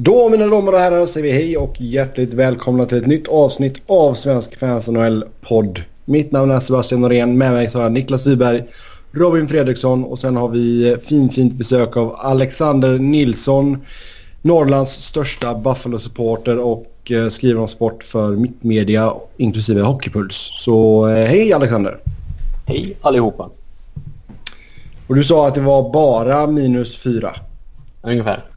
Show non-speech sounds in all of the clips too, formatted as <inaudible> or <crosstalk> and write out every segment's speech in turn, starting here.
Då mina damer och herrar säger vi hej och hjärtligt välkomna till ett nytt avsnitt av Svensk Fans NHL-podd. Mitt namn är Sebastian Norén, med mig så har Niklas Wiberg, Robin Fredriksson och sen har vi fint fint besök av Alexander Nilsson. Norrlands största Buffalo-supporter och eh, skriver om sport för Mittmedia inklusive Hockeypuls. Så eh, hej Alexander! Hej allihopa! Och du sa att det var bara minus fyra? Ungefär.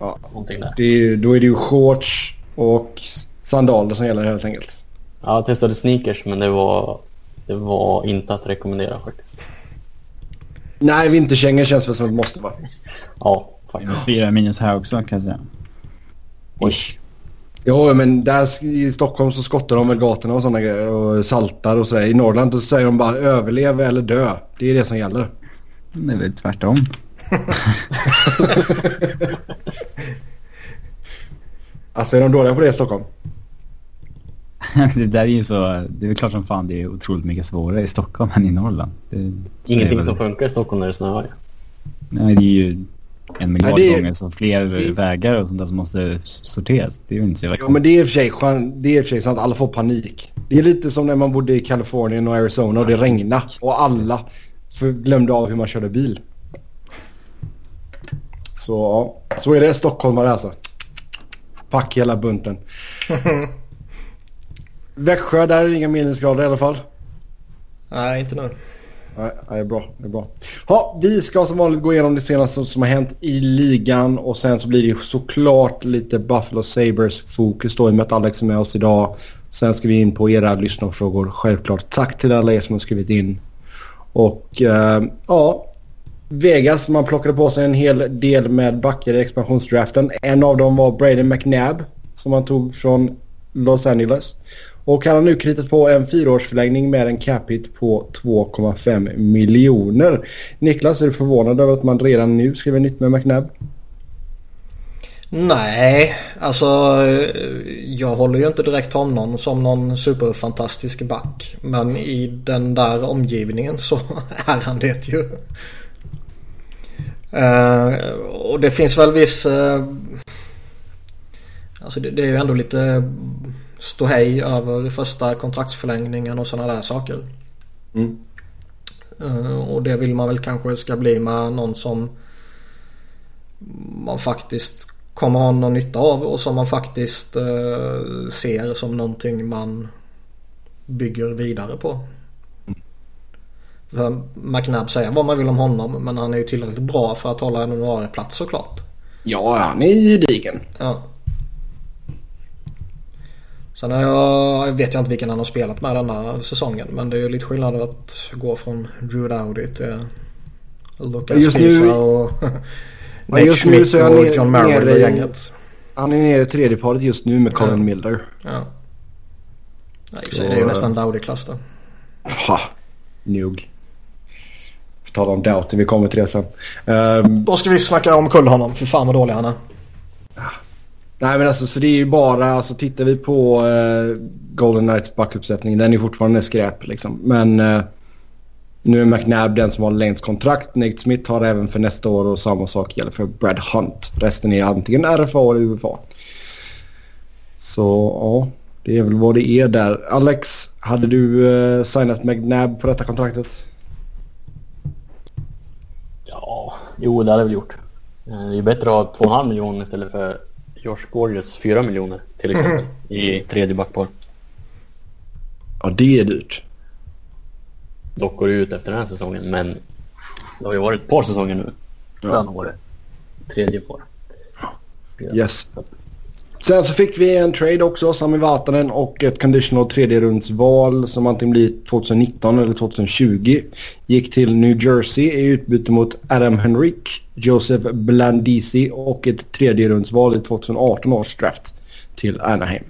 Ja. Någonting där. Det, då är det ju shorts och sandaler som gäller helt enkelt. Ja, jag testade sneakers men det var, det var inte att rekommendera faktiskt. Nej, vinterkängor känns väl som ett måste va? Ja, faktiskt. Fyra minus här också kan jag säga. Oj. Jo, men där i Stockholm så skottar de väl gatorna och sådana grejer och saltar och sådär. I Norrland så säger de bara överlev eller dö. Det är det som gäller. Det är väl tvärtom. <laughs> alltså är de dåliga på det i Stockholm? <laughs> det där är ju så... Det är väl klart som fan det är otroligt mycket svårare i Stockholm än i Norrland. Det, Ingenting väl... som funkar i Stockholm när det snöar. Nej, det är ju en miljard Nej, är... gånger så fler det... vägar och sånt där som måste sorteras. Det är ju inte så Ja, men det är i och för sig, det är för sig sant. Alla får panik. Det är lite som när man bodde i Kalifornien och Arizona och det regnade och alla glömde av hur man körde bil. Så ja, så är det stockholmare alltså. Pack hela bunten. <laughs> Växjö, där är det inga minusgrader i alla fall. Nej, inte nu. Nej, det är bra. Det är bra. Ha, vi ska som vanligt gå igenom det senaste som har hänt i ligan och sen så blir det såklart lite Buffalo Sabres fokus då i och med att Alex är med oss idag. Sen ska vi in på era lyssnarfrågor. Självklart tack till alla er som har skrivit in. Och eh, ja, Vegas, man plockade på sig en hel del med backar i expansionsdraften. En av dem var Braden McNabb som man tog från Los Angeles. Och han har nu kritat på en fyraårsförlängning med en cap hit på 2,5 miljoner. Niklas, är du förvånad över att man redan nu skriver nytt med McNabb? Nej, alltså jag håller ju inte direkt honom som någon superfantastisk back. Men i den där omgivningen så <laughs> är han det ju. Uh, och det finns väl viss... Uh, alltså det, det, är ju ändå lite ståhej över första kontraktsförlängningen och sådana där saker. Mm. Uh, och det vill man väl kanske ska bli med någon som man faktiskt kommer ha någon nytta av och som man faktiskt ser som någonting man bygger vidare på. McNabb säger vad man vill om honom men han är ju tillräckligt bra för att hålla en ordinarie plats såklart. Ja, han är gedigen. Ja. Sen jag, vet jag inte vilken han har spelat med denna säsongen. Men det är ju lite skillnad att gå från Drew Dowdy till Lucas Pisa och Nate Schmidt och John Merrill och gänget. Han är nere i tredje paret just nu med Colin ja. Milder. Ja. i för sig, det är ju nästan Dowdy-klass då. Ha, nog. På tal om Doughty, vi kommer till det sen. Um, Då ska vi snacka om kull honom. För fan vad dålig han är. Nej men alltså så det är ju bara, alltså tittar vi på uh, Golden Knights backuppsättning, den är fortfarande skräp liksom. Men uh, nu är McNabb den som har längst kontrakt. Nate Smith har även för nästa år och samma sak gäller för Brad Hunt. Resten är antingen RFA eller UFA. Så ja, det är väl vad det är där. Alex, hade du uh, signat McNabb på detta kontraktet? Jo, det hade jag väl gjort. Eh, det är bättre att ha 2,5 miljoner istället för Josh Gorges 4 miljoner till exempel mm. i tredje backpar. Ja, det är dyrt. Dock går det ut efter den här säsongen, men det har ju varit ett par säsonger nu. Sen ja. var det tredje par. Yes. Sen så fick vi en trade också, Sami Vatanen och ett conditional tredje rundsval som antingen blir 2019 eller 2020. Gick till New Jersey i utbyte mot Adam Henrik, Joseph Blandisi och ett tredje rundsval i 2018 års draft till Anaheim.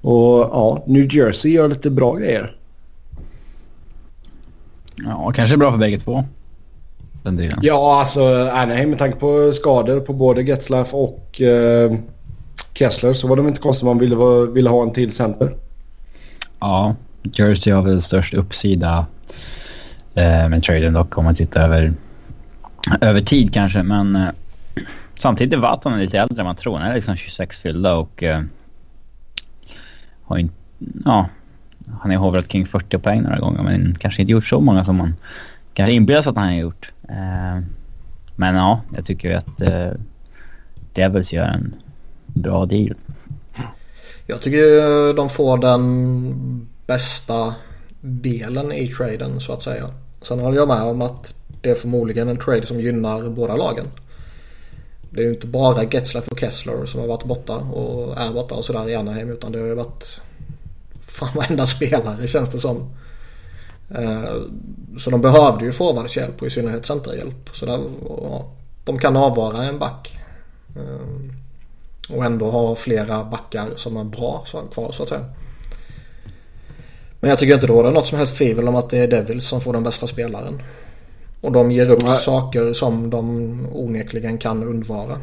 Och ja, New Jersey gör lite bra grejer. Ja, kanske bra för bägge två. Ja, alltså Anaheim med tanke på skador på både Getzlaff och eh, Kessler så var det inte konstigt man ville, ville ha en till center. Ja, Jersey har väl störst uppsida eh, med traden dock om man tittar över, över tid kanske. Men eh, samtidigt är Vatanen lite äldre än man tror. Han är liksom 26 fyllda och eh, har inte... Ja, han har hovrat kring 40 poäng några gånger men kanske inte gjort så många som man kanske inbillar sig att han har gjort. Eh, men ja, jag tycker att eh, Devils gör en bra deal. Jag tycker de får den bästa delen i traden så att säga. Sen håller jag med om att det är förmodligen en trade som gynnar båda lagen. Det är ju inte bara Getzlaff och Kessler som har varit borta och är borta och sådär i Anaheim utan det har ju varit fan varenda <laughs> spelare känns det som. Eh, så de behövde ju forwardshjälp och i synnerhet centerhjälp. Så där, ja, de kan avvara en back. Eh, Eh, och ändå ha flera backar som är bra kvar så att säga. Men jag tycker inte det råder något som helst tvivel om att det är Devils som får den bästa spelaren. Och de ger upp Nej. saker som de onekligen kan undvara.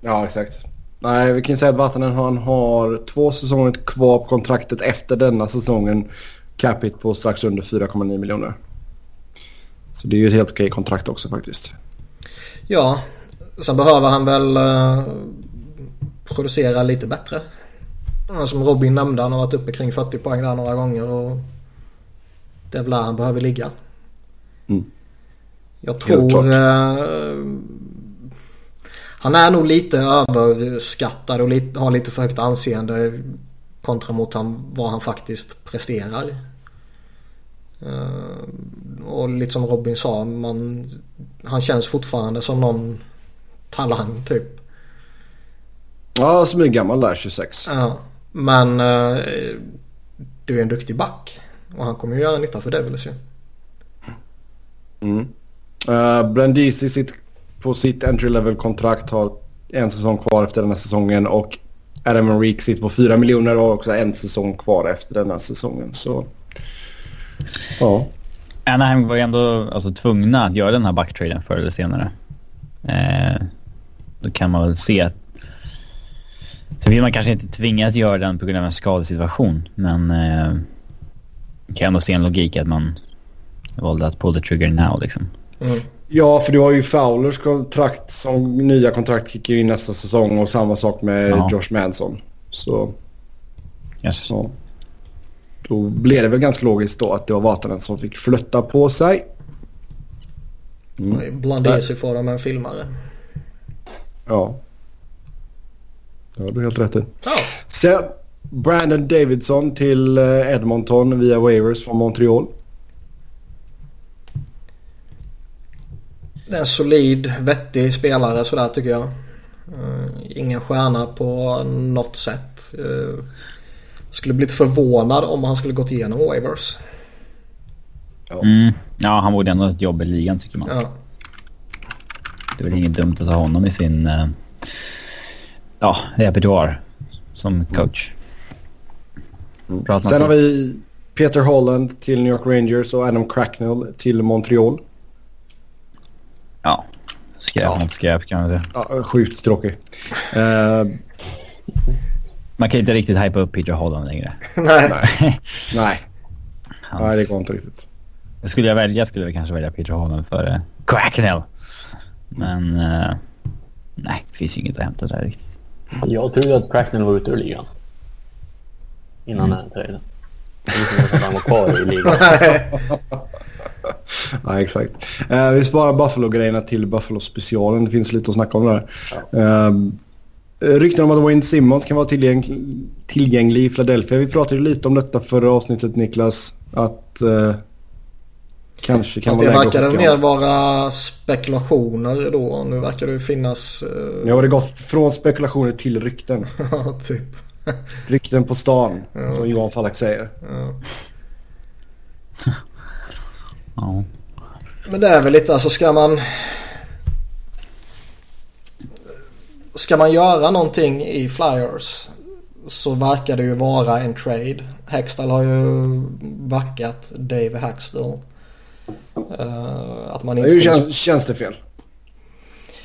Ja, exakt. Nej, vi kan säga att Vatanen han har två säsonger kvar på kontraktet efter denna säsongen. Capita på strax under 4,9 miljoner. Så det är ju ett helt okej kontrakt också faktiskt. Ja, sen behöver han väl uh, producera lite bättre. Som Robin nämnde, han har varit uppe kring 40 poäng där några gånger och det är väl där han behöver ligga. Mm. Jag tror... Eh, han är nog lite överskattad och lite, har lite för högt anseende kontra mot han, vad han faktiskt presterar. Eh, och lite som Robin sa, man, han känns fortfarande som någon talang typ. Ja, som är gammal där, 26. Ja, men eh, du är en duktig back. Och han kommer ju göra nytta för Devils ju. Mm. Uh, Brandisi sitt, på sitt entry level kontrakt har en säsong kvar efter den här säsongen och Adam Enrique sitter på 4 miljoner och har också en säsong kvar efter den här säsongen. Så ja. Anaheim var ju ändå alltså, tvungna att göra den här backtraden förr eller senare. Eh, då kan man väl se att... Så vill man kanske inte tvingas göra den på grund av en skadesituation. Men eh, kan ändå se en logik att man valde att pull the trigger now liksom. Mm. Ja, för du har ju Fowlers kontrakt som nya kontrakt kickar in nästa säsong och samma sak med ja. Josh Manson. Så... Yes. Ja. Då blev det väl ganska logiskt då att det var Vatanen som fick flytta på sig. Mm. Blanda i sig får de en filmare. Ja. Det har du helt rätt i. Ja. Sen Brandon Davidson till eh, Edmonton via waivers från Montreal. Det är en solid, vettig spelare sådär tycker jag. Uh, ingen stjärna på något sätt. Uh, skulle blivit förvånad om han skulle gått igenom waivers. Ja, mm. ja han borde ändå ha ett jobb i ligan tycker man. Ja. Det är väl inget dumt att ha honom i sin ja, repertoar som coach. Mm. Sen har vi Peter Holland till New York Rangers och Adam Cracknell till Montreal. Ja, skräp ja. mot skräp kan man säga. Ja, sjukt tråkig. Uh, man kan inte riktigt hypa upp Peter Holland längre. <laughs> Nej. Nej. Nej. Hans... Nej, det går inte riktigt. Jag skulle jag välja skulle jag kanske välja Peter Holland före Cracknell. Men uh, nej, det finns ju inget att hämta där riktigt. Jag trodde att Cracknell var ute ur ligan. Innan mm. den här traden. Jag visste inte att han var kvar i ligan. <laughs> ja, exakt. Uh, vi sparar Buffalo-grejerna till Buffalo-specialen. Det finns lite att snacka om där. Ja. Uh, rykten om att Wayne Simmons kan vara tillgäng tillgänglig i Philadelphia. Vi pratade lite om detta förra avsnittet Niklas. Att uh, kanske kan Fast vara det verkar mer vara spekulationer då. Nu verkar det finnas... Uh... Nu har det gått från spekulationer till rykten. <laughs> ja, typ. rykten på stan, ja. som Johan Falk säger. Ja. Ja. Men det är väl lite alltså ska man... Ska man göra någonting i Flyers så verkar det ju vara en trade. Hextall har ju backat Dave Hackstall. Uh, att man inte Hur känns, känns det fel?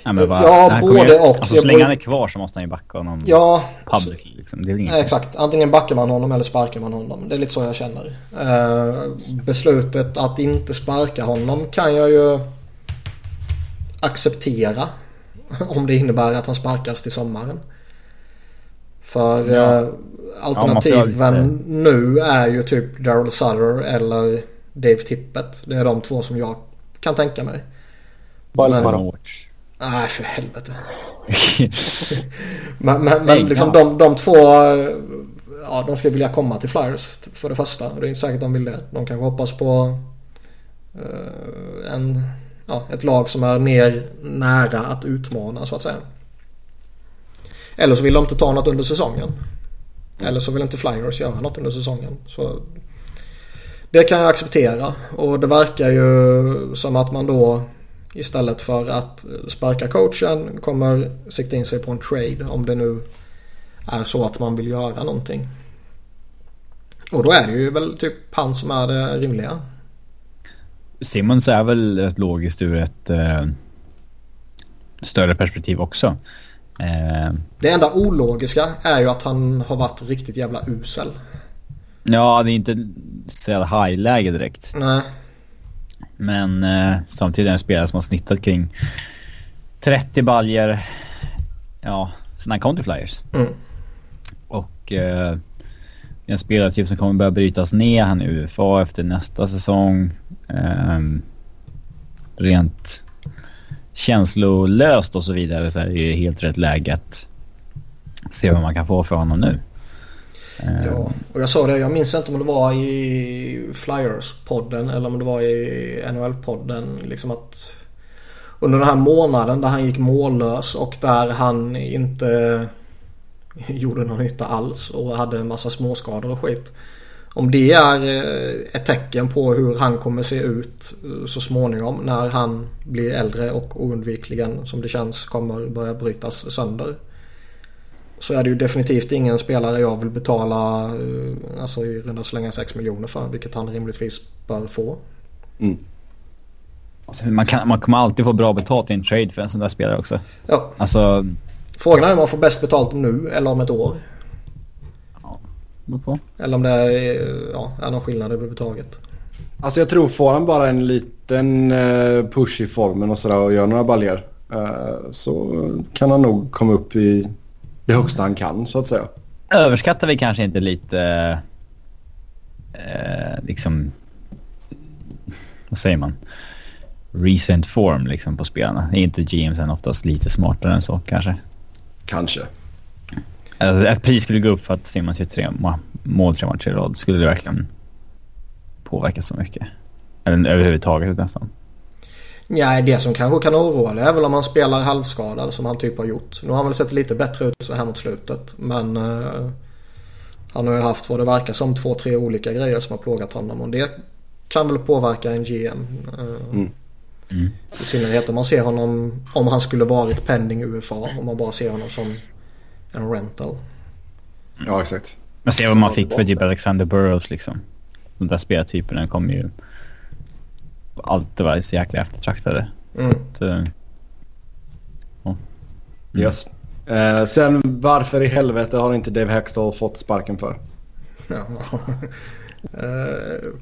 Ja, men bara, ja både ju, och. Alltså, så länge han är kvar så måste han ju backa honom ja, public. Liksom. Det är inget exakt. Antingen backar man honom eller sparkar man honom. Det är lite så jag känner. Uh, beslutet att inte sparka honom kan jag ju acceptera. <laughs> Om det innebär att han sparkas till sommaren. För ja. eh, alternativen ja, nu är ju typ Daryl Sutter eller Dave Tippett. Det är de två som jag kan tänka mig. Bara Nej för helvete. <laughs> men men, men liksom de, de två ja, de ska vilja komma till Flyers för det första. Det är inte säkert de vill det. De kanske hoppas på uh, en, ja, ett lag som är mer nära att utmana så att säga. Eller så vill de inte ta något under säsongen. Eller så vill inte Flyers göra något under säsongen. Så det kan jag acceptera och det verkar ju som att man då istället för att sparka coachen kommer sikta in sig på en trade om det nu är så att man vill göra någonting. Och då är det ju väl typ han som är det rimliga. Simmons är väl rätt logiskt ur ett eh, större perspektiv också. Eh. Det enda ologiska är ju att han har varit riktigt jävla usel. Ja, det är inte så jävla high-läge direkt. Nej. Men eh, samtidigt är det en spelare som har snittat kring 30 baljer. Ja, sen han kom till Flyers. Mm. Och eh, en spelartyp som kommer börja brytas ner. Han är UFA efter nästa säsong. Eh, rent känslolöst och så vidare så är det helt rätt läge att se vad man kan få för honom nu. Ja, och jag sa det, jag minns inte om det var i Flyers-podden eller om det var i NHL-podden. Liksom att under den här månaden där han gick mållös och där han inte gjorde någon nytta alls och hade en massa småskador och skit. Om det är eh, ett tecken på hur han kommer se ut eh, så småningom när han blir äldre och oundvikligen som det känns kommer börja brytas sönder. Så är det ju definitivt ingen spelare jag vill betala eh, alltså i runda slänga 6 miljoner för. Vilket han rimligtvis bör få. Mm. Alltså, man, kan, man kommer alltid få bra betalt i en trade för en sån där spelare också. Ja. Alltså... Frågan är om man får bäst betalt nu eller om ett år. Ja, på. Eller om det är, ja, är någon skillnad överhuvudtaget. Alltså jag tror får han bara en liten eh, push i formen och sådär och gör några baljer eh, så kan han nog komma upp i det högsta han kan så att säga. Överskattar vi kanske inte lite eh, liksom vad säger man? Recent form liksom på spelarna. Är inte GMsen oftast lite smartare än så kanske? Kanske. Alltså, ett pris skulle gå upp för att Simmons gör tre mål tre matcher i rad. Skulle det verkligen påverka så mycket? Eller överhuvudtaget nästan. Nej, det som kanske kan oroa det är väl om han spelar halvskadad som han typ har gjort. Nu har han väl sett lite bättre ut så här mot slutet. Men uh, han har ju haft vad det verkar som två, tre olika grejer som har plågat honom. Och det kan väl påverka en GM. Eh, mm. Mm. I synnerhet om man ser honom, om han skulle varit pending UFA. Om man bara ser honom som en rental. Ja, exakt. Men se vad man fick för typ Alexander Burrows liksom. De där spelartyperna kommer ju alltid varit så jäkla eftertraktade. Mm. Att, uh, oh. Yes. Uh, sen varför i helvete har inte Dave Hextall fått sparken för? Ja. uh,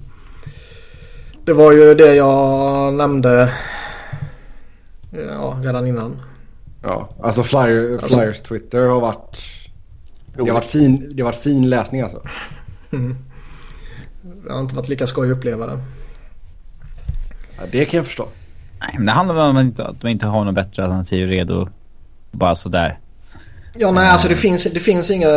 <laughs> det var ju det jag nämnde ja, redan innan. Ja, alltså Flyer, alltså, Flyers Twitter har varit... Det har varit fin, det har varit fin läsning alltså. Mm. <laughs> Det har inte varit lika skoj att uppleva det. Ja, det kan jag förstå. Nej, men det handlar om att man inte, att man inte har något bättre alternativ redo. Bara sådär. Ja, nej, alltså det finns, det finns inga...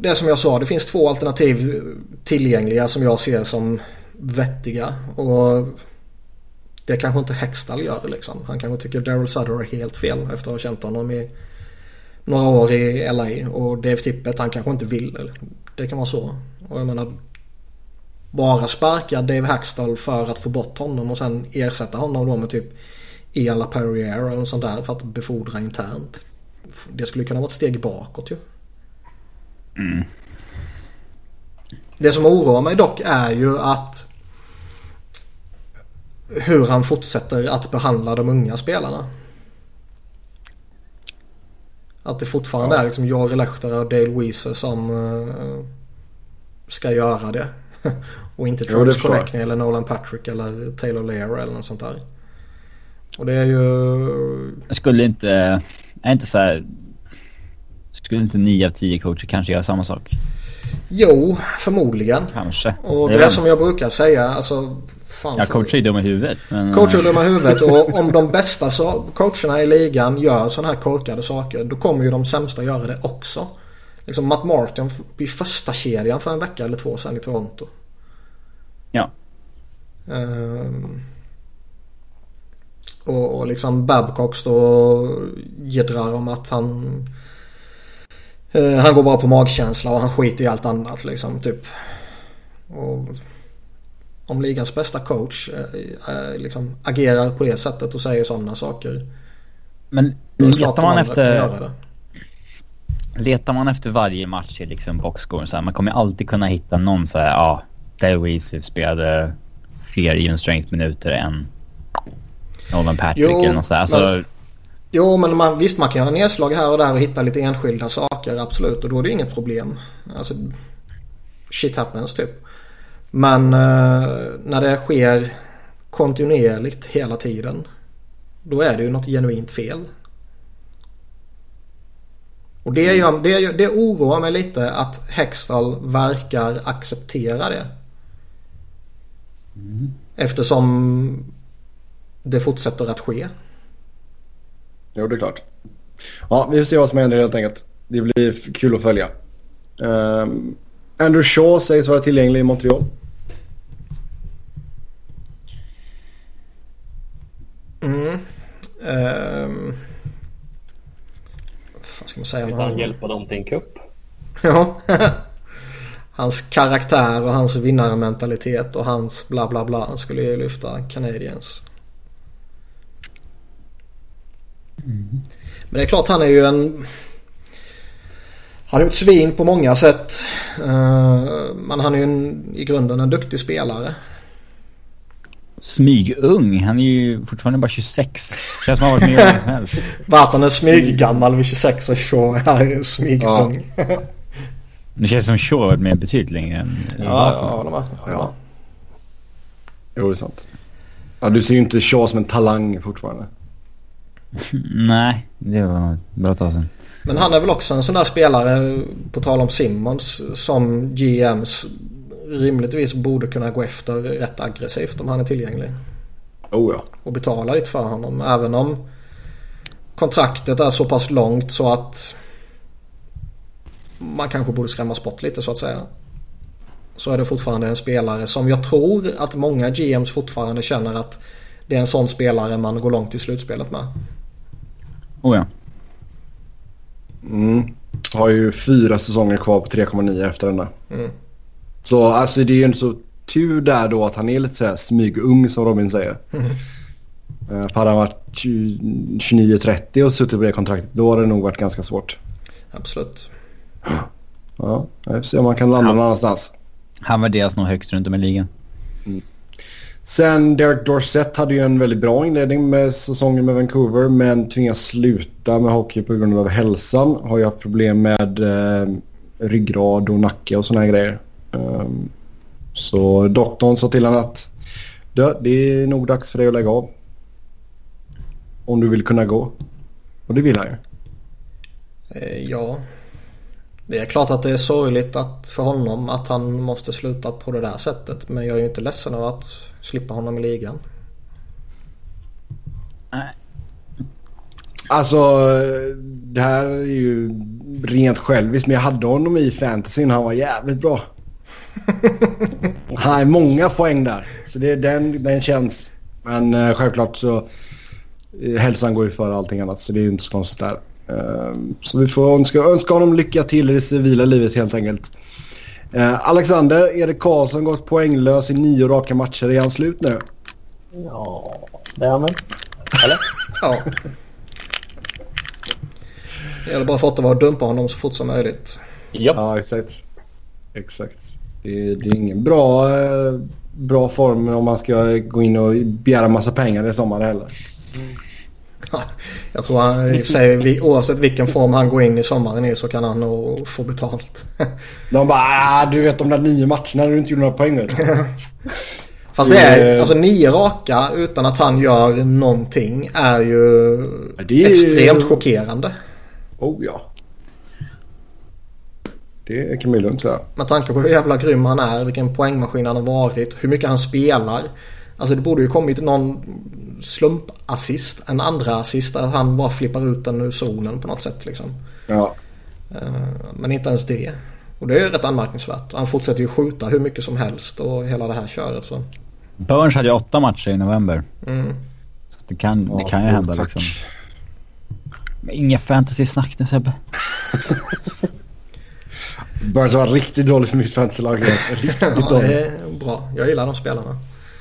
Det som jag sa, det finns två alternativ tillgängliga som jag ser som vettiga. Och det kanske inte Hextall gör liksom. Han kanske tycker Daryl Sutter är helt fel efter att ha känt honom i några år i LA. Och Dave Tippett han kanske inte vill. Det kan vara så. Och jag menar bara sparka Dave Hackstall för att få bort honom och sen ersätta honom då med typ Ian LaPerriere eller sånt där för att befordra internt. Det skulle kunna vara ett steg bakåt ju. Mm. Det som oroar mig dock är ju att hur han fortsätter att behandla de unga spelarna. Att det fortfarande ja. är liksom Jari Lehtara och Dale Weezer som uh, ska göra det. <laughs> och inte Travis Connecting eller Nolan Patrick eller Taylor Lair eller något sånt där. Och det är ju... Skulle inte... Är inte så här... Skulle inte 9 av 10 coacher kanske göra samma sak? Jo, förmodligen. Kanske. Och det är som jag brukar säga, alltså... Fan ja, coacher är dumma i huvudet. Men... Coacher är dumma i huvudet och om de bästa så, coacherna i ligan gör sådana här korkade saker då kommer ju de sämsta göra det också. Liksom Matt Martin i första kedjan för en vecka eller två sedan i Toronto. Ja. Um, och, och liksom Babcock står och jiddrar om att han... Uh, han går bara på magkänsla och han skiter i allt annat liksom typ. Och om ligans bästa coach uh, liksom agerar på det sättet och säger sådana saker. Men letar man efter... Letar man efter varje match i liksom boxscoren så här, man kommer alltid kunna hitta någon så här, ja, ah, Dale spelade fler even strength-minuter än Nolan Patrick jo, eller något sådär. Alltså... Men, jo, men man, visst man kan göra nedslag här och där och hitta lite enskilda saker, absolut. Och då är det inget problem. Alltså, shit happens typ. Men uh, när det sker kontinuerligt hela tiden. Då är det ju något genuint fel. Och det, gör, det, det oroar mig lite att Hextall verkar acceptera det. Mm. Eftersom det fortsätter att ske. Jo, det är klart. Ja, vi får se vad som händer helt enkelt. Det blir kul att följa. Um, Andrew Shaw sägs vara tillgänglig i Montreal. Mm. Um, vad ska man säga? Vill han hjälpa dem till en kupp? Ja. <laughs> hans karaktär och hans vinnarmentalitet och hans bla bla bla skulle ju lyfta Canadiens. Mm. Men det är klart han är ju en... Han är ett svin på många sätt. Uh, men han är ju en, i grunden en duktig spelare. Smygung. Han är ju fortfarande bara 26. Känns som han varit med som helst. <laughs> Vart han är smyggammal vid 26 och så är smygung. Ja. Det känns som Shaw har varit med betydligt längre än Ja, ja, håller med. Ja. Jo, det är sant. Ja, du ser ju inte Shaw som en talang fortfarande. <laughs> Nej, det var ett bra tag sedan. Men han är väl också en sån där spelare, på tal om Simmons, som GMs rimligtvis borde kunna gå efter rätt aggressivt om han är tillgänglig. Oh ja. Och betala lite för honom. Även om kontraktet är så pass långt så att man kanske borde skrämmas bort lite så att säga. Så är det fortfarande en spelare som jag tror att många GMs fortfarande känner att det är en sån spelare man går långt i slutspelet med. Oh ja. Mm. Har ju fyra säsonger kvar på 3,9 efter denna. Mm. Så alltså det är ju inte så tur där då att han är lite såhär smygung som Robin säger. Mm. <laughs> För hade han varit 29-30 och suttit på det kontraktet då hade det nog varit ganska svårt. Absolut. Ja, vi får se om man kan landa någon annanstans. Han värderas nog högst runt om i ligan. Mm. Sen Derek Dorsett hade ju en väldigt bra inledning med säsongen med Vancouver men tvingas sluta med hockey på grund av hälsan. Har ju haft problem med eh, ryggrad och nacke och såna här grejer. Um, så doktorn sa till honom att det är nog dags för dig att lägga av. Om du vill kunna gå. Och det vill han ju. Eh, ja. Det är klart att det är sorgligt att, för honom att han måste sluta på det där sättet. Men jag är ju inte ledsen av att slippa honom i ligan. Nej. Alltså det här är ju rent själviskt men jag hade honom i fantasyn. Han var jävligt bra. <laughs> Har många poäng där. Så det, den, den känns. Men uh, självklart så uh, hälsan går ju före allting annat så det är ju inte så konstigt där. Uh, så vi får önska, önska honom lycka till i det civila livet helt enkelt. Uh, Alexander, Erik Karlsson gått poänglös i nio raka matcher. Är han slut nu? Ja, det är han väl. Eller? <laughs> ja. Det gäller bara för att det var att dumpa honom så fort som möjligt. Yep. Ja, exakt. Exakt. Det, det är ingen bra, eh, bra form om man ska gå in och begära massa pengar i sommar heller. Mm. Jag tror han, i och för sig, oavsett vilken form han går in i sommaren i så kan han nog få betalt. <laughs> De bara, ah, du vet de där nio matcherna du inte gjorde några poäng nu. <laughs> Fast det är, alltså nio raka utan att han gör någonting är ju det är extremt chockerande. Oh ja. Det kan man ju lugnt säga. Med tanke på hur jävla grym han är, vilken poängmaskin han har varit, hur mycket han spelar. Alltså det borde ju kommit någon slumpassist, en andra assist att han bara flippar ut den ur zonen på något sätt liksom. Ja. Men inte ens det. Och det är ju rätt anmärkningsvärt. Han fortsätter ju skjuta hur mycket som helst och hela det här köret så. Burns hade ju åtta matcher i november. Mm. Så det kan, det Ja, kan ju jo, hända tack. liksom. Men inga fantasy-snack nu Sebbe. <laughs> Burns var riktigt dålig för mitt fantasylag. <laughs> Riktigt Ja, det dålig. är bra. Jag gillar de spelarna.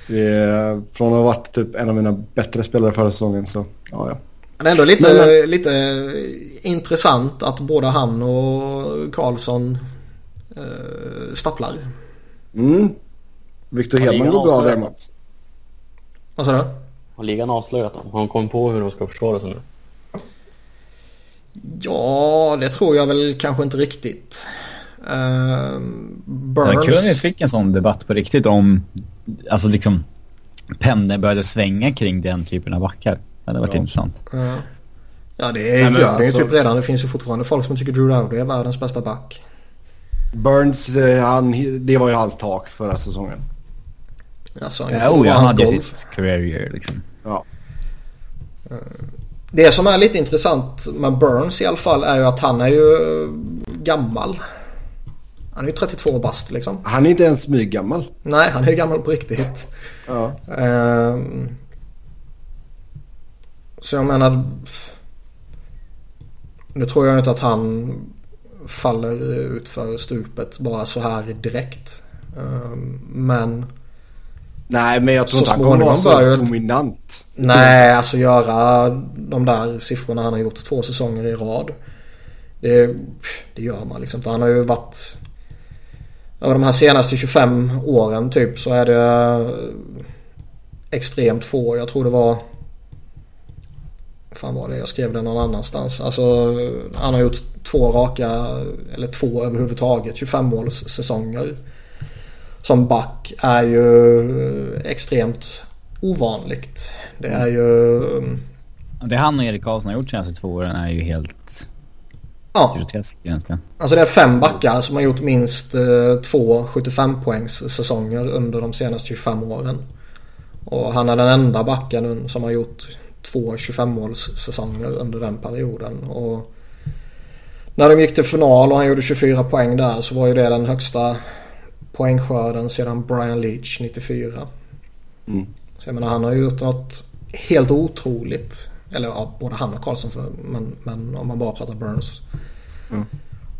Det är, från att ha varit typ en av mina bättre spelare förra säsongen så ja ja. Men det är ändå lite, Men- lite intressant att både han och Karlsson eh, stapplar. Mm. Victor Hedman går bra där Mats. Vad sa du? Har ligan avslöjat dem? Har de kommit på hur de ska försvara sig nu? Ja, det tror jag väl kanske inte riktigt. Uh, Det var kul om vi Burns. fick en sån debatt på riktigt om, alltså liksom, pendeln började svänga kring den typen av backar. Det hade varit Ja. intressant. Ja. Ja, det Nej, gör men det ju alltså- typ redan. Det finns ju fortfarande folk som tycker Drew Dowdy är världens bästa back. Burns, eh, han, det var ju hans tak förra säsongen. Alltså, Ja, det oh, ja, han hade golf. sitt career year liksom. Ja. Det som är lite intressant med Burns i alla fall är ju att han är ju gammal. Han är ju 32 bast liksom. Han är inte ens smyggammal. Nej, han är gammal på riktigt. Ja. Ehm, så jag menar... Nu tror jag inte att han faller ut för stupet bara så här direkt. Ehm, men Nej men jag tror inte han kommer vara så ett- dominant. nej, alltså göra de där siffrorna han har gjort två säsonger i rad. Det, det gör man liksom. Han har ju varit... Över de här senaste 25 åren typ så är det eh, extremt få. Jag tror det var... fan var det? Jag skrev det någon annanstans. Alltså han har gjort två raka, eller två överhuvudtaget, 25 målssäsonger. Som back är ju eh, extremt ovanligt. Det är ju... Mm. Det han och Erik Karlsson har gjort de senaste två åren är ju helt Ja, alltså det är fem backar som har gjort minst eh, två 75 poängs säsonger under de senaste 25 åren. Och han är den enda backen som har gjort två 25 målssäsonger under den perioden. Och när de gick till final och han gjorde 24 poäng där så var ju det den högsta poängskörden sedan Brian Leach 94. Mm. Så jag menar han har ju gjort något helt otroligt. Eller ja, både han och Karlsson men, men om man bara pratar Burns. Mm.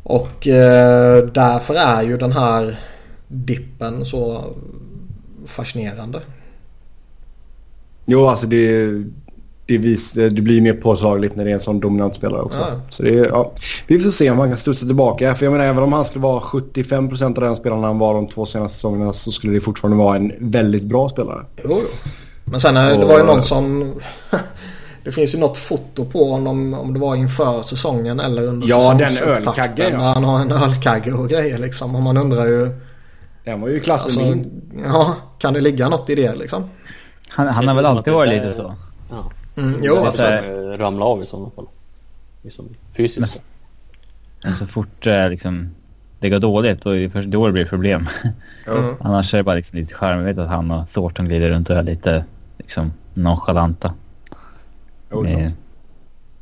Och eh, därför är ju den här dippen så fascinerande. Jo alltså det, det, vis, det blir mer påtagligt när det är en sån dominant spelare också. Ja. Så det, ja. Vi får se om han kan studsa tillbaka. För jag menar även om han skulle vara 75% av den spelaren han var de två senaste säsongerna så skulle det fortfarande vara en väldigt bra spelare. Jo, jo. Men sen är, det Och- var ju någon som... <laughs> det finns ju något foto på honom om det var inför säsongen eller under Ja, den säsongsupptakten. ölkagge, ja. Där han har en ölkagge och grejer liksom. Och man undrar ju... Den var ju klass Alltså, min. ja, kan det ligga något i det liksom? Han, han har väl alltid det varit lite så. Ja. Mm, jo, Det absolut. här, Ramla av i sådana fall. Liksom fysiskt. Men så fort eh, liksom, det går dåligt då det då det blir problem. <laughs> Mm. Annars är det bara liksom lite charm. Jag vet att han och Thornton glider runt och är lite liksom nonchalanta. Jo, det är Eh, sant.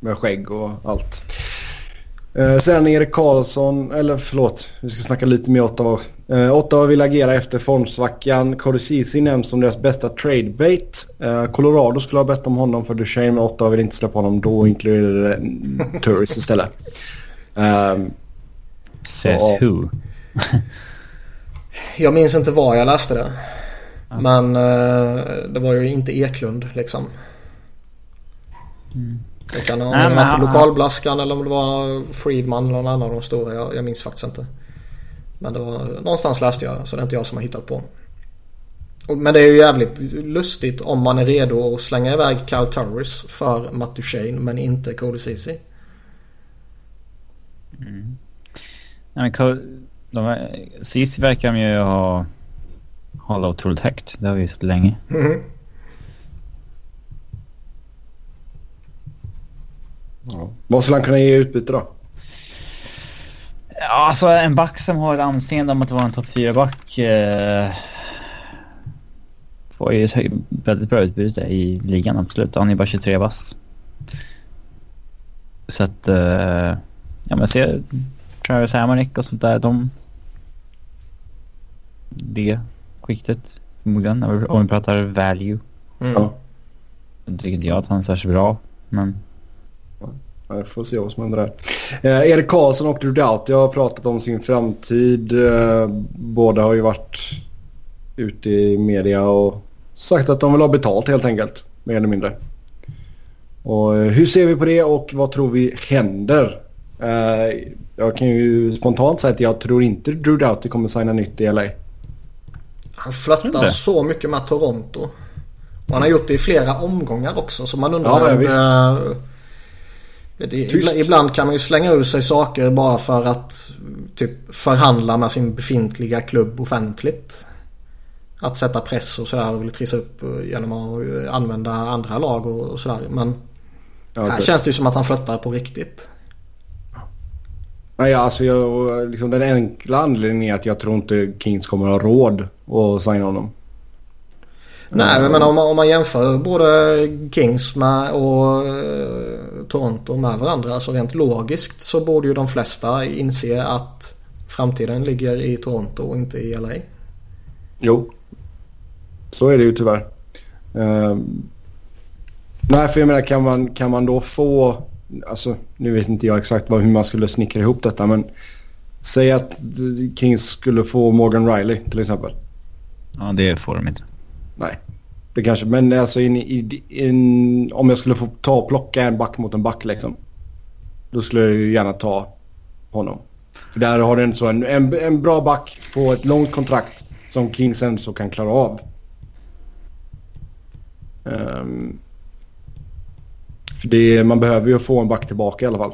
Med skägg och allt. Eh, sen Erik Karlsson, eller förlåt, vi ska snacka lite mer Ottawa. Eh, Ottawa vill agera efter formsvackan. Cody Ceesay nämns som deras bästa trade bait. Eh, Colorado skulle ha bett om honom för Duchene men Ottawa vill inte släppa honom. Då inkluderar det Turris istället. Um, <laughs> Says Ja. who? <laughs> Jag minns inte var jag läste det. Ja. Men eh, det var ju inte Eklund liksom. Det kan ha Nej, varit lokalblaskan eller om det var Friedman eller någon annan av de stora. Jag, jag minns faktiskt inte. Men det var någonstans läste jag så det är inte jag som har hittat på. Men det är ju jävligt lustigt om man är redo att slänga iväg Kyle Turris för Matt Duchene men inte Cody Ceesay. Nej, men Ceesay verkar ju ha, hålla otroligt högt. Det har vi sett länge. Mhm. Ja. Vad skulle han kunna ge i utbyte då? Ja, alltså en back som har ett anseende om att vara en topp 4-back eh, får ju väldigt bra utbyte i ligan, absolut. Han är bara 23 bast. Så att, eh, ja men ser Travis Hamonic och sånt där, de... Det skiktet förmodligen, om vi- om vi pratar value. Mm. Ja. Jag tycker inte jag att han är särskilt bra, men... Jag får se vad som händer där. Eh, Erik Karlsson och Drew Doughty har pratat om sin framtid. Eh, båda har ju varit ute i media och sagt att de vill ha betalt helt enkelt. Mer eller mindre. Och eh, hur ser vi på det och vad tror vi händer? Eh, jag kan ju spontant säga att jag tror inte Drew Doughty kommer signa nytt i LA. Han flörtar så mycket med Toronto. Och han har gjort det i flera omgångar också så man undrar Ja, ja, om, visst. eh, vet Ibland kan man ju slänga ur sig saker bara för att typ förhandla med sin befintliga klubb offentligt. Att sätta press och sådär och vill trissa upp eh, genom att eh, använda andra lag och, och sådär. Men Ja, här känns det ju som att han flörtar på riktigt. Nej, alltså jag, liksom den enkla anledningen är att jag tror inte Kings kommer ha råd att signa honom. Nej, jag menar om man, om man jämför både Kings med och eh, Toronto med varandra. Alltså rent logiskt så borde ju de flesta inse att framtiden ligger i Toronto och inte i LA. Jo. Så är det ju tyvärr. Ehm, nej, för jag menar kan man, kan man då få... Alltså, nu vet inte jag exakt vad, hur man skulle snickra ihop detta men... Säg att Kings skulle få Morgan Riley till exempel. Ja, det får de inte. Nej. Det kanske, men alltså in, i in, om jag skulle få ta och plocka en back mot en back liksom. Då skulle jag ju gärna ta honom. För där har du en, så en, en, en bra back på ett långt kontrakt som Kings ändå så kan klara av. Ehm, för det, man behöver ju få en back tillbaka i alla fall.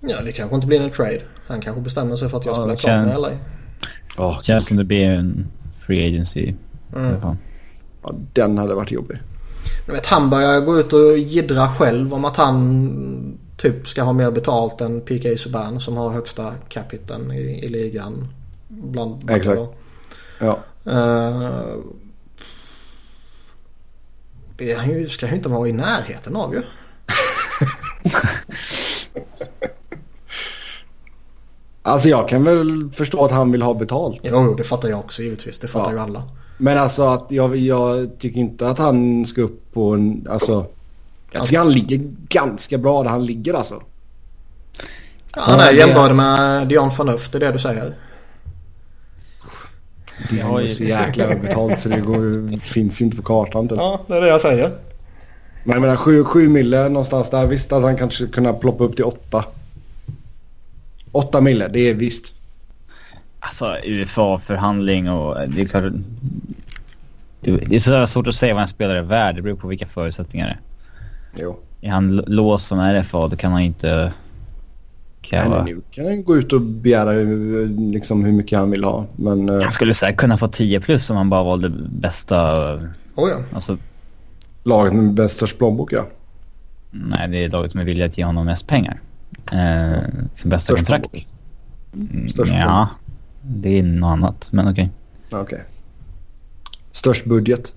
Ja, det kanske inte blir en trade. Han kanske bestämmer sig för att jag Ja, spelar det klar med LA. Ja, Känns som det blir en free agency Mm. ja, den hade varit jobbig. Jag vet, han börjar gå ut och jiddra själv om att han typ ska ha mer betalt än PK Subban som har högsta capiten i, i ligan. Bland Exakt. då. Ja. Eh, det han ju, ska ju inte vara i närheten av ju. <laughs> Alltså jag kan väl förstå att han vill ha betalt. Jo, jo, det fattar jag också givetvis. Det fattar Ja. ju alla. Men alltså att jag, jag tycker inte att han ska upp på en... Alltså... Jag tycker han ligger ganska bra där han ligger alltså. Ja, han är jämbördig med Dion Phaneuf, det är det du säger. Det är ju- så jäkla betalt så det går, finns ju inte på kartan. Typ. Ja, det är det jag säger. Men jag menar 7, 7 mille någonstans där. Visst att han kanske kunna ploppa upp till 8. 8 mille, det är visst. Alltså UFA-förhandling och det är klart... Det är så svårt att säga vad en spelare är värd. Det beror på vilka förutsättningar det är. Jo. Är han låst som RFA då kan han ju inte kräva... nej, nu kan han gå ut och begära liksom, hur mycket han vill ha. Men eh, Han skulle säkert kunna få 10 plus om han bara valde bästa... Oh, ja. Alltså, laget med bäst störst plånbok ja. nej det är laget som är villiga att ge honom mest pengar. Eh, som bästa Störst kontrakt. plånbok. Mm, Störst ja, det är något annat. Men okej. Okej. Störst budget.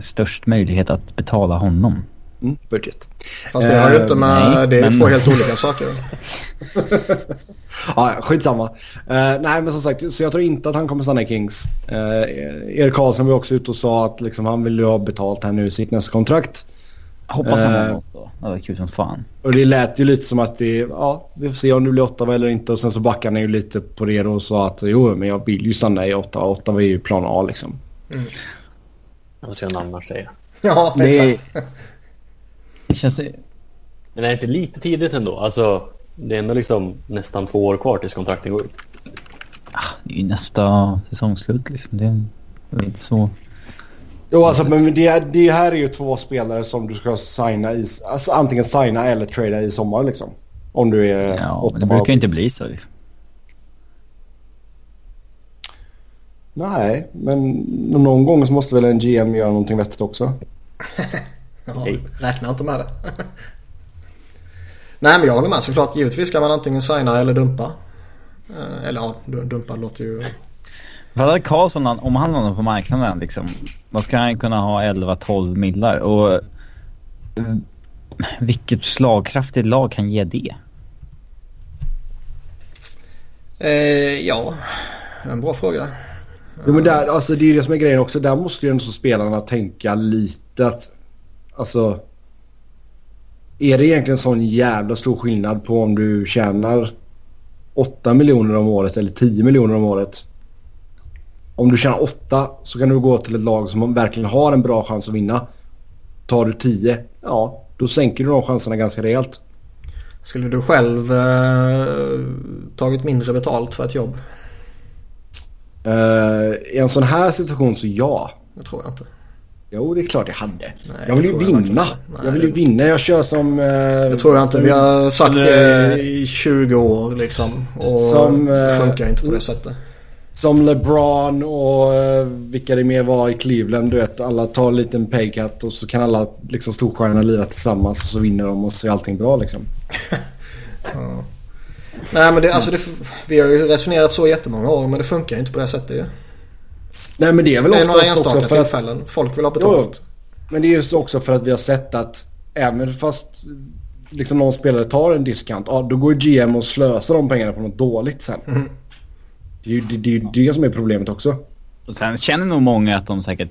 Störst möjlighet att betala honom. Mm, budget. Fast det har ju inte med... nej, det är men- två helt olika saker. <laughs> <laughs> Ja, ja, skitsamma. Uh, nej, men som sagt, så jag tror inte att han kommer stanna i Kings. Uh, Erik Karlsson var också ute och sa att liksom, han vill ju ha betalt här nu i sitt nästa kontrakt. Hoppas han har Eh. något då. Det var kul som fan. Och det lät ju lite som att det, ja, vi får se om det blir Ottawa eller inte. Och sen så backade han ju lite på det och sa att jo, men jag vill ju stanna i Ottawa. Ottawa är ju plan A liksom. Vad ska han annars säga? <laughs> Ja, Det- exakt. Det känns... Men är det inte lite tidigt ändå? Alltså, det är ändå liksom nästan två år kvar tills kontrakten går ut. Det är ju nästa säsongsslut liksom. Det är inte så... Jo, alltså men det, det här är ju två spelare som du ska signa i, alltså antingen signa eller trada i sommar liksom. Om du är Ja, men det brukar ju inte bli så liksom. Nej, men någon gång så måste väl en GM göra någonting vettigt också. <laughs> ja, räkna inte med det. <laughs> Nej men jag håller med såklart. Givetvis ska man antingen signa eller dumpa. Eh, eller ja, dumpa låter ju... För hade Karlsson, om han landar på marknaden liksom, då ska han kunna ha 11-12 millar och eh, vilket slagkraftigt lag kan ge det? Eh, ja, en bra fråga. Jo, men där, alltså, det är det som är grejen också. Där måste ju ändå spelarna tänka lite att... Alltså... Är det egentligen sån jävla stor skillnad på om du tjänar 8 miljoner om året eller 10 miljoner om året? Om du tjänar 8 så kan du gå till ett lag som verkligen har en bra chans att vinna. Tar du 10, ja då sänker du de chanserna ganska rejält. Skulle du själv eh, tagit mindre betalt för ett jobb? Uh, I en sån här situation så ja. Det tror jag inte. Jo, det är klart jag hade. Nej, jag vill ju vinna. Jag, jag vill ju vinna. Jag kör som... Uh, det tror jag inte. Vi har sagt det i 20 år liksom. Och som, det funkar inte på det sättet. Som LeBron och uh, vilka det mer var i Cleveland. Du vet, alla tar en liten paycut och så kan alla liksom, storstjärnorna lira tillsammans och så vinner de och så är allting bra liksom. <laughs> ja. Nej men det, alltså det, vi har ju resonerat så jättemånga år men det funkar inte på det sättet ju. Nej men det är väl det är några enstaka också tillfällen. Att, Folk vill ha betalt. Jo, men det är ju också för att vi har sett att även fast liksom någon spelare tar en discount, ja, då går GM och slösar de pengarna på något dåligt sen. Mm. Det är ju det, det, är det som är problemet också. Och sen känner nog många att de säkert...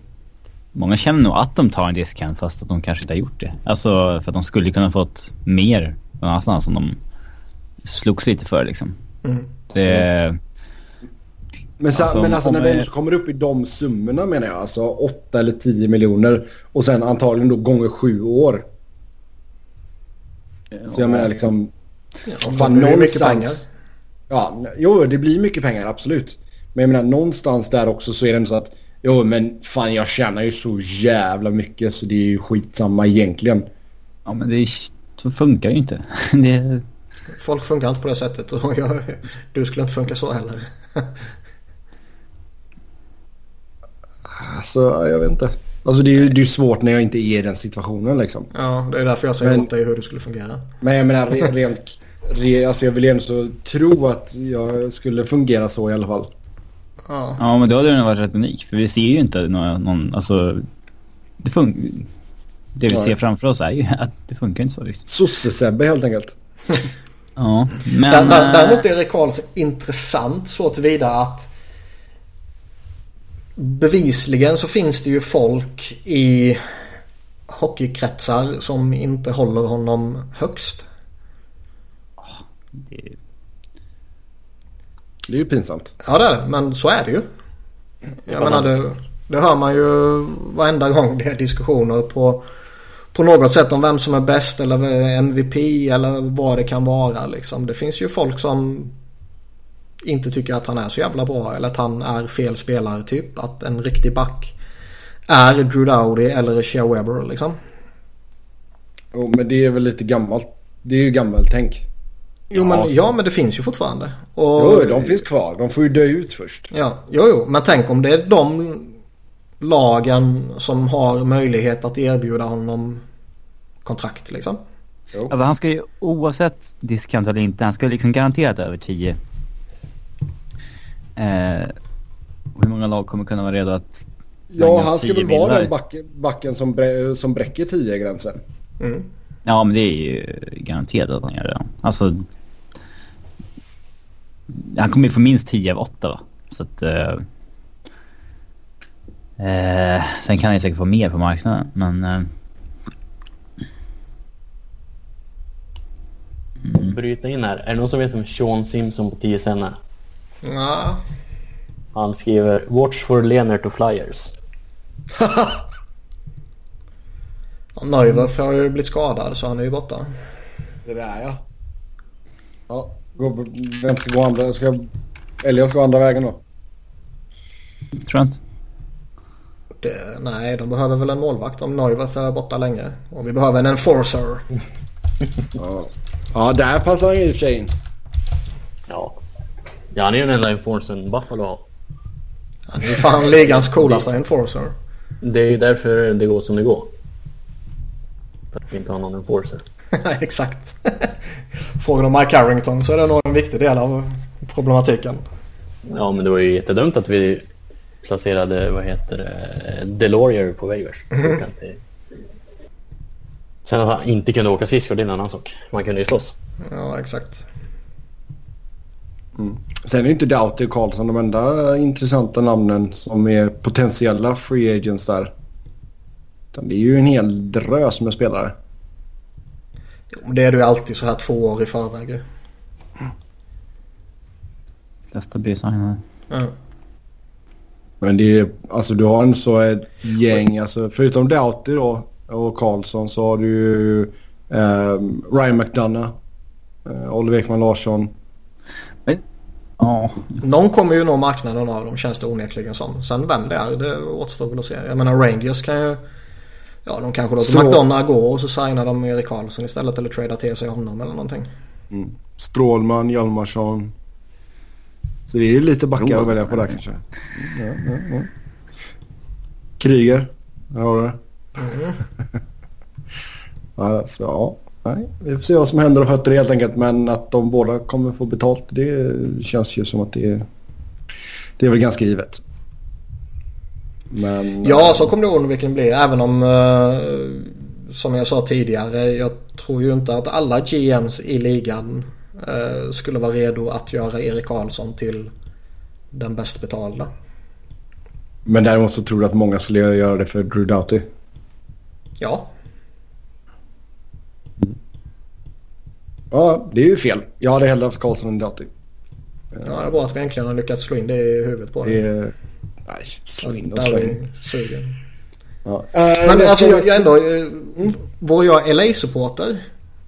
Många känner nog att de tar en discount fast att de kanske inte har gjort det. Alltså för att de skulle kunna fått mer någon annanstans om de slogs lite för liksom. Mm. Det... Men, så, alltså, men alltså när vi kommer upp i de summorna menar jag. Alltså 8 eller 10 miljoner. Och sen antagligen då gånger 7 år. Så jag menar liksom... Ja, fan, det pengar. Ja, jo det blir mycket pengar absolut. Men jag menar någonstans där också så är det så att... Jo men fan jag tjänar ju så jävla mycket så det är ju skitsamma egentligen. Ja men det så funkar ju inte. <laughs> det... Folk funkar inte på det sättet och jag, du skulle inte funka så heller. Alltså, jag vet inte. Alltså det är ju det är svårt när jag inte är i den situationen liksom. Ja, det är därför jag säger men, åt dig hur det skulle fungera. Men jag menar rent... Re, alltså jag vill ändå så tro att jag skulle fungera så i alla fall. Ja, ja men då hade den varit rätt unik. För vi ser ju inte någon... någon alltså, det, fun det vi ja. ser framför oss är ju <laughs> att det funkar inte så riktigt. Sosse-Sebbe helt enkelt. <laughs> ja, men... Däremot är Erik Karlsson intressant så tillvida att bevisligen så finns det ju folk i hockeykretsar som inte håller honom högst. Det är ju pinsamt. Ja det är det, men så är det ju. Jag menar det, det hör man ju varenda gång det är diskussioner på, på något sätt om vem som är bäst eller MVP eller vad det kan vara liksom. Det finns ju folk som inte tycker att han är så jävla bra eller att han är fel spelare typ. Att en riktig back är Drew Dowdy eller Shea Weber liksom. Jo men det är väl lite gammalt. Det är ju gammalt tänk. Jo men ja men det finns ju fortfarande. Och, jo de finns kvar. De får ju dö ut först. Ja jo jo men tänk om det är de lagen som har möjlighet att erbjuda honom kontrakt liksom. Jo. Alltså han ska ju oavsett discount eller inte, han ska liksom garanterat över 10 Eh, hur många lag kommer kunna vara redo att... Ja, han ska väl vara den backen, backen som, bre, som bräcker 10-gränsen. Mm. Ja, men det är ju garanterat att han gör det. Alltså... Han kommer ju få minst 10 av 8 va? Så att... Eh, eh, sen kan han ju säkert få mer på marknaden, men... Eh, mm. Bryta in här. Är det någon som vet om Sean Simpson på TSN är? Ja. Han skriver Watch for Leonard to Flyers. <laughs> Neuwerf har ju blivit skadad så han är ju borta. Det där ja. Ja, vem ska gå andra? Ska Elias gå andra vägen då? Tror jag inte. Det, nej, de behöver väl en målvakt om Neuwerf är borta länge. Och vi behöver en enforcer. ja. ja, där passar han ju sig in. Ja. Ja, han är ju den enda enforcen Buffalo har. Han är ju fan ligans coolaste enforcer. Det är ju därför det går som det går. För att vi inte har någon enforcer. <laughs> Exakt. <laughs> Frågar du Mike Carrington så är det nog en viktig del av problematiken. Ja, men det var ju jättedumt att vi placerade, vad heter det, Delorier på waivers. Mm. Sen att han inte kunde åka skridskor, det är en annan sak. Man kunde ju slåss. Ja, exakt. Mm. Sen är ju inte Doughty och Karlsson de enda intressanta namnen som är potentiella free agents där. Utan det är ju en hel drös med spelare. Jo, det är du ju alltid så här två år i förväg. Blir signade. Ja. Men det är alltså du har en så ett gäng, alltså förutom Doughty då och Karlsson så har du ju eh, Ryan McDonough, eh, Oliver Ekman Larsson. Men, ja. Någon kommer ju nå marknaden av dem känns det onekligen som. Sen vem det är det återstår väl att se. Jag menar Rangers kan ju... Ja de kanske låter så... McDonough gå och så signar de Erik Karlsson istället eller tradar till sig honom eller någonting. Mm. Strålman, Hjalmarsson. Så det är lite backar att välja på där kanske. Ja, ja, ja. Kriger. Där har du det. Mm. <laughs> alltså, ja. Nej, vi får se vad som händer och hötter helt enkelt. Men att de båda kommer få betalt det känns ju som att det är, det är väl ganska givet. Men, ja, så kommer det onekligen bli. Även om, eh, som jag sa tidigare, jag tror ju inte att alla GMs i ligan eh, skulle vara redo att göra Erik Karlsson till den bäst betalda. Men däremot så tror du att många skulle göra det för Drew Doughty? Ja. Ja, det är ju fel. Jag hade hellre haft Karlsson än Doughty. Ja, det är bra att vi äntligen har lyckats slå in det i huvudet på det. det nej, slå in och slå in. Ja. Men alltså jag, jag ändå... Mm. Var jag LA-supporter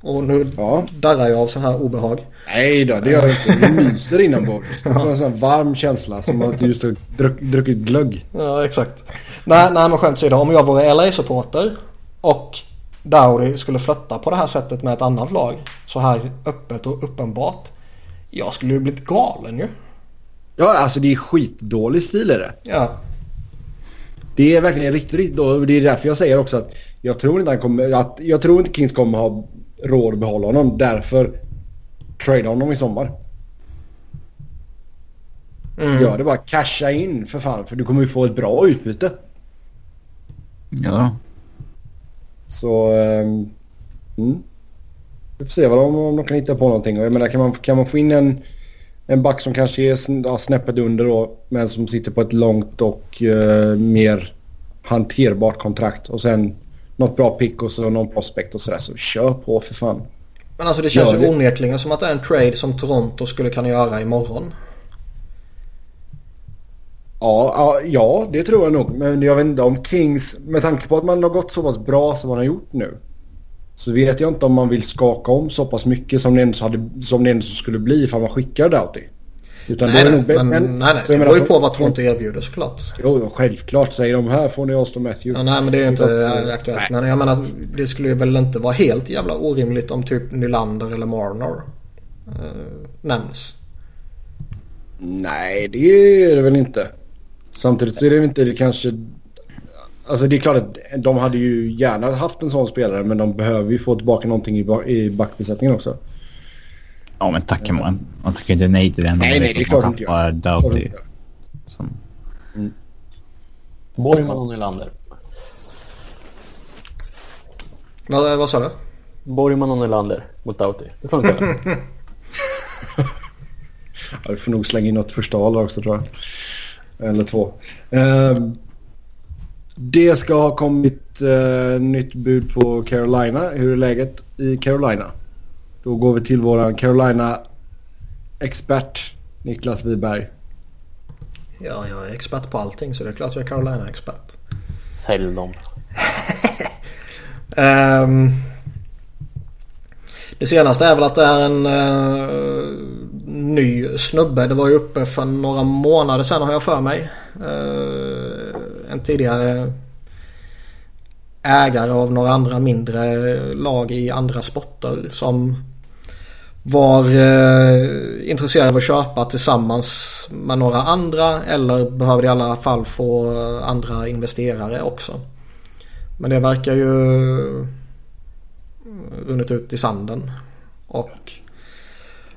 och nu ja. darrar jag av sån här obehag. Nej då, det gör jag inte. Du myser inombords. <laughs> Det är en sån varm känsla som att du just har druck, druckit glögg. Ja, exakt. Nej, nej men skämt åsido. Om jag vore LA-supporter och Dowdy skulle flytta på det här sättet med ett annat lag. Så här öppet och uppenbart. Jag skulle ju blivit galen ju. Ja, alltså det är skitdålig stil är det. Ja. Det är verkligen riktigt, riktigt dåligt. Det är därför jag säger också att jag tror inte han kommer, att, jag tror inte Kings kommer ha råd att behålla honom. Därför trade honom i sommar. Mm. Gör det bara. Casha in för fan. För du kommer ju få ett bra utbyte. Ja. Så... Um, mm. Vi får se vad de, om de kan hitta på någonting. Och jag menar, kan man, kan man få in en, en back som kanske är ja, snäppet under då, men som sitter på ett långt och uh, mer hanterbart kontrakt och sen något bra pick och så någon prospect och sådär. Så kör på för fan. Men alltså det känns ju onekligen som att det är en trade som Toronto skulle kunna göra imorgon. Ja, ja, ja, det tror jag nog. Men jag vet inte om Kings, med tanke på att man har gått så pass bra som man har gjort nu. Så vet jag inte om man vill skaka om så pass mycket som det ändå, hade, som det ändå skulle bli ifall man skickar Doughty. Utan nej, nog men, men, nej, nej. det beror ju på vad Toronto erbjuder såklart. Jo, självklart säger de här får ni Austin Matthews. Ja, nej, men det är inte aktuellt. Nej. Men jag menar, det skulle ju väl inte vara helt jävla orimligt om typ Nylander eller Marner eh, nämns. Nej, det är det väl inte. Samtidigt så är det inte det kanske... Alltså det är klart att de hade ju gärna haft en sån spelare men de behöver ju få tillbaka någonting i, backbesättningen också. Ja men tackar man. Man tackar inte nej till det. Nej, nej, det är klart inte jag. Doughty. Som... Mm. Borgman och Nylander. Vad, vad sa du? Borgman och Nylander mot Doughty. Det funkar. <laughs> ja, vi får nog slänga in något första val också tror jag. Eller två. Uh, det ska ha kommit uh, nytt bud på Carolina. Hur är läget i Carolina? Då går vi till våran Carolina-expert Niklas Wiberg. Ja, jag är expert på allting så det är klart jag är Carolina-expert. Sälj dem. um, <laughs> det senaste är väl att det är en uh, ny snubbe. Det var ju uppe för några månader sedan har jag för mig. Uh, en tidigare ägare av några andra mindre lag i andra sporter som var eh, intresserade av att köpa tillsammans med några andra eller behövde i alla fall få andra investerare också. Men det verkar ju runnit ut i sanden. Och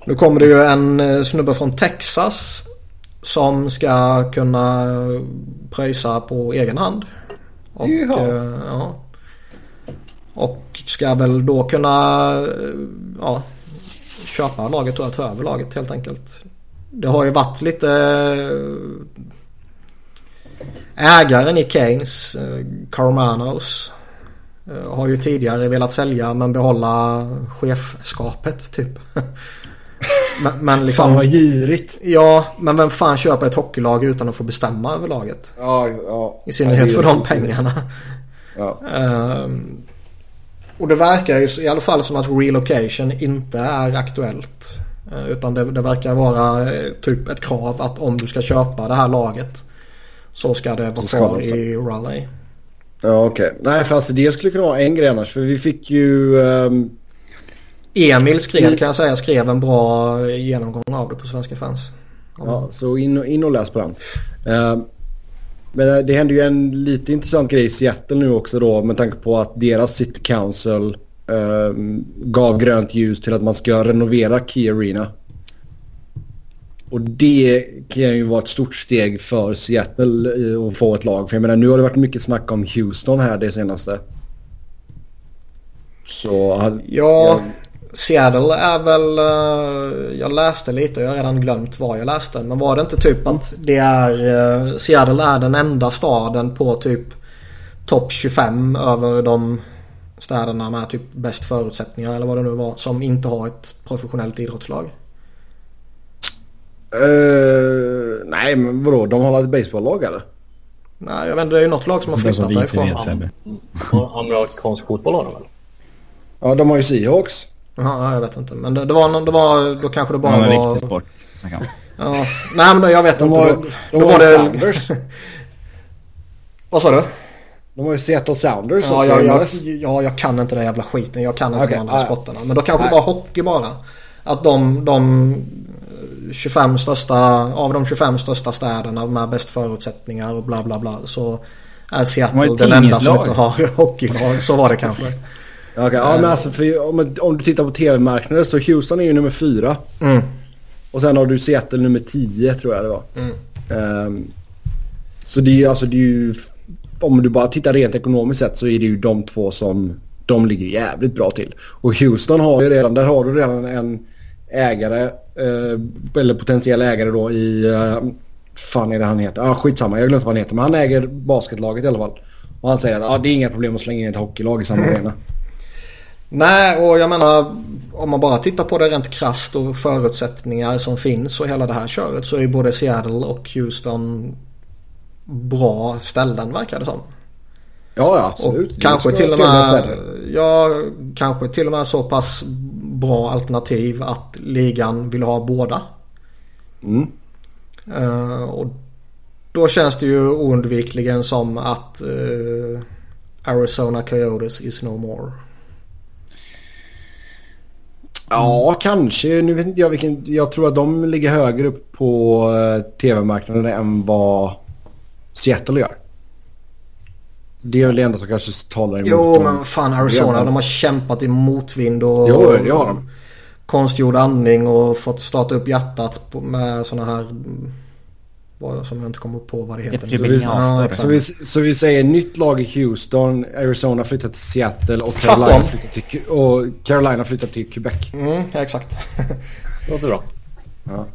nu kommer det ju en eh, snubbe från Texas som ska kunna pröjsa på egen hand. Och, ja. och ska väl då kunna ja, köpa laget och ta över laget helt enkelt. Det har ju varit lite ägaren i Keynes, Carmanos, har ju tidigare velat sälja men behålla chefskapet typ. <laughs> Men, men liksom, fan vad girigt. Ja, men vem fan köper ett hockeylag utan att få bestämma över laget? Ja, ja. I synnerhet ja, för de pengarna. Ja. Um, och det verkar ju i alla fall som att relocation inte är aktuellt. Uh, utan det, det, verkar vara uh, typ ett krav att om du ska köpa det här laget så ska det vara kvar i Raleigh. Ja okej. Okay. Nej för alltså det skulle kunna vara en grej annars. För vi fick ju... Um Emil skrev kan jag säga skrev en bra genomgång av det på Svenska fans. Ja, så in, in och läs på den. Uh, men det hände ju en lite intressant grej i Seattle nu också då med tanke på att deras City Council uh, gav grönt ljus till att man ska renovera Key Arena. Och det kan ju vara ett stort steg för Seattle att få ett lag. För jag menar nu har det varit mycket snack om Houston här det senaste. Så... Ja, jag, Seattle är väl... Uh, jag läste lite och jag har redan glömt vad jag läste. Men var det inte typ att det är... Uh, Seattle är den enda staden på typ topp 25 över de städerna med typ bäst förutsättningar eller vad det nu var. Som inte har ett professionellt idrottslag. Uh, nej men vadå? De har ett baseballlag eller? Nej jag vet inte. Det är ju något lag som har flyttat därifrån. Amerikansk fotboll har de väl? Ja de har ju Seahawks. Ja, jag vet inte. Men det, det, var, någon, det var... Då kanske det bara var... En riktig sport. Ja. Nej men då, jag vet de inte. Har, då, de då var det... Sounders. <laughs> Vad sa du? De har ju Seattle Sounders ja, jag, jag, ja, jag kan inte den jävla skiten. Jag kan inte okay. de andra ah, sporterna. Men då kanske Nej. det var hockey bara. Att de, de 25 största, av de 25 största städerna med bäst förutsättningar och bla bla bla. Så är Seattle den enda som inte har <laughs> hockeylag. Så var det kanske. Okay, ja, men alltså för, om, om du tittar på tv-marknaden så Houston är ju nummer fyra. Mm. Och sen har du Seattle nummer tio tror jag det var. Mm. Um, så det är, alltså, det är ju... Om du bara tittar rent ekonomiskt sett så är det ju de två som... De ligger jävligt bra till. Och Houston har ju redan... Där har du redan en ägare. Eh, eller potentiell ägare då i... Eh, fan är det han heter? Ah, skitsamma, jag glömt vad han heter. Men han äger basketlaget i alla fall. Och han säger att ah, det är inga problem att slänga in ett hockeylag i samma arena. Nej, och jag menar om man bara tittar på det rent krast och förutsättningar som finns och hela det här köret så är både Seattle och Houston bra ställen verkar det som. Ja, ja absolut. Och kanske till och med ja, kanske till och med så pass bra alternativ att ligan vill ha båda. Mm. Uh, och då känns det ju oundvikligen som att uh, Arizona Coyotes is no more. Ja, kanske. Nu vet inte jag vilken. Jag tror att de ligger högre upp på eh, tv-marknaden än vad Seattle gör. Det är väl det enda som kanske talar emot Jo, dem. men fan Arizona. De har kämpat i motvind och... Jo, det har de. Konstgjord andning och fått starta upp hjärtat med sådana här som jag inte kommer på vad det heter. Så vi, ja, så, vi, så vi säger nytt lag i Houston, Arizona flyttar till Seattle och Carolina, flyttar till, och Carolina flyttar till Quebec. Mm, ja, exakt. <laughs> Låter bra. Ja.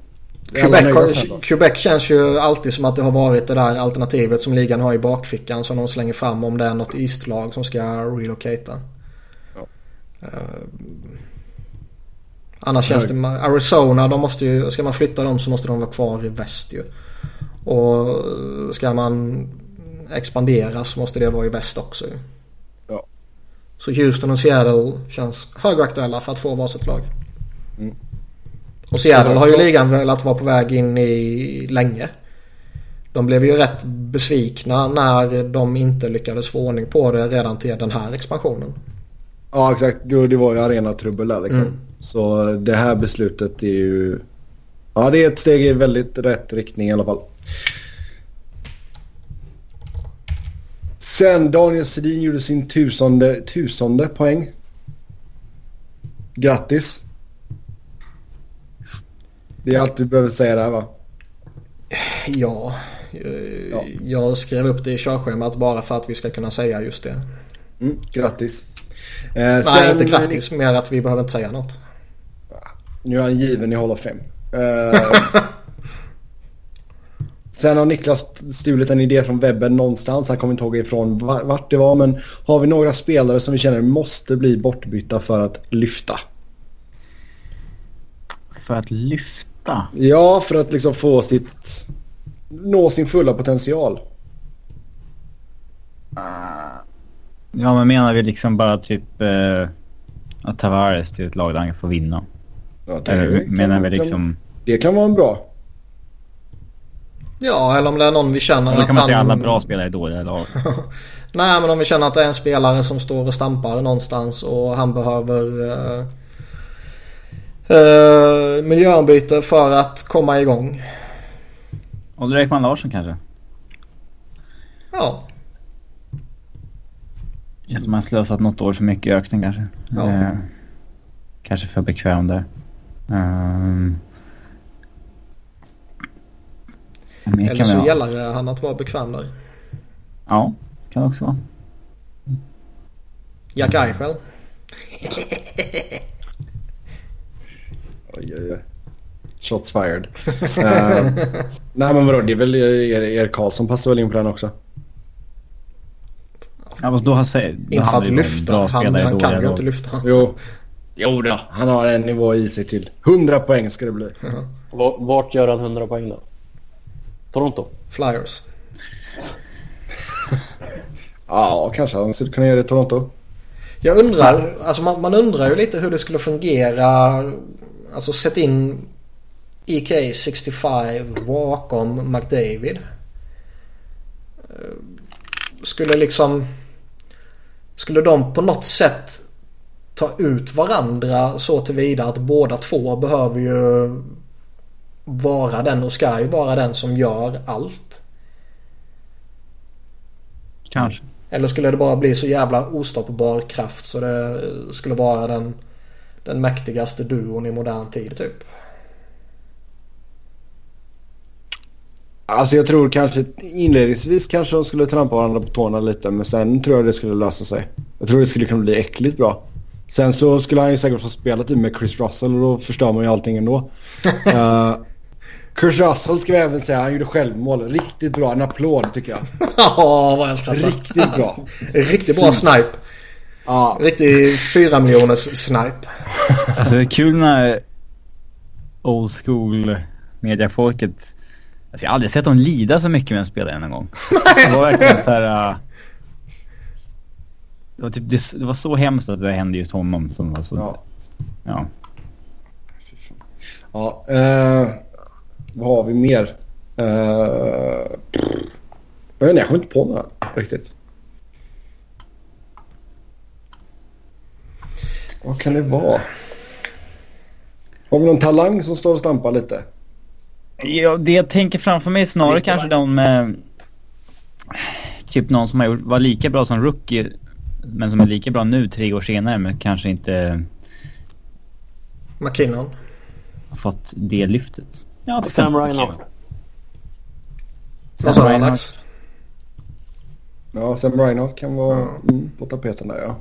Quebec, Quebec känns ju alltid som att det har varit det där alternativet som ligan har i bakfickan som de slänger fram om det är något East-lag som ska relocata. Ja. Uh, annars känns det... Arizona, de måste ju, ska man flytta dem så måste de vara kvar i väst ju. Och ska man expandera så måste det vara i väst också. Ja. Så Houston och Seattle känns högaktuella för att få varsitt lag. Mm. Och Seattle har ju ligan velat vara på väg in i länge. De blev ju rätt besvikna när de inte lyckades få ordning på det redan till den här expansionen. Ja exakt, det var ju arenatrubbel där liksom. Mm. Så det här beslutet är ju Ja, det är ett steg i väldigt rätt riktning i alla fall. Sen Daniel Sedin gjorde sin tusende, tusende poäng. Grattis. Det är allt du behöver säga där va? Ja, ja. jag skrev upp det i körschemat bara för att vi ska kunna säga just det. Mm, grattis. Eh, Nej, sen, inte grattis. Mer att vi behöver inte säga något. Nu är han given i Hall of Fame. Eh, <laughs> sen har Niklas stulit en idé från webben någonstans. Han kommer inte ihåg ifrån vart det var. Men har vi några spelare som vi känner måste bli bortbytta för att lyfta? För att lyfta? Ja, för att liksom få sitt... Nå sin fulla potential. Ja, men menar vi liksom bara typ eh, att Tavares till ett lag där han får vinna? Ja, det eller menar vi liksom... Det kan vara en bra. Ja, eller om det är någon vi känner att kan man säga alla bra spelare är dåliga lag. <laughs> Nej, men om vi känner att det är en spelare som står och stampar någonstans och han behöver uh, uh, miljöombyte för att komma igång. Olle Ekman Larsson kanske? Ja. Känns som han slösat något år för mycket i ökning kanske. Ja. Eh, kanske för bekväm där. Um, Eller så gäller han att vara bekväm där. Ja, kan det också vara. Jack Eichel. oj, oj, oj. Shots fired. uh, nej men vadå, det är väl Erik Karlsson passar väl in på den också. Ja, men då har säger, Inte för att lyfta. Han, han kan ju inte lyfta. Jo. Jo då, han har en nivå i sig till. 100 poäng ska det bli. Uh-huh. Vart gör han 100 poäng då? Toronto? Flyers. <laughs> ja, kanske han skulle kunna göra det i Toronto. Jag undrar, alltså man, man, undrar ju lite hur det skulle fungera. Alltså sätt in EK 65 bakom McDavid. Skulle liksom... Skulle de på något sätt ta ut varandra så tillvida att båda två behöver ju vara den och ska ju vara den som gör allt. Kanske. Eller skulle det bara bli så jävla ostoppbar kraft så det skulle vara den, den mäktigaste duon i modern tid typ. Alltså jag tror kanske inledningsvis kanske de skulle trampa varandra på tårna lite men sen tror jag det skulle lösa sig. Jag tror det skulle kunna bli äckligt bra. Sen så skulle han ju säkert få spela typ med Chris Russell och då förstör man ju allting ändå. uh, <laughs> Chris Russell ska vi även säga, han gjorde självmål. Riktigt bra, en applåd tycker jag. <laughs> Ja, vad jag skrattar. Riktigt bra. Riktigt bra snipe. Ja. Riktig fyra miljoners snipe. Alltså det är kul när old school mediafolket Alltså jag har aldrig sett dem lida så mycket med en spelare en gång. det var verkligen så här... Uh, det, var typ, det, det, var så hemskt att det hände just honom. Som var så, ja. Ja. ja uh, vad har vi mer? Uh, jag vet inte, jag kommer inte på några riktigt. Vad kan det vara? Har vi någon talang som står och stampar lite? Ja, det jag tänker framför mig snarare Visst, kanske de med... Typ någon som har gjort, var lika bra som rookie men som är lika bra nu tre år senare men kanske inte... McKinnon. Har fått det lyftet. Ja, Sam Reinhoff. Sam sa Alex? Ja, Sam Reinhoff kan vara mm, på tapeten där ja.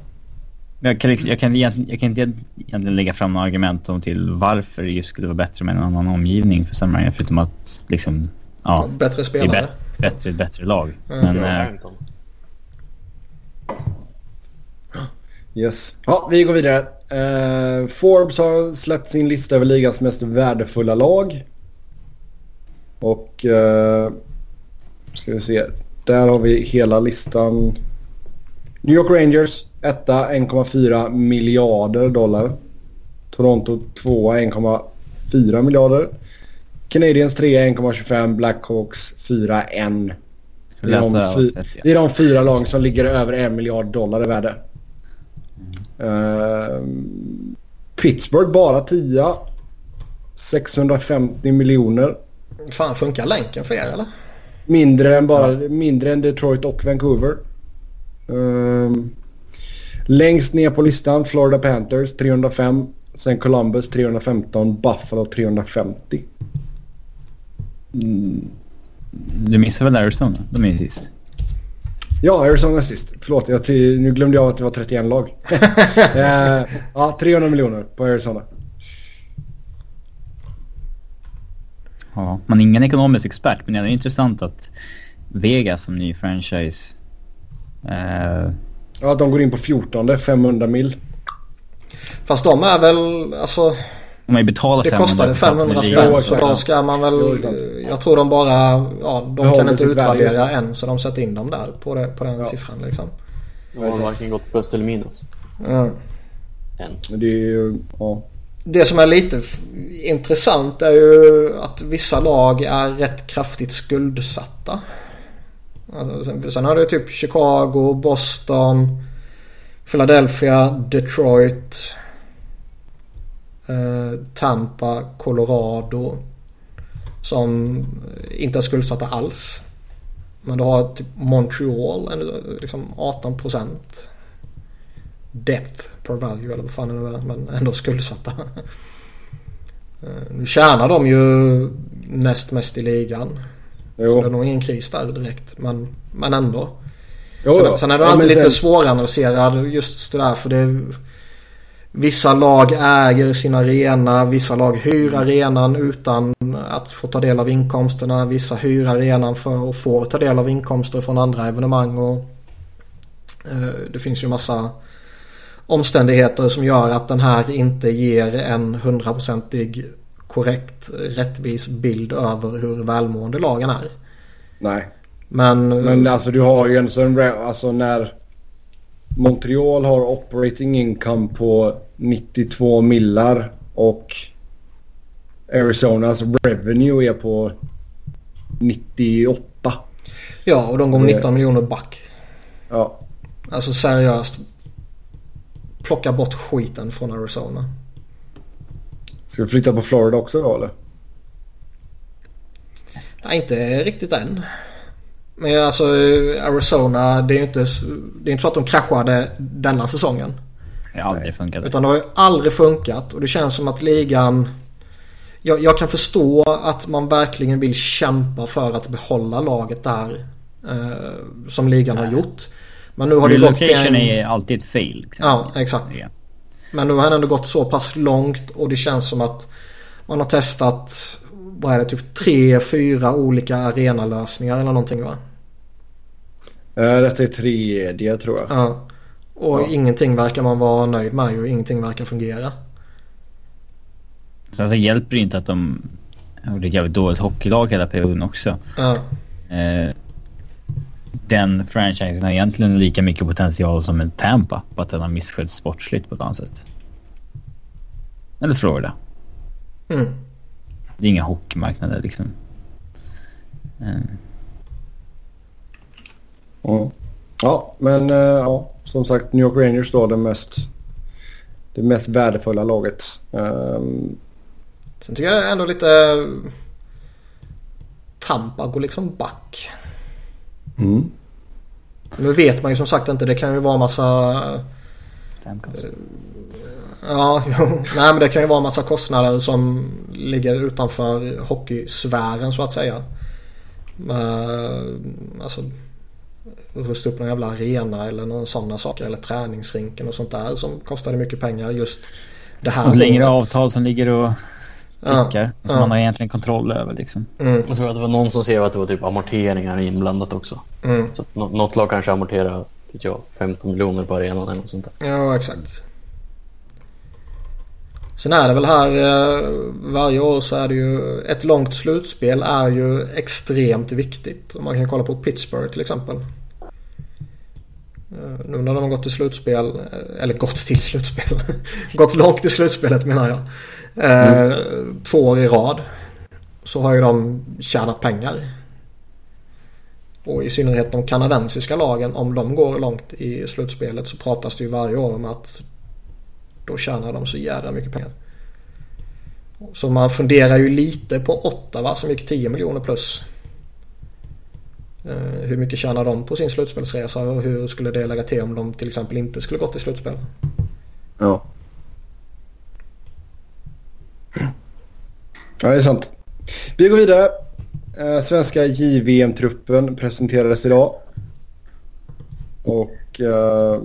Jag kan, jag, kan, jag kan inte egentligen lägga fram några argument om till varför det skulle vara bättre med en annan omgivning för Sam Ryan förutom att liksom... Ja, bättre spelare. Det är bättre, bättre, bättre lag. Mm. Men... Äh, yes. Ja, vi går vidare. Uh, Forbes har släppt sin lista över ligans mest värdefulla lag. Och... Uh, ska vi se. Där har vi hela listan. New York Rangers Etta 1,4 miljarder dollar. Toronto 2 1,4 miljarder. Canadiens 3 1,25. Blackhawks 4 1. Det är, de det är de fyra lag som ligger över en miljard dollar i värde. Mm. Uh, Pittsburgh bara 10. 650 miljoner. Fan, funkar länken för er eller? Mindre än, bara, mindre än Detroit och Vancouver. Um, längst ner på listan Florida Panthers 305. Sen Columbus 315. Buffalo 350. Mm. Du missar väl Arizona? De är ju sist. Ja, Arizona sist. Förlåt, jag nu glömde jag att det var 31 lag. uh, <laughs> ja, 300 miljoner på Arizona. Ja, man är ingen ekonomisk expert men det är intressant att Vegas som ny franchise... Eh... Ja, de går in på 14, 500 mil. Fast de är väl, alltså... De har ju betalat Det kostade 500 spänn så då ska man väl... Jag tror de bara... Ja, de Behåller kan inte utvärdera än så de sätter in dem där på, det, på den ja. siffran liksom. De har varken gått plus eller minus. Ja. Än. Men det är ju... Ja det som är lite intressant är ju att vissa lag är rätt kraftigt skuldsatta. Alltså, sen har du typ Chicago, Boston, Philadelphia, Detroit, eh, Tampa, Colorado. Som inte är skuldsatta alls. Men du har typ Montreal, liksom 18 procent. Depth per value eller vad fan det nu är. Men ändå skuldsatta. Eh, nu tjänar de ju näst mest i ligan. Jo. Så det är nog ingen kris där direkt. Men, men ändå. Jo, sen, sen är det ja, alltid lite sen... svåranalyserad just det där. För det Vissa lag äger sin arena, vissa lag hyr arenan utan att få ta del av inkomsterna. Vissa hyr arenan för att få ta del av inkomster från andra evenemang. Och, eh, det finns ju massa omständigheter som gör att den här inte ger en hundraprocentig korrekt rättvis bild över hur välmående lagen är. Nej. Men, Men alltså du har ju en sån... Alltså när Montreal har operating income på 92 millar och Arizonas revenue är på 98. Ja, och de går 19 miljoner back. Ja. Alltså seriöst plocka bort skiten från Arizona. Ska vi flytta på Florida också då eller? Nej, inte riktigt än. Men alltså Arizona, det är ju inte, det är inte så att de kraschade denna säsongen. Det har aldrig funkat. Utan det har ju aldrig funkat och det känns som att ligan... Jag, jag kan förstå att man verkligen vill kämpa för att behålla laget där. Eh, som ligan Nej. har gjort. Men nu har det gått till en... är alltid ett fail. Liksom. Ja, exakt. Ja. Men nu har det ändå gått så pass långt och det känns som att man har testat, vad är det, typ tre, fyra olika arenalösningar eller någonting va? Eh, detta är tredje tror jag. Ja. Och ja. ingenting verkar man vara nöjd med och ingenting verkar fungera. Sen så hjälper det inte att de gjorde ett jävligt dåligt hockeylag hela perioden också. Ja. Eh, den franchisen har egentligen lika mycket potential som en Tampa. Bara att den har misskötts sportsligt på ett annat sätt. Eller Florida. Mm. Det är inga hockeymarknader liksom. Mm. Mm. Ja, men uh, ja, som sagt New York Rangers då det mest, det mest värdefulla laget. Um... Sen tycker jag ändå lite Tampa går liksom back. Mm. Nu vet man ju som sagt inte. Det kan ju vara massa... Stamkos. Eh, ja, <laughs> jo. Nej men det kan ju vara massa kostnader som ligger utanför hockeysfären så att säga. Men, alltså rusta upp någon jävla arena eller någon sådana saker. Eller träningsrinken och sånt där som kostade mycket pengar just det här Och längre avtal som ligger och prickar. Ja, som ja. man har egentligen kontroll över liksom. Mm. Jag tror att det var någon som skrev att det var typ amorteringar inblandat också. Mm. Så något lag kanske amorterar jag, 15 miljoner på arenan eller något sånt där. Ja, exakt. Sen är det väl här eh, varje år så är det ju ett långt slutspel är ju extremt viktigt. Man kan kolla på Pittsburgh till exempel. Eh, nu när de har gått till slutspel, eh, eller gått till slutspel, <laughs> gått långt i slutspelet menar jag. Mm. Två år i rad. Så har ju de tjänat pengar. Och i synnerhet de kanadensiska lagen, om de går långt i slutspelet så pratas det ju varje år om att då tjänar de så jävla mycket pengar. Så man funderar ju lite på Ottawa som gick 10 miljoner plus. Eh, hur mycket tjänar de på sin slutspelsresa och hur skulle det lägga till om de till exempel inte skulle gått till slutspel? Ja. Ja, det är sant. Vi går vidare. Eh, svenska JVM-truppen presenterades idag. Och uh,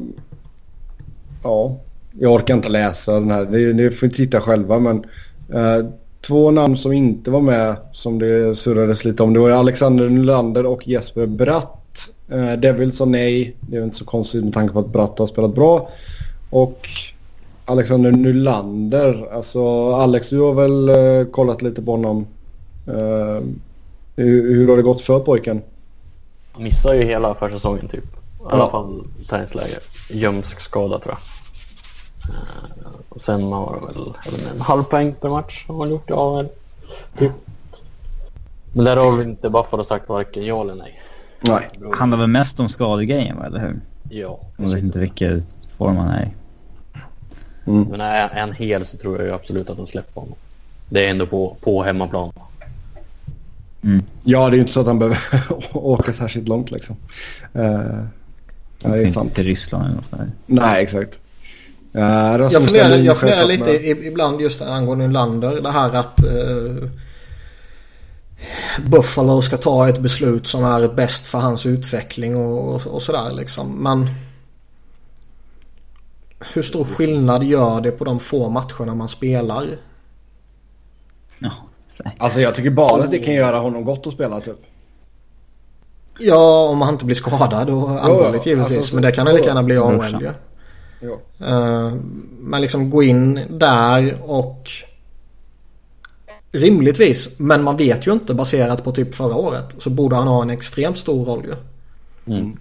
ja, jag orkar inte läsa den här. Ni, ni får titta själva men uh, två namn som inte var med som det surrades lite om. Det var Alexander Nylander och Jesper Bratt. Uh, Devil sa nej. Det är inte så konstigt med tanke på att Bratt har spelat bra. Och Alexander Nylander. Alltså Alex du har väl eh, kollat lite på honom. Eh, hur, hur har det gått för pojken? Han missar ju hela försäsongen typ. I alla fall träningsläger. Ljumsk skada tror jag. Eh, Och sen har han väl en halv poäng per match har han gjort i AHL. Typ. Men där har väl inte Buffalo sagt varken ja eller nej. Nej. Handlar väl mest om skadegrejen eller hur? Ja. Jag vet inte vilken form han är i. Men är han hel så tror jag ju absolut att de släpper honom. Det är ändå på, på hemmaplan. Ja, det är ju inte så att han behöver <laughs> åka särskilt långt liksom. Eh, ja, det är Inte sant. till Ryssland eller något sånt. Nej, exakt. Uh, Jag funderar, jag funderar lite i- ibland just angående Nylander. Det här att eh, Buffalo ska ta ett beslut som är bäst för hans utveckling och, och, och sådär liksom. Men hur stor skillnad gör det på de få matcherna man spelar? Ja, nej. Alltså jag tycker bara att det kan göra honom gott att spela typ. Ja, om han inte blir skadad och allvarligt givetvis. alltså, men det kan han lika gärna bli. AHL ju. Eh, Men liksom gå in där och rimligtvis, men man vet ju inte baserat på typ förra året, så borde han ha en extremt stor roll ju. Mm.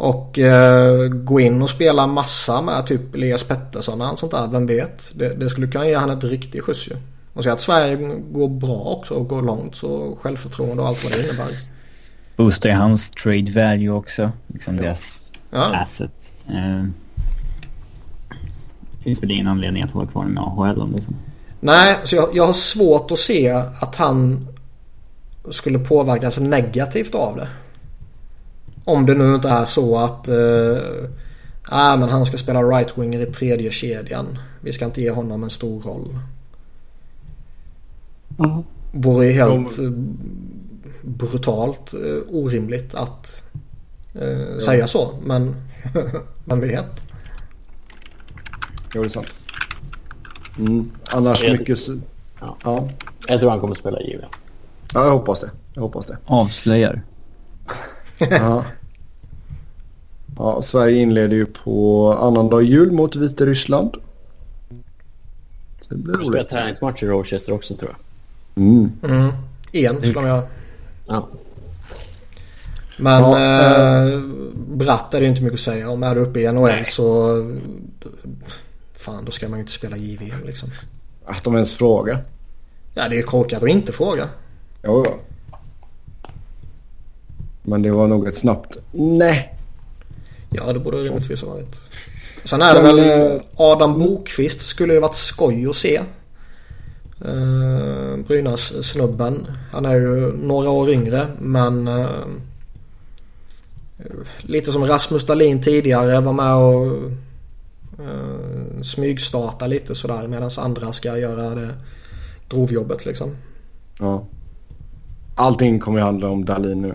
Och eh, gå in och spela massa med typ Elias Pettersson och allt sånt där, vem vet? Det, det skulle kunna ge han ett riktigt skjuts ju. Och så att Sverige går bra också och går långt så självförtroende och allt vad det innebär. Boostar ju hans trade value också. Liksom deras Ja, asset. Eh, finns väl ingen anledning att hålla kvar med AHL om det är så. Nej, så jag, jag har svårt att se att han skulle påverkas negativt av det. Om det nu inte är så att eh, ah, men han ska spela right-winger i tredje kedjan. Vi ska inte ge honom en stor roll. Vore ju helt eh, brutalt eh, orimligt att eh, säga så. Men <laughs> man vet. Jo, det är sant. Mm. Annars Jag- mycket... Ja. Ja. Jag tror han kommer spela JVM. ja, jag hoppas det. Jag hoppas det. Avslöjar. Ja. ja, Sverige inleder ju på annandag jul mot Vitryssland. Det blir Han spelar roligt. träningsmatch i Rochester också tror jag. Mm. Mm. En skulle de göra. Ja. Men Ja, eh, Bratt är det inte mycket att säga om. Är du uppe i NHL Nej. så... Fan, då ska man ju inte spela JVM liksom. Att de ens frågar. Ja, det är korkat att inte fråga. Jo, jo. Men det var nog ett snabbt nej. Ja, det borde rimligtvis ha varit. Sen är det väl eh, Adam Bokvist skulle ju varit skoj att se. Uh, Brynäs snubben. Han är ju några år yngre men eh, lite som Rasmus Dahlin tidigare var med och uh, smygstarta lite sådär medan andra ska göra det grovjobbet liksom. Ja. Allting kommer ju handla om Dahlin nu.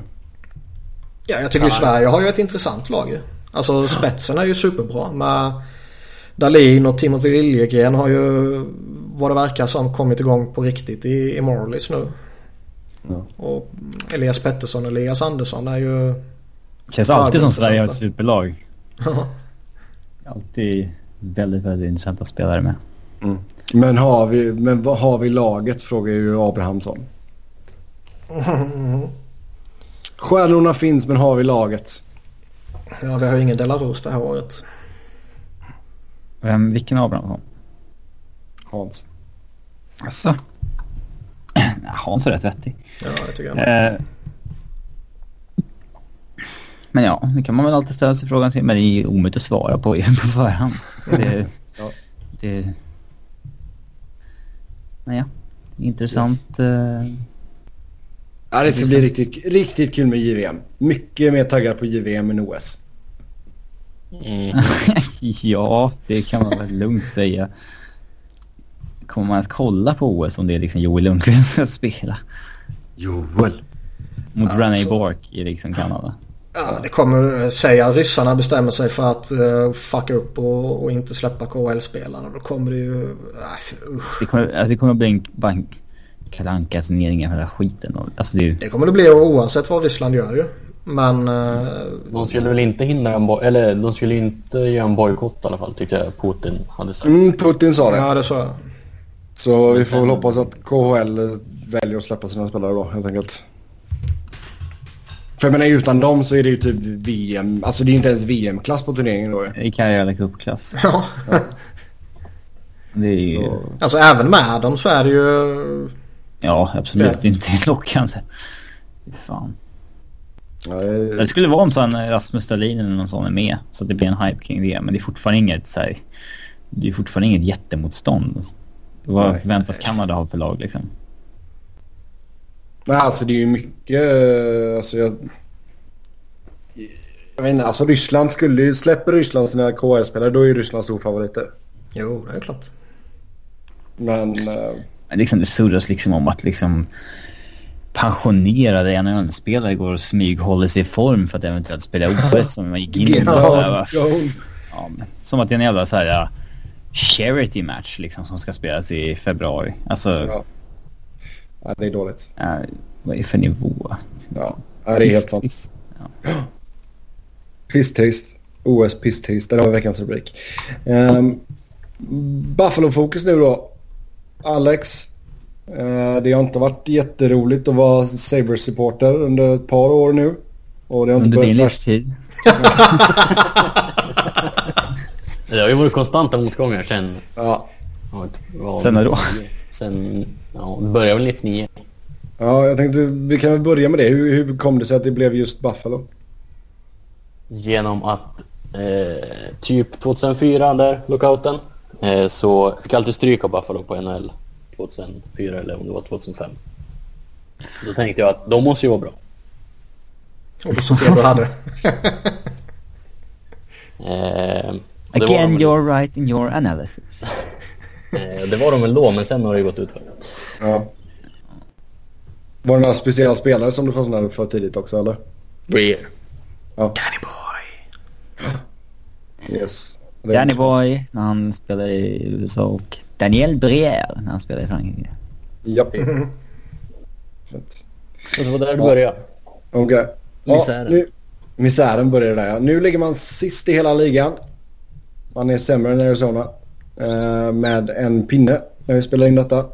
Ja, jag tycker ju Sverige har ju ett intressant lag ju. Alltså spetsen är ju superbra med Dahlin och Timothy Liljegren har ju vad det verkar som kommit igång på riktigt i, i Marlies nu. Ja. Och Elias Pettersson och Elias Andersson är ju... Känns alltid som. Sverige har ett superlag. Ja, <laughs> Alltid väldigt, väldigt intressanta spelare med. Men har vi, men vad har vi laget frågar ju Abrahamsson. <laughs> Stjärnorna finns men har vi laget? ja vi har ju ingen Delarose det här året. Vem, vilken av dem? Hans. Alltså. Nej, <clears throat> Hans är rätt vettig. Ja, det tycker jag. Eh, men ja, det kan man väl alltid ställa sig frågan till. Men det är ju omöjligt att svara på <laughs> på förhand. Det, <laughs> Ja. det, ja. Intressant. eh, Ja, det ska bli riktigt, riktigt kul med JVM. Mycket mer taggad på JVM än OS. Mm. <laughs> ja, det kan man väl lugnt säga. Kommer man ens kolla på OS om det är liksom Joel Lundqvist som ska spela? Joel. Mot Ja, René Bork i liksom Kanada. Ja, det kommer säga ryssarna bestämmer sig för att uh, fucka upp och, och inte släppa KHL-spelarna. Då kommer det ju... Äh, usch. Det kommer, alltså det kommer bli en, en Kalle Anka-turnering av hela skiten. Och, alltså det är ju... Det kommer det bli oavsett vad Ryssland gör ju. Men... eh, De skulle väl inte hindra en boj- eller de skulle inte göra en bojkott i alla fall tyckte jag Putin hade sagt. Mm, Putin sa det. ja, det så. Så vi får väl hoppas att KHL väljer att släppa sina spelare då helt enkelt. För jag menar utan dem så är det ju typ VM. Alltså det är ju inte ens VM-klass på turneringen då ju. I Karjala Cup-klass. Ja. Det är ju... Så, Alltså även med dem så är det ju... Ja, absolut Ja. inte lockande. Fan. ja, det- Det skulle vara om sån Rasmus Dahlin eller någon sån är med. Så att det blir en hype kring det. Men det är fortfarande inget så här, Det är fortfarande inget jättemotstånd. Vad Nej. förväntas Kanada ha för lag liksom? Men alltså det är ju mycket... eh, Alltså jag... Jag vet inte, alltså Ryssland skulle ju... Släpper Ryssland sina KHL-spelare då är ju Ryssland storfavoriter. Jo, det är klart. Men... liksom, det surras liksom om att liksom pensionerade NHL-spelare går och smyghåller sig i form för att eventuellt spela <laughs> OS som man gick in i. Ja. Ja, som att det är en jävla så här ja, charity match liksom som ska spelas i februari. Alltså, Ja. ja, det är dåligt. eh, vad är det för nivå? Ja, ja det är helt sant. Trist. Pisstaste. OS pisstaste. Där har vi veckans rubrik. Um, Buffalo-fokus nu då. Alex. eh, det har inte varit jätteroligt att vara Sabres-supporter under ett par år nu. Och det har inte Under din livstid. <laughs> Det har ju varit konstanta motgångar sen... Ja. Sen när då? Sen... Ja, det började väl 99. ja, jag tänkte vi kan väl börja med det. Hur, hur kom det sig att det blev just Buffalo? Genom att eh, typ 2004 där, lockouten, eh, så fick jag alltid stryk av Buffalo på NHL 2004 eller om det var 2005. Då tänkte jag att de måste ju vara bra. Och så fel du hade. <laughs> Eh, Again you're right in your analysis. <laughs> Eh, det var de väl då, men sen har det ju gått ut för. Ja. Var det några speciella spelare som du fastnade för tidigt också eller? Breer. Danny boy. <gasps> Yes. Danny Boy när han spelade i USA och Daniel Brière när han spelade i Frankrike. Japp. <laughs> Fett. Och det var där det började. Okej. Misären. nu, misären börjar där ja. Nu ligger man sist i hela ligan. Man är sämre än Arizona. Eh, med en pinne när vi spelar in detta.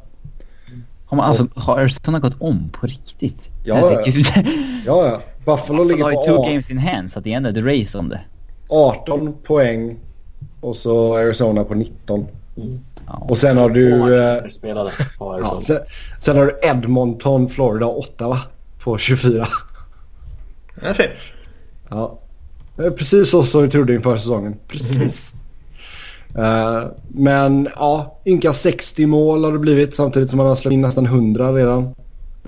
Har, man, alltså, har Arizona gått om på riktigt? Ja, Herregud. Ja, ja. Buffalo De ligger har ju på two games in hand så att det är ändå ett race om det. 18 poäng. Och så Arizona på 19. Ja. Och sen har du... Eh, spelade på <laughs> ja, Arizona. sen, sen har du Edmonton, Florida 8 va? På 24. Det är fint. Ja. Precis så som vi trodde inför säsongen. Precis. Eh, men ja, ynka 60 mål har det blivit samtidigt som man har släppt in nästan 100 redan.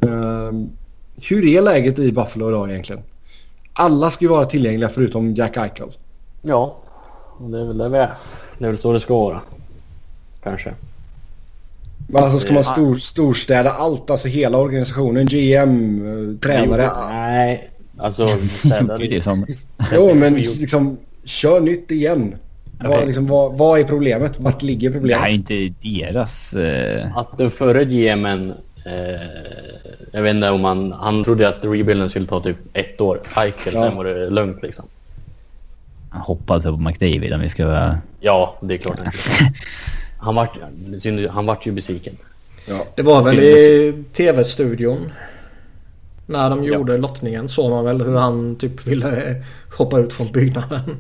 Eh, hur är läget i Buffalo idag egentligen? Alla ska ju vara tillgängliga förutom Jack Eichel. Ja, det är väl där vi är. Det är väl så det ska vara. Kanske. Men alltså ska man Ja. stor, storstäda allt, alltså hela organisationen, GM, eh, tränare. Nej, alltså <laughs> Det som... Jo <laughs> men liksom kör nytt igen. Vad, liksom, vad, vad är problemet? Vart ligger Det problemet? här är inte deras... eh, Att den förre GMen, eh, jag vet inte om han, han trodde att rebuilden skulle ta typ ett år. Eichel, Ja. sen var det lugnt liksom. Han hoppade på McDavid om vi ska vara... Ja, det är klart han vart, han vart ju besviken. Ja. Det var väl i tv-studion. När de gjorde lottningen såg man väl hur han typ ville hoppa ut från byggnaden.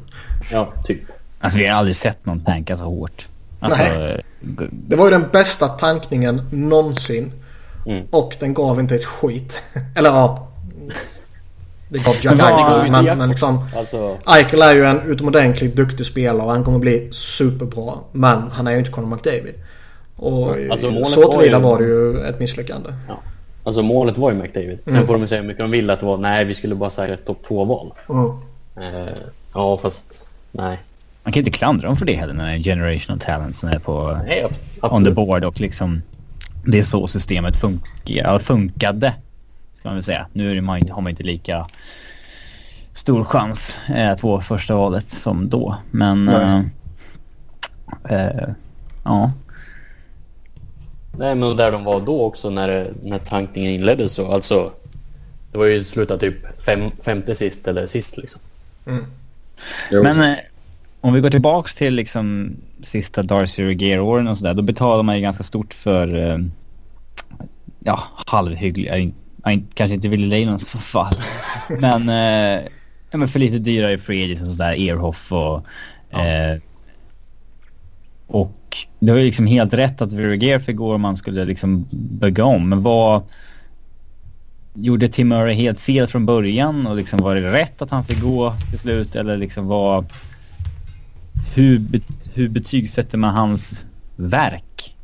Ja, typ. Alltså vi har aldrig sett någon tanka så hårt. Alltså, Nej. Det var ju den bästa tankningen någonsin. Mm. Och den gav inte ett skit. <laughs> Eller ja. Det gav Jack Men går ju Men, inte men liksom. Alltså, Eichel är ju en utomordentligt duktig spelare och han kommer bli superbra. Men han är ju inte Conor McDavid. Och Alltså, så var tillvida ju- var det ju ett misslyckande. Ja. Alltså målet var ju McDavid. Sen Mm. får de säga hur mycket de vill att det var. Nej, vi skulle bara säga ett topp 2-val. Eh, ja, fast nej. Man kan inte klandra dem för det heller när det är generational talent som är på Nej, on the board och liksom det är så systemet funkar, ja, funkade. Ska man väl säga. Nu man, har man inte lika stor chans eh, att få första valet som då. Men Nej. eh, eh, ja. Nej, men där de var då också när, när tankningen inleddes så. Alltså, det var ju slutat typ fem, femte sist eller sist liksom. Jo, Men eh, om vi går tillbaks till liksom sista Darcy Regier-åren och sådär. Då betalar man ju ganska stort för eh, ja, halvhyggliga, jag, jag, kanske inte Willie Leijons <laughs> förfall. men, eh, ja, men för lite dyrare free agents och sådär. Earhoff och... Eh, och det var ju liksom helt rätt att Regier fick gå och man skulle liksom bygga om. Men vad... Gjorde Tim Murray helt fel från början och liksom var det rätt att han fick gå till slut eller liksom vad... Hur, hur betygsätter man hans verk?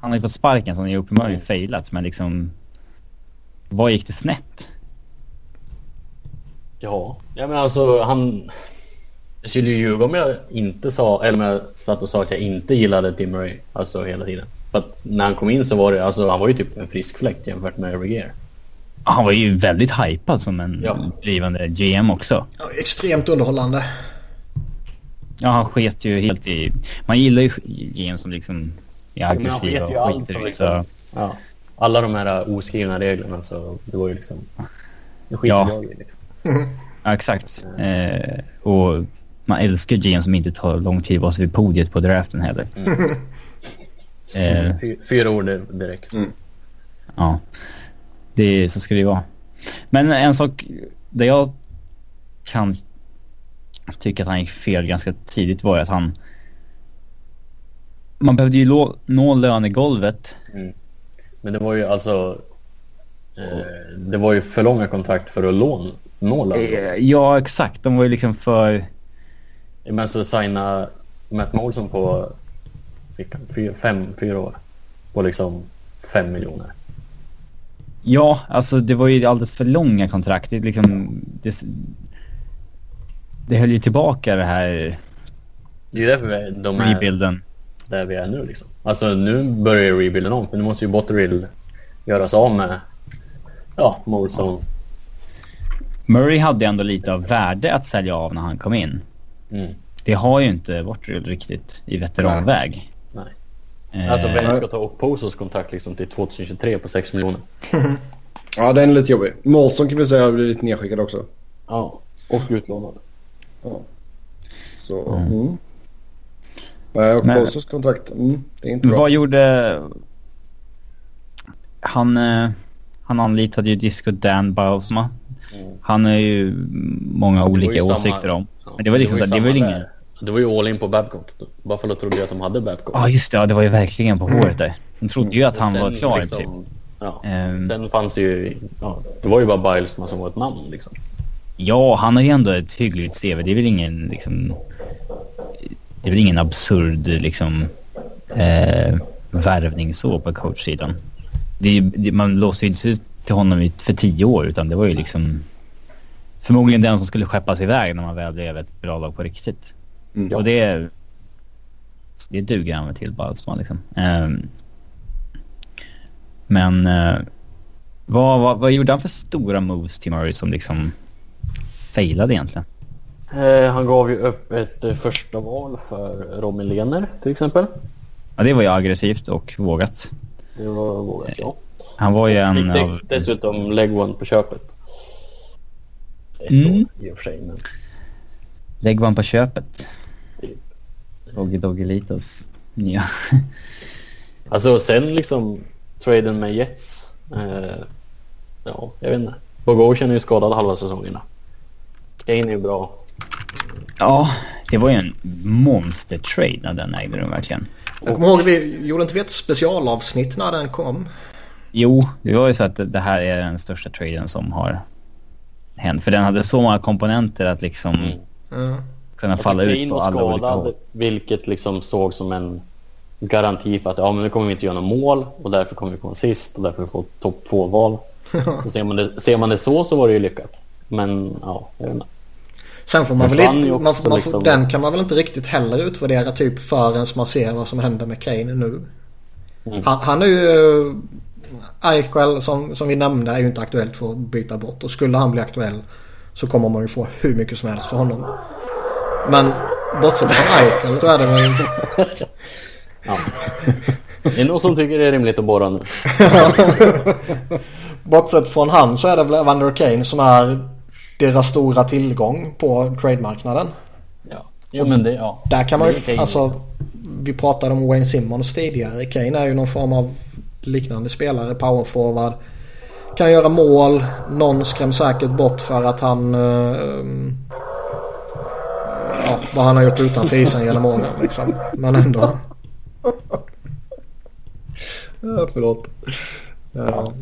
Han har ju fått sparken så han har ju uppenbarligen failat men liksom... Vad gick det snett? Ja, ja men alltså han... Jag skulle ju ljuga om jag inte sa, eller om jag satt och sa att jag inte gillade Tim Murray, alltså hela tiden. För att när han kom in så var det, alltså han var ju typ en frisk fläkt jämfört med Regier. Han var ju väldigt hypad som en Ja. blivande GM också. Ja, extremt underhållande. Ja, han sket ju helt i... Man gillar ju GM som liksom är ju och skiter i liksom- så... Ja. Alla de här oskrivna reglerna så det var ju liksom... Det skiter Ja. jag i liksom. Ja, exakt. Eh, och man älskar GM som inte tar lång tid att vara sig vid podiet på draften heller. eh, Fy, fyra ord di- direkt. Ja, det, så ska det ju vara. Men en sak där jag kan tycka att han gick fel ganska tidigt var ju att han... Man behövde ju nå lönegolvet. Men det var ju alltså... Eh, det var ju för långa kontrakt för att lån, nå lön. Eh, Ja, exakt. De var ju liksom för... Men så signa Matt Molson på han, fyra, fem, fyra år. På liksom fem miljoner. Ja, alltså det var ju alldeles för långa kontrakt. Det, liksom, det, det höll ju tillbaka det här Det är därför vi, de är rebuilden. där vi är nu liksom. Alltså nu börjar ju rebuilden om. För nu måste ju Botterill göras av med ja, Molson. Murray hade ändå lite av värde att sälja av när han kom in. Mm. Det har ju inte Botterill riktigt i veteranväg. Nej. Eh, Alltså vem ska ta upp Posos kontrakt liksom till 2023 på 6 miljoner? <laughs> Ja, den är lite jobbig. Molson kan vi säga har blivit nedskickad också. Ja, och utlånad. Så, mm. Nej, och Men- Posos kontrakt, mm, det är inte bra. Vad gjorde... Han, eh, han anlitade ju Disco Dan Balsma. Mm. Han är ju många var olika ju samma- åsikter om. Ja, Men det var liksom ju så det var samma där. Det var ju all in på Babcock. Buffalo trodde ju att de hade Babcock. Ja just det, ja, det var ju verkligen på håret där. De trodde ju att han Sen var klar liksom, typ. Ja. Ehm. Sen fanns det ju... Ja, det var ju bara Bilesma som var ett namn liksom. Ja, han har ju ändå ett hyggligt CV. Det är väl ingen liksom... Det är väl ingen absurd liksom... Eh, värvning så på coachsidan. Det, det, man låser ju inte till honom för tio år utan det var ju liksom... Förmodligen den som skulle skeppas iväg när man väl blev ett bra lag på riktigt. Mm. Och det... Det duger han väl till Balsman liksom. Ehm, men... Eh, vad, vad, vad gjorde han för stora moves till Murray som liksom failade egentligen? Eh, han gav ju upp ett eh, första val för Robin Lehner till exempel. Ja, det var ju aggressivt och vågat. Det var vågat, ja. Han var ju en Fick av... dess- dessutom leg one på köpet. Ett Mm. år i och för sig, men Lägg man på köpet. typ. Doggy Doggelitos. Ja. <laughs> Alltså sen liksom traden med Jets. Eh, ja, jag vet inte. Bogosian är ju skadad halva säsongerna. Kane är ju bra. Ja, det var ju en monster-trade när den ägde rum verkligen. Jag kommer ihåg vi gjorde inte vi ett specialavsnitt när den kom? Jo, det var ju så att det- här är den största traden som har hänt. För den hade så många komponenter att liksom Mm. Mm. kunna falla ut på alla olika håll. skadad, vilket liksom såg som en garanti för att ja, men nu kommer vi inte göra några mål och därför kommer vi komma sist och därför få topp två-val. <laughs> så ser man, det, ser man det så så var det ju lyckat. Men ja, jag vet inte. Sen får man väl inte, man, man, liksom- den kan man väl inte riktigt heller utvärdera typ förrän man ser vad som händer med Kane nu. Mm. Han, han är ju... Eichel som, som vi nämnde är ju inte aktuellt för att byta bort. Och skulle han bli aktuell så kommer man ju få hur mycket som helst för honom. Men bortsett från Eichel så är det väl... <laughs> Ja. Det är någon som tycker det är rimligt att borra nu. <laughs> Bortsett från han så är det väl Evander Kane som är deras stora tillgång på trademarknaden. Ja, jo, men det, ja. Där kan man ju, alltså vi pratade om Wayne Simmons tidigare. Kane är ju någon form av liknande spelare, powerforward. Kan göra mål, någon skräms säkert bort för att han... um, ja, vad han har gjort utanför isen genom åren liksom. Men ändå. Ja, förlåt. Ja.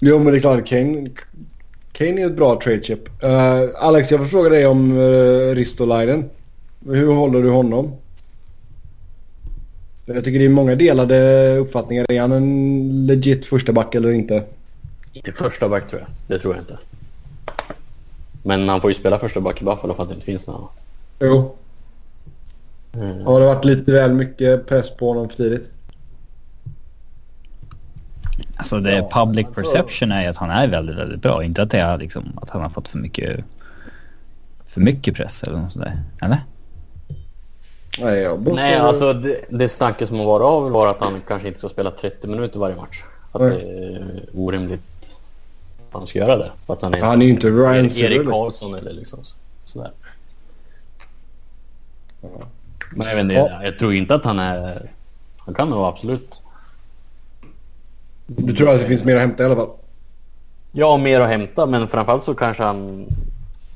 Jo, men det är klart. Kane, Kane är ett bra trade chip. Eh, Alex, jag vill fråga dig om uh, Ristolainen. Hur håller du honom? Jag tycker det är många delade uppfattningar. Är han en legit första back eller inte? Inte första back tror jag. Det tror jag inte. Men han får ju spela första back i Buffalo för att det inte finns något annat. Jo. Mm. Har det varit lite väl mycket press på honom för tidigt? Alltså det Ja, public alltså- perception är att han är väldigt, väldigt bra. Inte att det är liksom att han har fått för mycket för mycket press eller något sådär. Eller? Nej, jag bara Nej, alltså det, det snacket som har varit av var att han kanske inte ska spela 30 minuter varje match. Att Nej. det är orimligt att han ska göra det. För att han är Han är inte Ryan Erik, liksom. Karlsson eller liksom så- sådär. Ja. Men jag vet inte, Ja. jag tror inte att han är... Han kan nog absolut... Du tror att det finns mer att hämta i alla fall? Ja, mer att hämta, men framförallt så kanske han...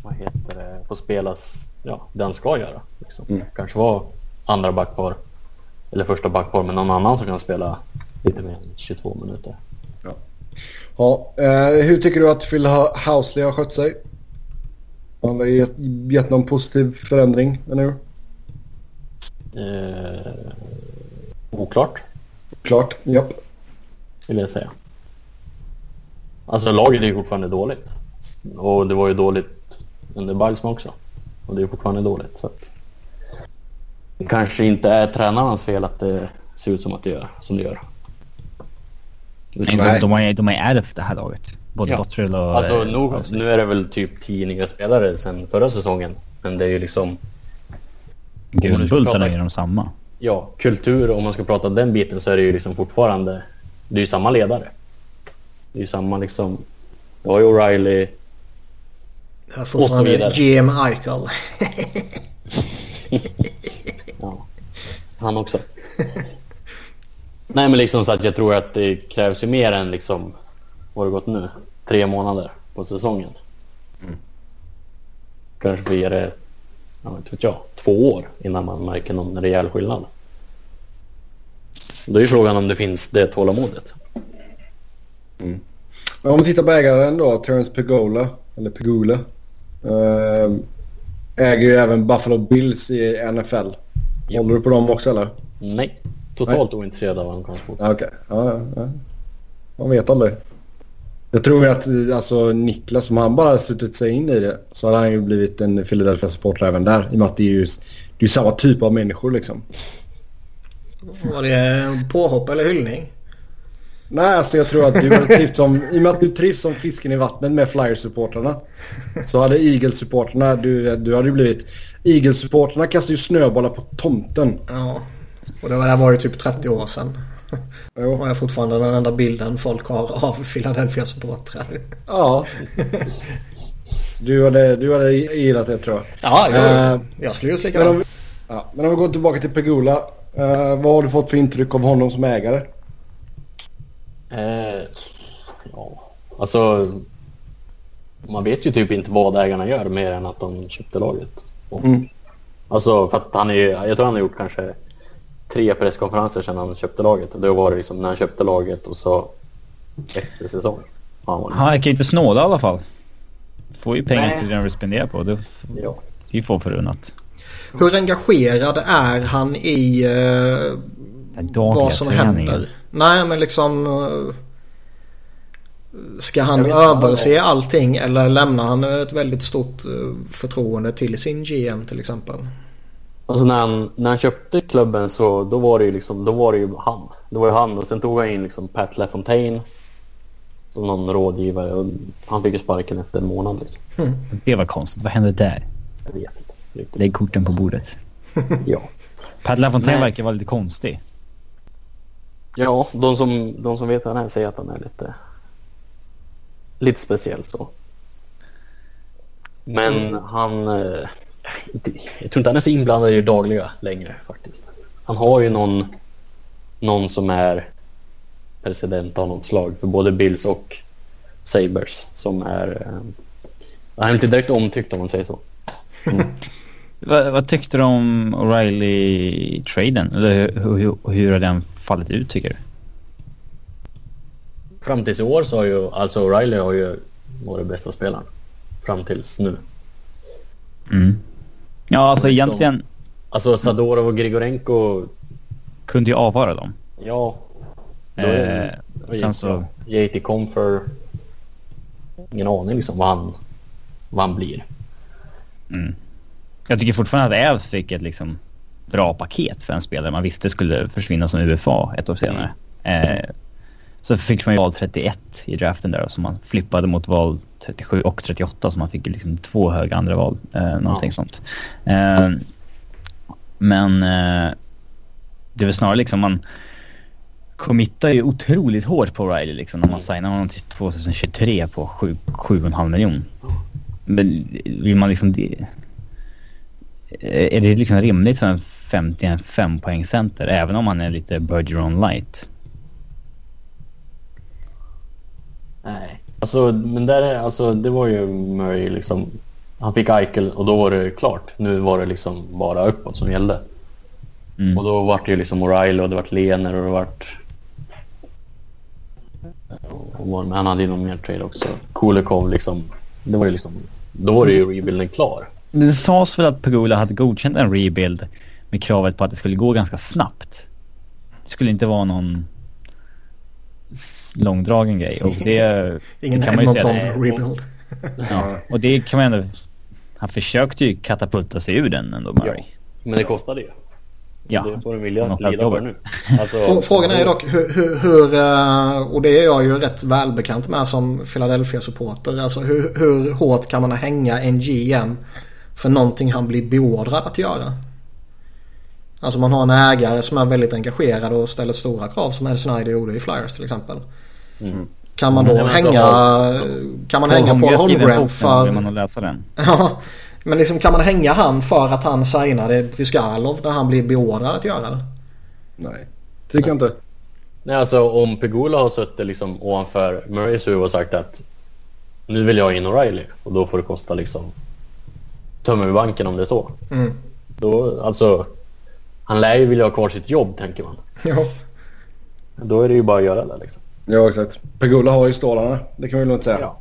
Vad heter det? Får spelas... Ja, det han ska göra. Liksom. Mm. Kanske vara andra backpar. Eller första backpar med någon annan som kan spela lite mer än 22 minuter. Ja, eh, hur tycker du att Phil Housley har skött sig? Han har gett, gett någon positiv förändring, eller hur? Eh, oklart, Klart, japp. Vill jag säga. Alltså laget är ju fortfarande dåligt. Och det var ju dåligt under Balsman också. Och det är fortfarande dåligt. Så att det kanske inte är tränarens fel att det ser ut som att det gör. Som det gör. De, Nej. de, har ju, de har ju ärvt det här laget. Både Ja. Botterill och... Alltså eh, nu, Housley. nu är det väl typ tio nya spelare sen förra säsongen. Men det är ju liksom, Grundbultarna är ju de samma. ja, kultur. Om man ska prata den biten så är det ju liksom fortfarande, det är ju samma ledare. Det är ju samma liksom, det var ju O'Reilly, Jag är fortfarande vidare. GM Eichel. <laughs> ja, han också. Nej men liksom så att jag tror att det krävs ju mer än liksom, vad har det gått nu? Tre månader på säsongen. Kanske blir det, ja, inte vet jag, två år innan man märker någon rejäl skillnad. Då är ju frågan om det finns det tålamodet. Men om vi tittar på ägaren då, Terence Pegola, eller Pegula. Eh, äger ju även Buffalo Bills i NFL. Ja. Håller du på dem också eller? Nej, totalt ointresserad av amerikansk fotboll. Okej, ja, ja, ja. Man vet aldrig. Jag tror ju att alltså, Niklas, om han bara hade suttit sig in i det så hade han ju blivit en Philadelphia supporter även där. I och med att det är ju det är samma typ av människor liksom. Var det påhopp eller hyllning? Nej, alltså jag tror att du hade trivts som, i och med att du trivs som fisken i vattnet med Flyers-supporterna. Så hade Eagles-supporterna, du, du hade ju blivit... Eagles-supporterna kastar ju snöbollar på tomten. Ja. Och det var, det var ju typ 30 år sedan. Jo. Och är fortfarande den enda bilden folk har av Philadelphia supportrar. Ja. Du hade, du hade gillat det tror jag. Ja, jag, Eh, jag skulle gjort Men om, likadant. ja, men om vi går tillbaka till Pegula. Eh, vad har du fått för intryck av honom som ägare? Eh, ja, alltså man vet ju typ inte vad ägarna gör mer än att de köpte laget. Och, Mm. Alltså för att han är ju- jag tror han har gjort kanske tre presskonferenser sedan han köpte laget. Och då var det liksom när han köpte laget och så efter säsong. Han Han verkar inte snåla i alla fall. Får ju pengar Nej. till det han vill spendera på. Det ja. det är ju få förunnat. Hur engagerad är han i uh, vad som händer? Nej men liksom... Uh, ska han överse allting eller lämnar han ett väldigt stort uh, förtroende till sin GM till exempel? Alltså när han, när han köpte klubben så då var det ju liksom, då var det ju han. Det var ju han och sen tog han in liksom Pat LaFontaine som någon rådgivare och han fick ju sparken efter en månad liksom. Mm. Det var konstigt. Vad hände där? Jag vet inte. Lägg korten på bordet. <laughs> ja. Pat LaFontaine verkar vara lite konstig. Ja, de som, de som vet han är säger att han är lite, lite speciell så. Men mm. han... Eh, jag tror inte han är så inblandad i det dagliga längre faktiskt. Han har ju någon, någon som är president av något slag för både Bills och Sabres som är... Eh, han är inte direkt omtyckt om man säger så. <laughs> Mm. Vad, vad, tyckte du om O'Reilly-traden? Eller hur, hur, hur har den fallit ut tycker du? Fram tills i år så har ju alltså O'Reilly har ju varit bästa spelaren. Fram tills nu. Mm. Ja, alltså liksom, egentligen... Alltså Sadorov och Grigorenko... Kunde ju avvara dem. Ja. Eh, sen så... JT Comfer... Ingen aning liksom vad han, vad han blir. Mm. Jag tycker fortfarande att Ävs fick ett liksom bra paket för en spelare man visste skulle försvinna som UFA ett år senare. Mm. Eh, så fick man ju val 31 i draften där som man flippade mot val 37 och 38 så man fick liksom två höga andra val. Eh, någonting ja. sånt. Eh, men eh, det är väl snarare liksom man committar ju otroligt hårt på Riley liksom när man signar honom till 2023 på 7,5 miljon. Men vill man liksom... Är det liksom rimligt för en 55 poäng center även om han är lite Bergeron light? Nej. Alltså, men där, alltså, det var ju Murray liksom. Han fick Eichel och då var det klart. Nu var det liksom bara uppåt som gällde. Mm. Och då var det ju liksom O'Reilly och det vart Lener och det vart... Han hade ju någon mer trade också. Kulikov liksom. Det var ju liksom... Då var det ju rebuilden klar. Det sades väl att Pegula hade godkänt en rebuild med kravet på att det skulle gå ganska snabbt. Det skulle inte vara någon långdragen grej. Och det, Ingen det kan man ju säga. rebuild. <laughs> ja, och det kan man ändå... Han försökte ju katapulta sig ur den ändå, Murray. Ja, men det kostade ju. Ja. Det får de vilja lida för nu. <laughs> Alltså, Frågan är dock hur, hur, hur, eh, och det är jag ju rätt välbekant med som Philadelphia-supporter. Alltså hur, hur hårt kan man hänga en GM för någonting han blir beordrad att göra? Alltså man har en ägare som är väldigt engagerad och ställer stora krav som Ed Snyder gjorde i Flyers till exempel. Mm. Kan man då mm, hänga, alltså, kan man hänga Paul Holmgren för... Man läsa den. <laughs> Ja, men liksom kan man hänga han för att han signade Bryskalov när han blev beordrad att göra det? Nej, tycker jag inte. Nej, alltså om Pegula har suttit liksom ovanför Murrays huvud och sagt att nu vill jag in O'Reilly och då får det kosta liksom tömma ur banken om det är så. Mm. Då, alltså han lär ju vilja ha kvar sitt jobb tänker man. Ja. Då är det ju bara att göra det liksom. Ja exakt. Pegula har ju stålarna. Det kan vi lugnt säga. Ja.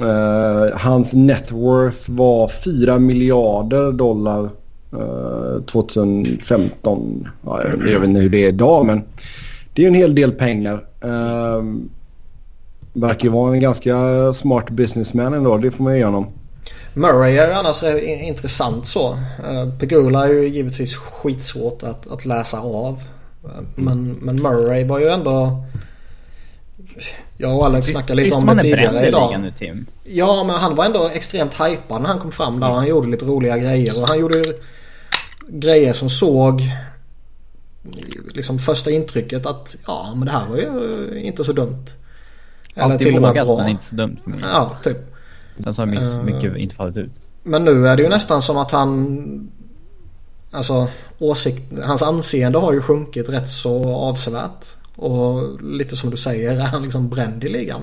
Uh, hans net worth var 4 miljarder dollar uh, 2015. Ja, jag vet inte hur det är idag men det är en hel del pengar. Uh, verkar ju vara en ganska smart businessman ändå. Det får man ju honom. Murray är annars intressant så. Eh, Pegula är ju givetvis skitsvårt att, att läsa av. Eh, men, men Murray var ju ändå... Jag och Alex snackade lite om det tidigare idag. Nu, Tim. Ja, men han var ändå extremt hypad när han kom fram där. Han gjorde lite roliga grejer. Och han gjorde grejer som såg liksom första intrycket att ja, men det här var ju inte så dumt. Eller Alltid till och med bra. men inte så dumt. Ja, typ. Sen så har miss, uh, mycket inte fallit ut. Men nu är det ju nästan som att han... Alltså åsikt, hans anseende har ju sjunkit rätt så avsevärt. Och lite som du säger är han liksom bränd i ligan.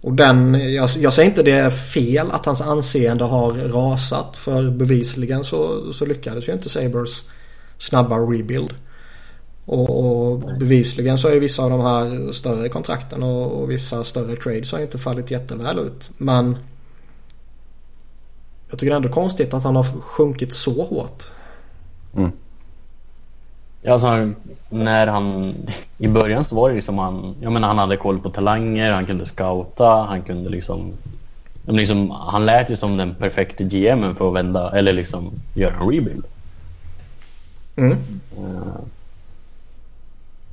Och den, jag, jag säger inte det är fel att hans anseende har rasat för bevisligen så, så lyckades ju inte Sabres snabba rebuild. Och, och bevisligen så är vissa av de här större kontrakten och, och vissa större trades har inte fallit jätteväl ut. Men Jag tycker ändå konstigt att han har sjunkit så hårt. Mm. Ja, alltså, när han... I början så var det ju som han... Jag menar han hade koll på talanger, han kunde scouta, han kunde liksom... liksom han lät ju som den perfekta GMen för att vända, eller liksom göra en rebuild. Mm. Uh,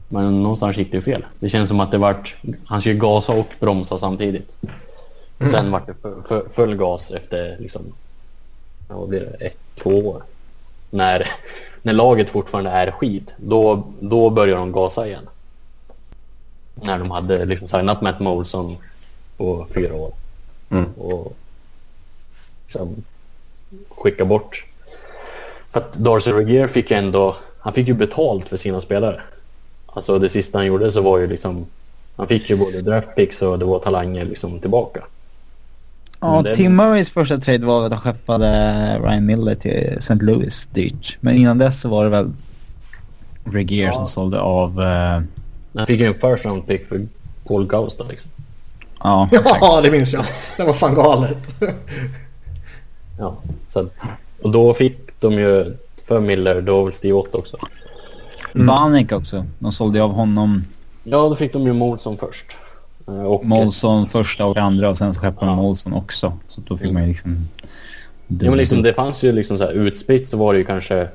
men någonstans gick det ju fel. Det känns som att det vart... Han skulle gasa och bromsa samtidigt. Mm. Sen vart det full gas efter liksom... Vad blir det? Ett, två år. När, när laget fortfarande är skit, då, då börjar de gasa igen. När de hade liksom signat Matt Molson på fyra år. Mm. Och liksom skicka bort. För att Darcy Regier fick ändå, han fick ju betalt för sina spelare. Alltså det sista han gjorde så var ju liksom, han fick ju både draftpicks och det var talanger liksom tillbaka. Ja, det... Tim Murrays första trade var att han skeppade Ryan Miller till St. Louis dyrt. Men innan dess så var det väl Regier ja. som sålde av... Uh... Han fick ju en first round pick för Paul Gausta liksom. Ja, <laughs> ja det minns jag. Det var fan galet. ja, så, och då fick de ju för Miller, då väl Steve Ott också. Mm. Banek också. De sålde av honom. Ja, då fick de ju Molson först. Eh, och Molson första och andra och sen så skeppade de ja. Molson också. Så då fick mm. man ju liksom... Ja, men liksom, det fanns ju liksom så här utspritt så var det ju kanske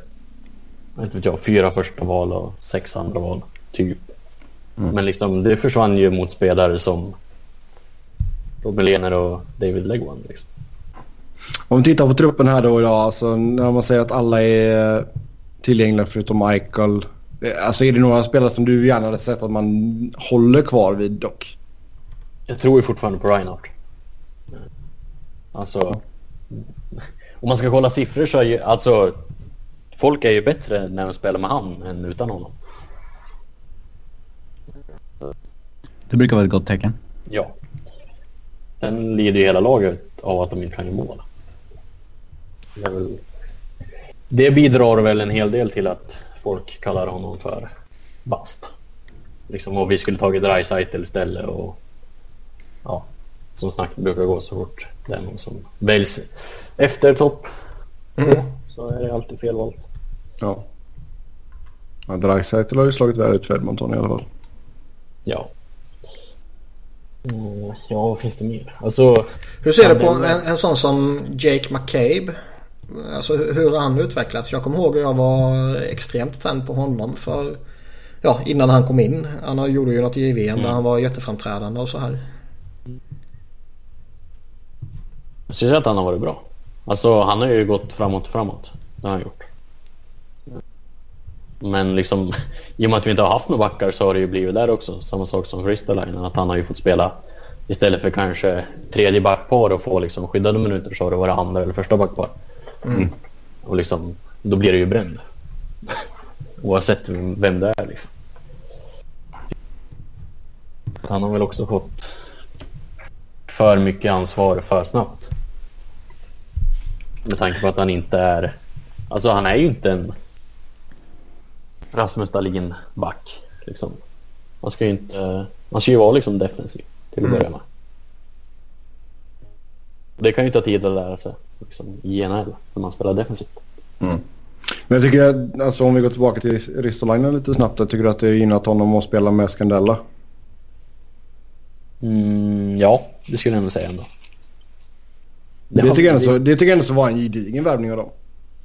inte vet jag, fyra första val och sex andra val, typ. Mm. Men liksom, det försvann ju mot spelare som Robin Lehner och David Legwan. Liksom. Om vi tittar på truppen här då idag, alltså, när man säger att alla är tillgängliga förutom Michael. Alltså är det några spelare som du gärna hade sett att man håller kvar vid dock? Jag tror ju fortfarande på Reinhardt. Alltså, om man ska kolla siffror så är ju, alltså, folk är ju bättre när de spelar med han än utan honom. Det brukar vara ett gott tecken. Ja. Sen lider ju hela laget av att de inte kan göra mål. Det, väl... det bidrar väl en hel del till att folk kallar honom för bast. Liksom, och vi skulle tagit Dreisaitl istället och ja, som snacket brukar gå så fort det är någon som väljs efter topp. Mm. Så är det alltid fel valt. Ja. ja Dreisaitl har ju slagit väl ut för Edmonton i alla fall. Ja. Mm, ja, vad finns det mer? Alltså, hur ser du på en, en sån som Jake McCabe? Alltså hur han utvecklats? Jag kommer ihåg att jag var extremt tänd på honom för ja, innan han kom in. Han gjorde ju något i VM mm. där han var jätteframträdande och så här. Jag säga att han har varit bra. Alltså han har ju gått framåt och framåt. Det har han gjort. Men liksom, <laughs> i och med att vi inte har haft några backar så har det ju blivit där också. Samma sak som Ristolainen, att han har ju fått spela istället för kanske tredje backpar och få liksom skyddade minuter så har det varit andra eller första backpar. Mm. Och liksom, då blir det ju bränd. Oavsett vem det är liksom. Han har väl också fått för mycket ansvar för snabbt. Med tanke på att han inte är... Alltså han är ju inte en Rasmus Dahlin back. Liksom. Man ska ju inte... Man ska ju vara liksom defensiv till att börja med. Det kan ju ta tid att lära sig liksom, i NHL när man spelar defensivt. Mm. Men jag tycker, alltså om vi går tillbaka till Ristolainen lite snabbt. Jag tycker att det gynnat honom att spela med Scandella. Mm, ja, det skulle jag ändå säga ändå. Det, det, tycker, jag ändå så, det tycker jag ändå så var en gedigen värvning av dem.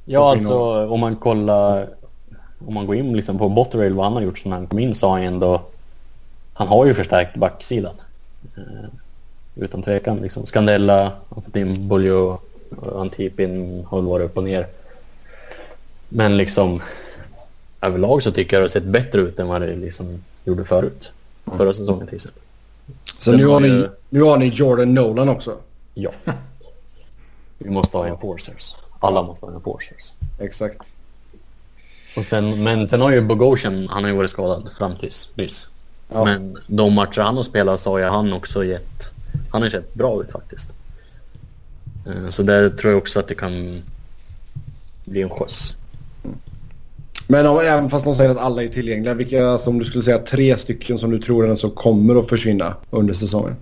Ja, alltså om man kollar... Om man går in liksom på Botterill vad han har gjort sedan han kom in så har han ändå... Han har ju förstärkt backsidan. Uh, utan tvekan. Liksom. Scandella, har fått in Boljo, Antipin har varit upp och ner. Men liksom överlag så tycker jag det har sett bättre ut än vad det liksom gjorde förut. Förra säsongen till exempel. Så nu har, ni, nu har ni Jordan Nolan också? Ja. Vi måste ha enforcers. Alla måste ha enforcers. Exakt. Och sen, men sen har ju Bogosian, han har ju varit skadad fram tills nyss. Ja. Men de matcher han har spelat så har ju han också gett... Han har ju sett bra ut faktiskt. Eh, så där tror jag också att det kan bli en skjuts. Men om, även fast de säger att alla är tillgängliga, vilka som du skulle säga tre stycken som du tror är som kommer att försvinna under säsongen?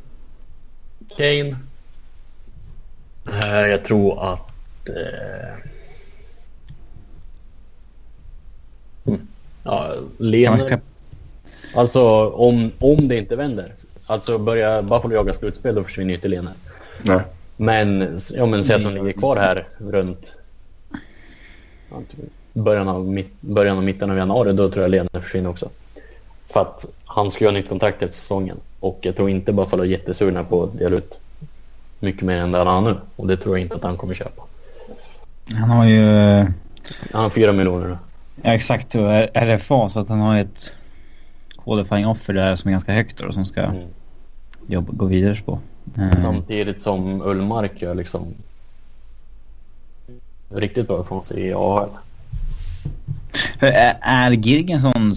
Kane. Eh, jag tror att Eh... Mm. Ja, Lener... Alltså om, om det inte vänder. Alltså börjar Buffalo jaga slutspel då försvinner ju inte Lener. Nej. Men, ja, men säg att de ligger kvar här runt början av, början av mitten av januari. Då tror jag Lener försvinner också. För att han ska göra nytt kontrakt efter säsongen. Och jag tror inte Buffalo är jättesugna på att dela ut mycket mer än det han har nu. Och det tror jag inte att han kommer köpa. Han har ju... Han har fyra miljoner nu. Ja exakt. RFA så att han har ett qualifying offer där som är ganska högt och som ska mm. jobba, gå vidare på. Mm. Samtidigt som Ullmark gör liksom riktigt bra ifrån sig i AHL. Är, är Girgensson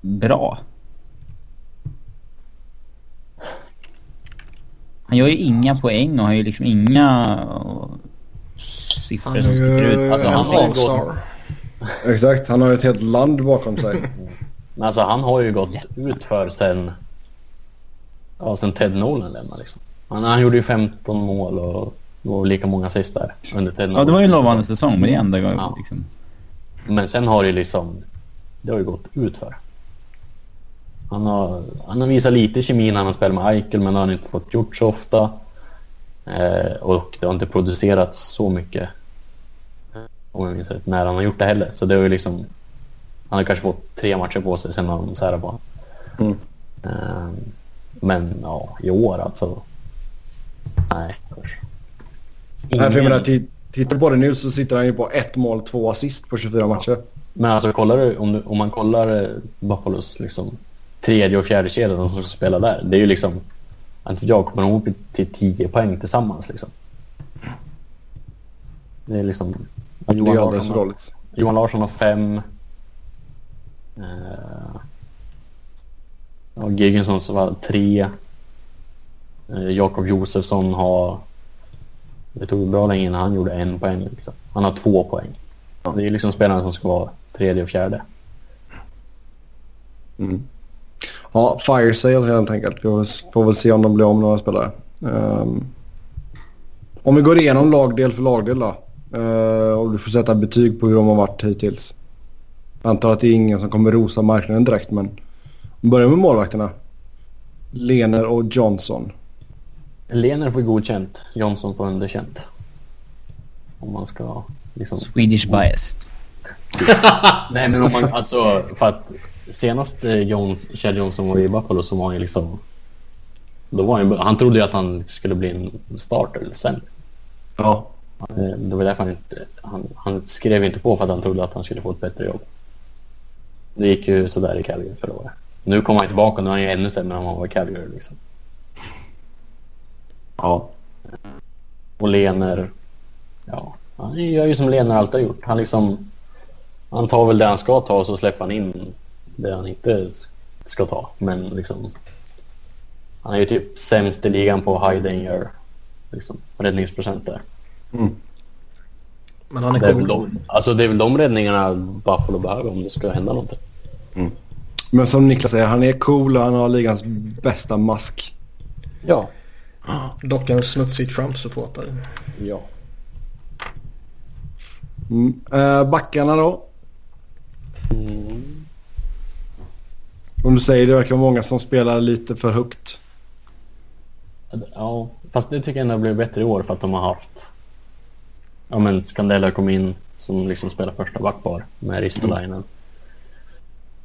bra? Han gör ju inga poäng och har ju liksom inga siffror som sticker ut. Alltså, han har gått... Exakt, han har ju ett helt land bakom sig. Men alltså han har ju gått ut för sen, ja, sen Ted Nolan lämnade liksom. Han, han gjorde ju 15 mål och, och lika många assist där under Nolan. Ja, det var ju en lovande säsong, men det är enda gången ja. liksom. Men sen har det liksom, det har ju gått ut för. Han har, han har visat lite kemi när han spelar med Eichel, men det har han inte fått gjort så ofta. Eh, och det har inte producerats så mycket, om jag minns rätt, när han har gjort det heller. Så det har ju liksom han har kanske fått tre matcher på sig sen har de särat på honom. Mm. Uh, men ja, i år alltså. Nej, för jag menar, tittar på det nu så sitter han ju på ett mål, två assist på 24 matcher. Men alltså kollar du, om, du, om man kollar eh, Buffalos liksom, tredje och fjärde kedja de som spelar där. Det är ju liksom, att jag kommer ihåg till 10 poäng tillsammans liksom. Det är liksom... Johan, Larsson, har, Johan Larsson har fem. Uh, ja, Giggensson var tre. Uh, Jakob Josefsson har... Det tog bra länge innan han gjorde en poäng. Liksom. Han har två poäng. Det är liksom spelarna som ska vara tredje och fjärde. Mm. Ja, fire sale helt enkelt. Vi får väl se om de blir om några spelare. Um, om vi går igenom lagdel för lagdel då. Uh, och du får sätta betyg på hur de har varit hittills. Jag antar att det är ingen som kommer rosa marknaden direkt men vi börjar med målvakterna. Lener och Johnson. Lener får godkänt, Johnson får underkänt. Om man ska liksom... Swedish biased. <laughs> Nej men om man alltså för att senast eh, Jones, Kjell Johnson var i Buffalo så var han ju liksom... Då var han, han trodde ju att han skulle bli en starter sen. Ja. Eh, det var därför han inte... Han, han skrev inte på för att han trodde att han skulle få ett bättre jobb. Det gick ju sådär i Calgary förra året. Nu kommer han tillbaka och nu är han ju ännu sämre än han var i Calgary liksom. Ja. Och Lener, ja, han gör ju som Lener alltid har gjort. Han liksom, han tar väl det han ska ta och så släpper han in det han inte ska ta. Men liksom, han är ju typ sämst i ligan på high danger, liksom, räddningsprocent där. Mm. Men han är, det är cool. De, alltså det är väl de räddningarna Buffalo behöver om det ska hända någonting. Mm. Men som Niklas säger, han är cool och han har ligans bästa mask. Ja. Dock en smutsig Trump-supporter. Ja. Mm. Äh, backarna då? Mm. Om du säger det verkar vara många som spelar lite för högt. Ja, fast det tycker jag ändå blivit bättre i år för att de har haft... Ja men Scandella kom in som liksom spelar första backpar med Ristolainen.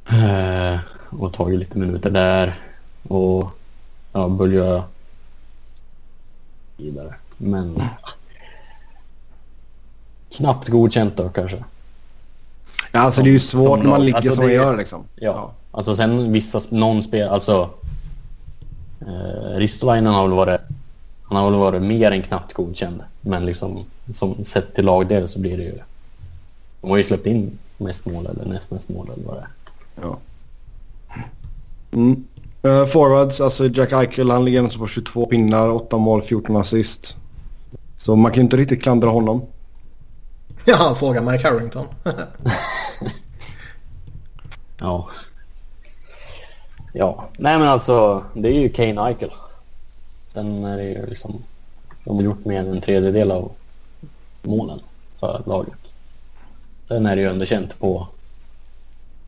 Mm. Eh, och tagit lite minuter där. Och ja, börja vidare. Men knappt godkänt då kanske. Ja, alltså det är ju svårt när man ligger alltså som man gör liksom. Ja. ja. Alltså sen vissa, någon spel, alltså eh, Ristolainen har väl varit han har väl varit mer än knappt godkänd. Men liksom som sett till lagdel så blir det ju de har ju släppt in mest mål eller näst mest mål eller vad det är. Ja. Mm. Uh, forwards, alltså Jack Eichel han ligger alltså på 22 pinnar, 8 mål, 14 assist. Så man kan ju inte riktigt klandra honom. <laughs> Ja, fråga Mike Harrington. <laughs> ja. Ja, nej men alltså det är ju Kane Eichel. Sen är det ju liksom, de har gjort mer än en tredjedel av målen. för laget. Sen är det ju underkänt på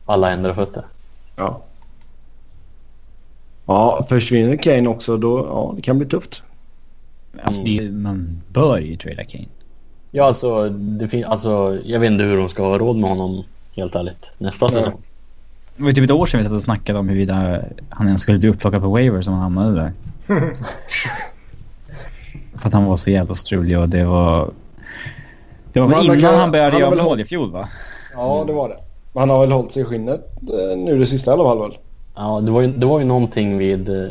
alla händer och fötter. Ja. Ja, försvinner Kane också då, ja det kan bli tufft. Alltså, det, man bör ju trada Kane. Ja, alltså, det fin- alltså, jag vet inte hur de ska ha råd med honom, helt ärligt, nästa säsong. Det var ju typ ett år sedan vi satt och snackade om huruvida han ens skulle bli upplockad på waiver som han hamnade där. <laughs> För att han var så jävla strulig och det var... Det var väl innan verkar- han började han göra mål håll- i fjol va? Ja, det var det. Men han har väl hållit sig i skinnet eh, nu det sista i alla fall väl? Ja, det var ju, det var ju någonting vid, eh,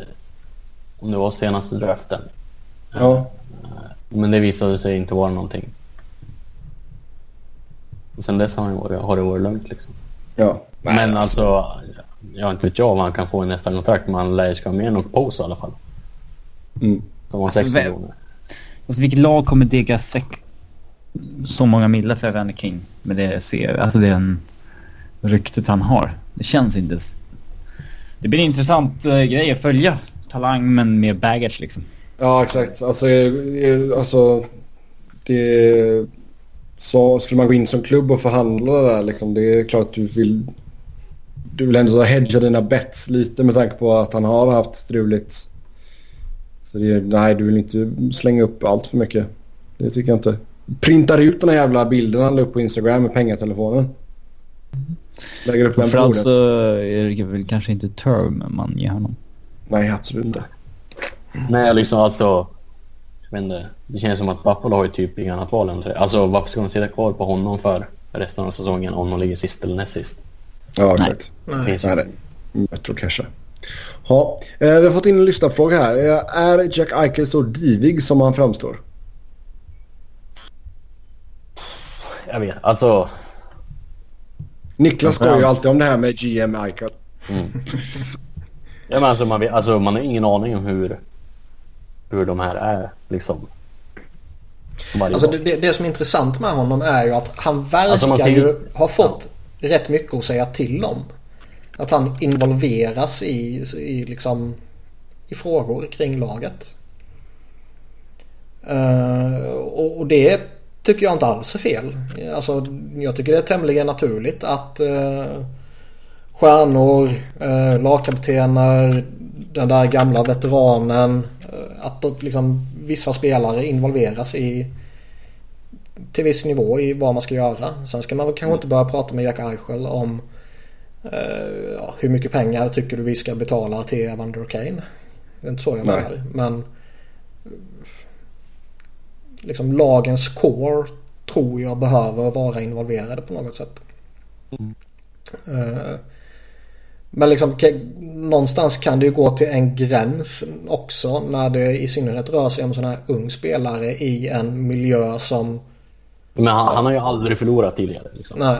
om det var senaste draften. Ja. Men det visade sig inte vara någonting. Och sen dess har, han varit, har det varit lugnt liksom. Ja. men alltså, jag inte vet jag vad han kan få i nästa kontrakt, men han lär ju ska ha mer än något pose i alla fall. Mm. Som var Alltså, 6 vem- miljoner. Alltså vilket lag kommer dega sex... så många millar för Evander King med det ser, alltså den ryktet han har. Det känns inte... Det blir en intressant uh, grej att följa. Talang men med baggage liksom. Ja, exakt. Alltså, eh, eh, alltså det... Så skulle man gå in som klubb och förhandla det där liksom, det är klart att du vill... Du vill ändå hedga dina bets lite med tanke på att han har haft struligt. Så det, nej, du vill inte slänga upp allt för mycket. Det tycker jag inte. Printar ut den här jävla bilden han la upp på Instagram med pengatelefonen. Lägger upp den på Framförallt bordet. så är det väl kanske inte term man ger honom. Nej, absolut inte. Nej, liksom alltså... Jag vet inte. Det känns som att Buffalo har ju typ inget annat val än att- Alltså varför ska de sitta kvar på honom för resten av säsongen om de ligger sist eller näst sist? Ja, exakt. Nej. ju- Nej, det bättre att casha. Ja, eh, vi har fått in en lyssnarfråga här. Eh, Är Jack Eichel så divig som han framstår? Jag vet, alltså... Niklas skojar ju alltid om det här med GM Eichel. Ja, men alltså, man, alltså, man har ingen aning om hur, hur de här är liksom. Alltså det, det, det som är intressant med honom är ju att han verkar Alltså, ser ju ha fått rätt mycket att säga till om. Att han involveras i, i, liksom, i frågor kring laget. Eh, och, och det tycker jag inte alls är fel. Alltså, jag tycker det är tämligen naturligt att uh, stjärnor, uh, lagkaptener, den där gamla veteranen. eh, att liksom, vissa spelare involveras i till viss nivå i vad man ska göra. Sen ska man kanske inte börja prata med Jack Eichel om eh, ja, hur mycket pengar tycker du vi ska betala till Evander Kane. Det är inte så jag menar. Men eh, liksom lagens core tror jag behöver vara involverade på något sätt. Eh, men liksom någonstans kan det ju gå till en gräns också när det i synnerhet rör sig om sån här ung spelare i en miljö som Men han, han har ju aldrig förlorat tidigare. Liksom. Nej.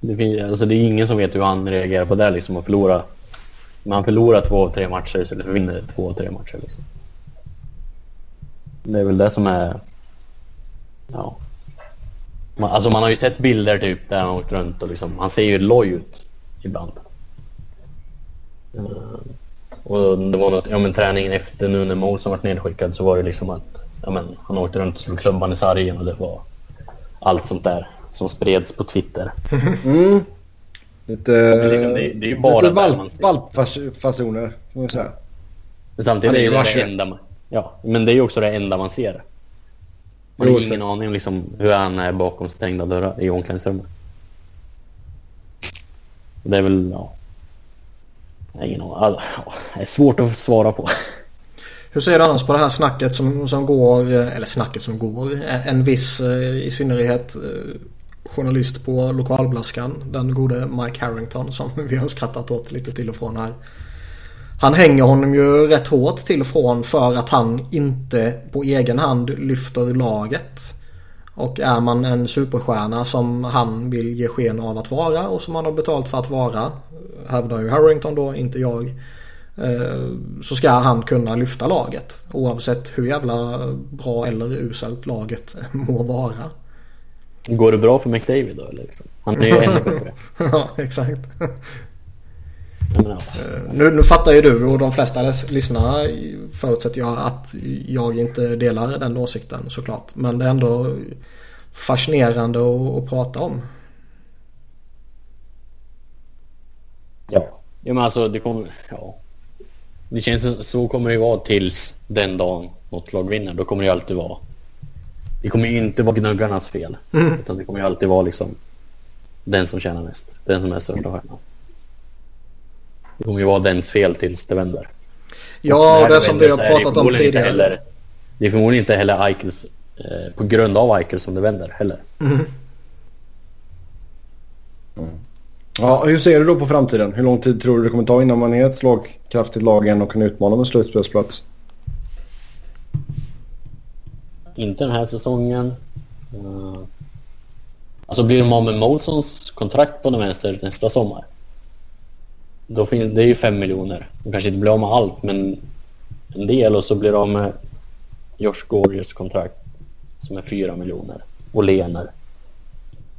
Det, finns, alltså, det är ingen som vet hur han reagerar på det liksom att förlora. Men han förlorar två av tre matcher eller vinner två av tre matcher. Liksom. Det är väl det som är... Ja. Man, alltså man har ju sett bilder typ där han har åkt runt och liksom, han ser ju loj ut ibland. Eh, och det var något, ja men träningen efter nu när Molson varit nedskickad så var det liksom att ja, men, han åkte runt och slog klubban i sargen och det var allt sånt där som spreds på Twitter. <laughs> Mm. Lite, Men liksom, det- det är ju bara lite valp, valpfasoner. Men samtidigt är det det 21. enda man... Ja, men det är ju också det enda man ser. Man har ingen aning om liksom hur han är bakom stängda dörrar i omklädningsrummet. Det är väl, ja... Ingen aning. Det är svårt att svara på. Hur ser du annars på det här snacket som, som går, eh, eller snacket som går, en viss eh, i synnerhet eh, journalist på lokalblaskan, den gode Mike Harrington som <laughs> vi har skrattat åt lite till och från här. Han hänger honom ju rätt hårt till och från för att han inte på egen hand lyfter laget. Och är man en superstjärna som han vill ge sken av att vara och som han har betalt för att vara, hävdar ju Harrington då, inte jag. eh, Så ska han kunna lyfta laget oavsett hur jävla bra eller uselt laget <laughs> må vara. Går det bra för McDavid då? Liksom? Han är ju ännu bättre. <laughs> ja, exakt. Eh, nu, nu fattar ju du och de flesta lyssnare förutsätter jag att jag inte delar den åsikten såklart. Men det är ändå fascinerande att, att prata om. Ja. Ja men alltså det kommer... Ja. Det känns så kommer det vara tills den dagen något lag vinner. Då kommer det alltid vara... Det kommer ju inte vara gnuggarnas fel. Mm. Utan det kommer ju alltid vara liksom den som tjänar mest. Den som är största stjärnan. Det kommer ju vara dens fel tills det vänder. Ja, och det, det som vi har pratat om tidigare. Heller, det är förmodligen inte heller Eichels, eh, på grund av Eichel som det vänder heller. Mm. Mm. Ja, hur ser du då på framtiden? Hur lång tid tror du det kommer ta innan man är ett slagkraftigt lag igen och kan utmana med slutspelsplats? Inte den här säsongen. Uh, alltså blir de av med Molsons kontrakt på den vänster nästa sommar. Då finns, det är ju fem miljoner. De kanske inte blir av med allt, men en del och så blir de av med Josh Gorges kontrakt som är fyra miljoner och Lener.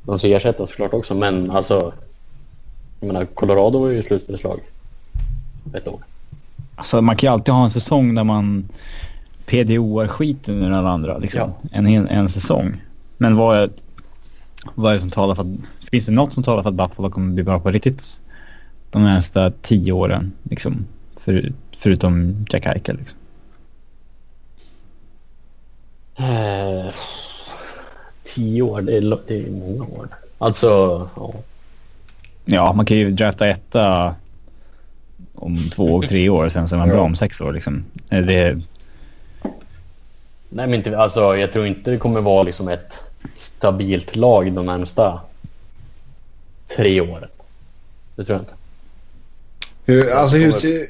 De ska ersättas såklart också, men alltså jag menar, Colorado var ju slutspelslag ett år. Alltså man kan ju alltid ha en säsong där man PDO-ar skiten ur den andra. Liksom. Ja. En, en säsong. Men vad är, vad är det som talar för att... Finns det något som talar för att Buffalo kommer bli bra på riktigt de närmsta tio åren? Liksom, för, förutom Jack Eichel. Liksom. Eh, tio år, det är, det är många år. Alltså, ja. Ja, man kan ju drafta etta om två och tre år sen så är man bra om sex år liksom. Det... Nej men inte, alltså jag tror inte det kommer vara liksom ett stabilt lag de närmsta tre åren. Det tror jag inte. Hur, alltså hur ser,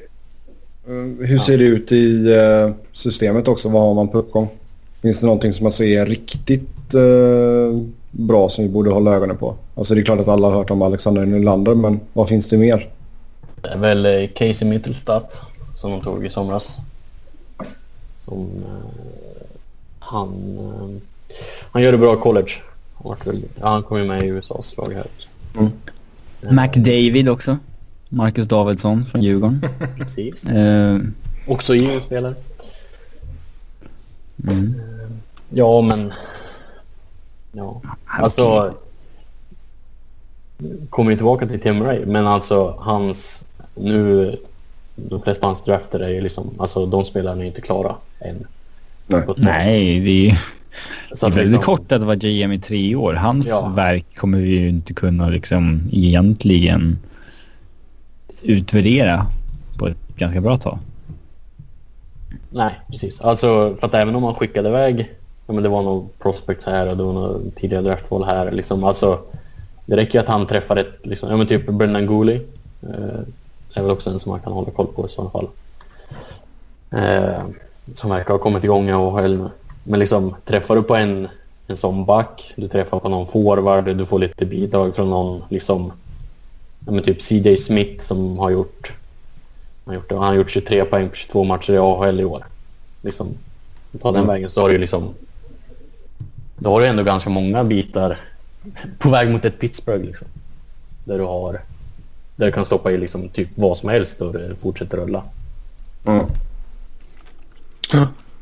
hur ser det ut i uh, systemet också? Vad har man på uppgång? Finns det någonting som man ser riktigt uh, bra som vi borde hålla ögonen på? Alltså det är klart att alla har hört om Alexander Nylander men vad finns det mer? Det är väl eh, Casey Mittelstadt som de tog i somras. Som eh, han... Eh, han gör det bra i college. Han, väl, ja, han kom ju med i USAs lag här. Mm. McDavid också. Marcus Davidsson från Djurgården. <laughs> Precis. Uh, också JO-spelare. Mm. Ja, men Ja, alltså... Kommer vi tillbaka till Tim Ray, men alltså hans... Nu... De flesta hans drafter är ju liksom... Alltså de spelarna är inte klara än. Nej, Nej det är... Så det är liksom... kort att vara GM i tre år. Hans ja. verk kommer vi ju inte kunna liksom egentligen utvärdera på ett ganska bra tag. Nej, precis. Alltså för att även om man skickade iväg ja, men det var nog prospects här och det var nog tidigare draftval här. Liksom, alltså, det räcker ju att han träffar ett, liksom, ja, men typ Brendan Gooley. Eh, är väl också en som man kan hålla koll på i sådana fall. Eh, som verkar ha kommit igång i AHL nu. Men liksom, träffar du på en, en sån back, du träffar på någon forward, du får lite bidrag från någon, liksom, men typ CJ Smith som har gjort, han har gjort, han har gjort 23 poäng på 22 matcher i AHL i år. Liksom, ta den mm. vägen så har du liksom då har du ändå ganska många bitar på väg mot ett Pittsburgh. Liksom. Där du har där du kan stoppa i liksom typ vad som helst och det fortsätter rulla. Mm.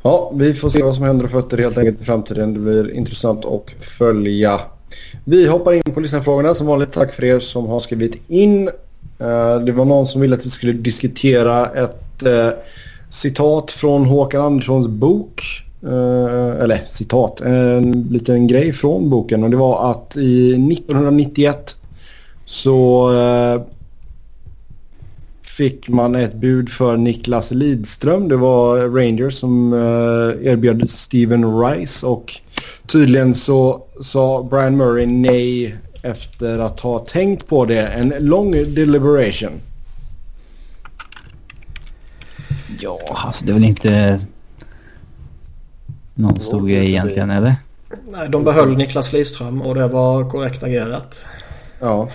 Ja, vi får se vad som händer och fötter helt enkelt i framtiden. Det blir intressant att följa. Vi hoppar in på lyssnarfrågorna. Som vanligt tack för er som har skrivit in. Eh, det var någon som ville att vi skulle diskutera ett eh, citat från Håkan Anderssons bok eh, eller citat, en liten grej från boken och det var att i 1991 så fick man ett bud för Niklas Lidström. Det var Rangers som erbjöd Steven Rice och tydligen så sa Brian Murray nej efter att ha tänkt på det. En lång deliberation. Ja, alltså det är väl inte någon stor grej egentligen, det... eller? Nej, de behöll Niklas Lidström och det var korrekt agerat. Ja.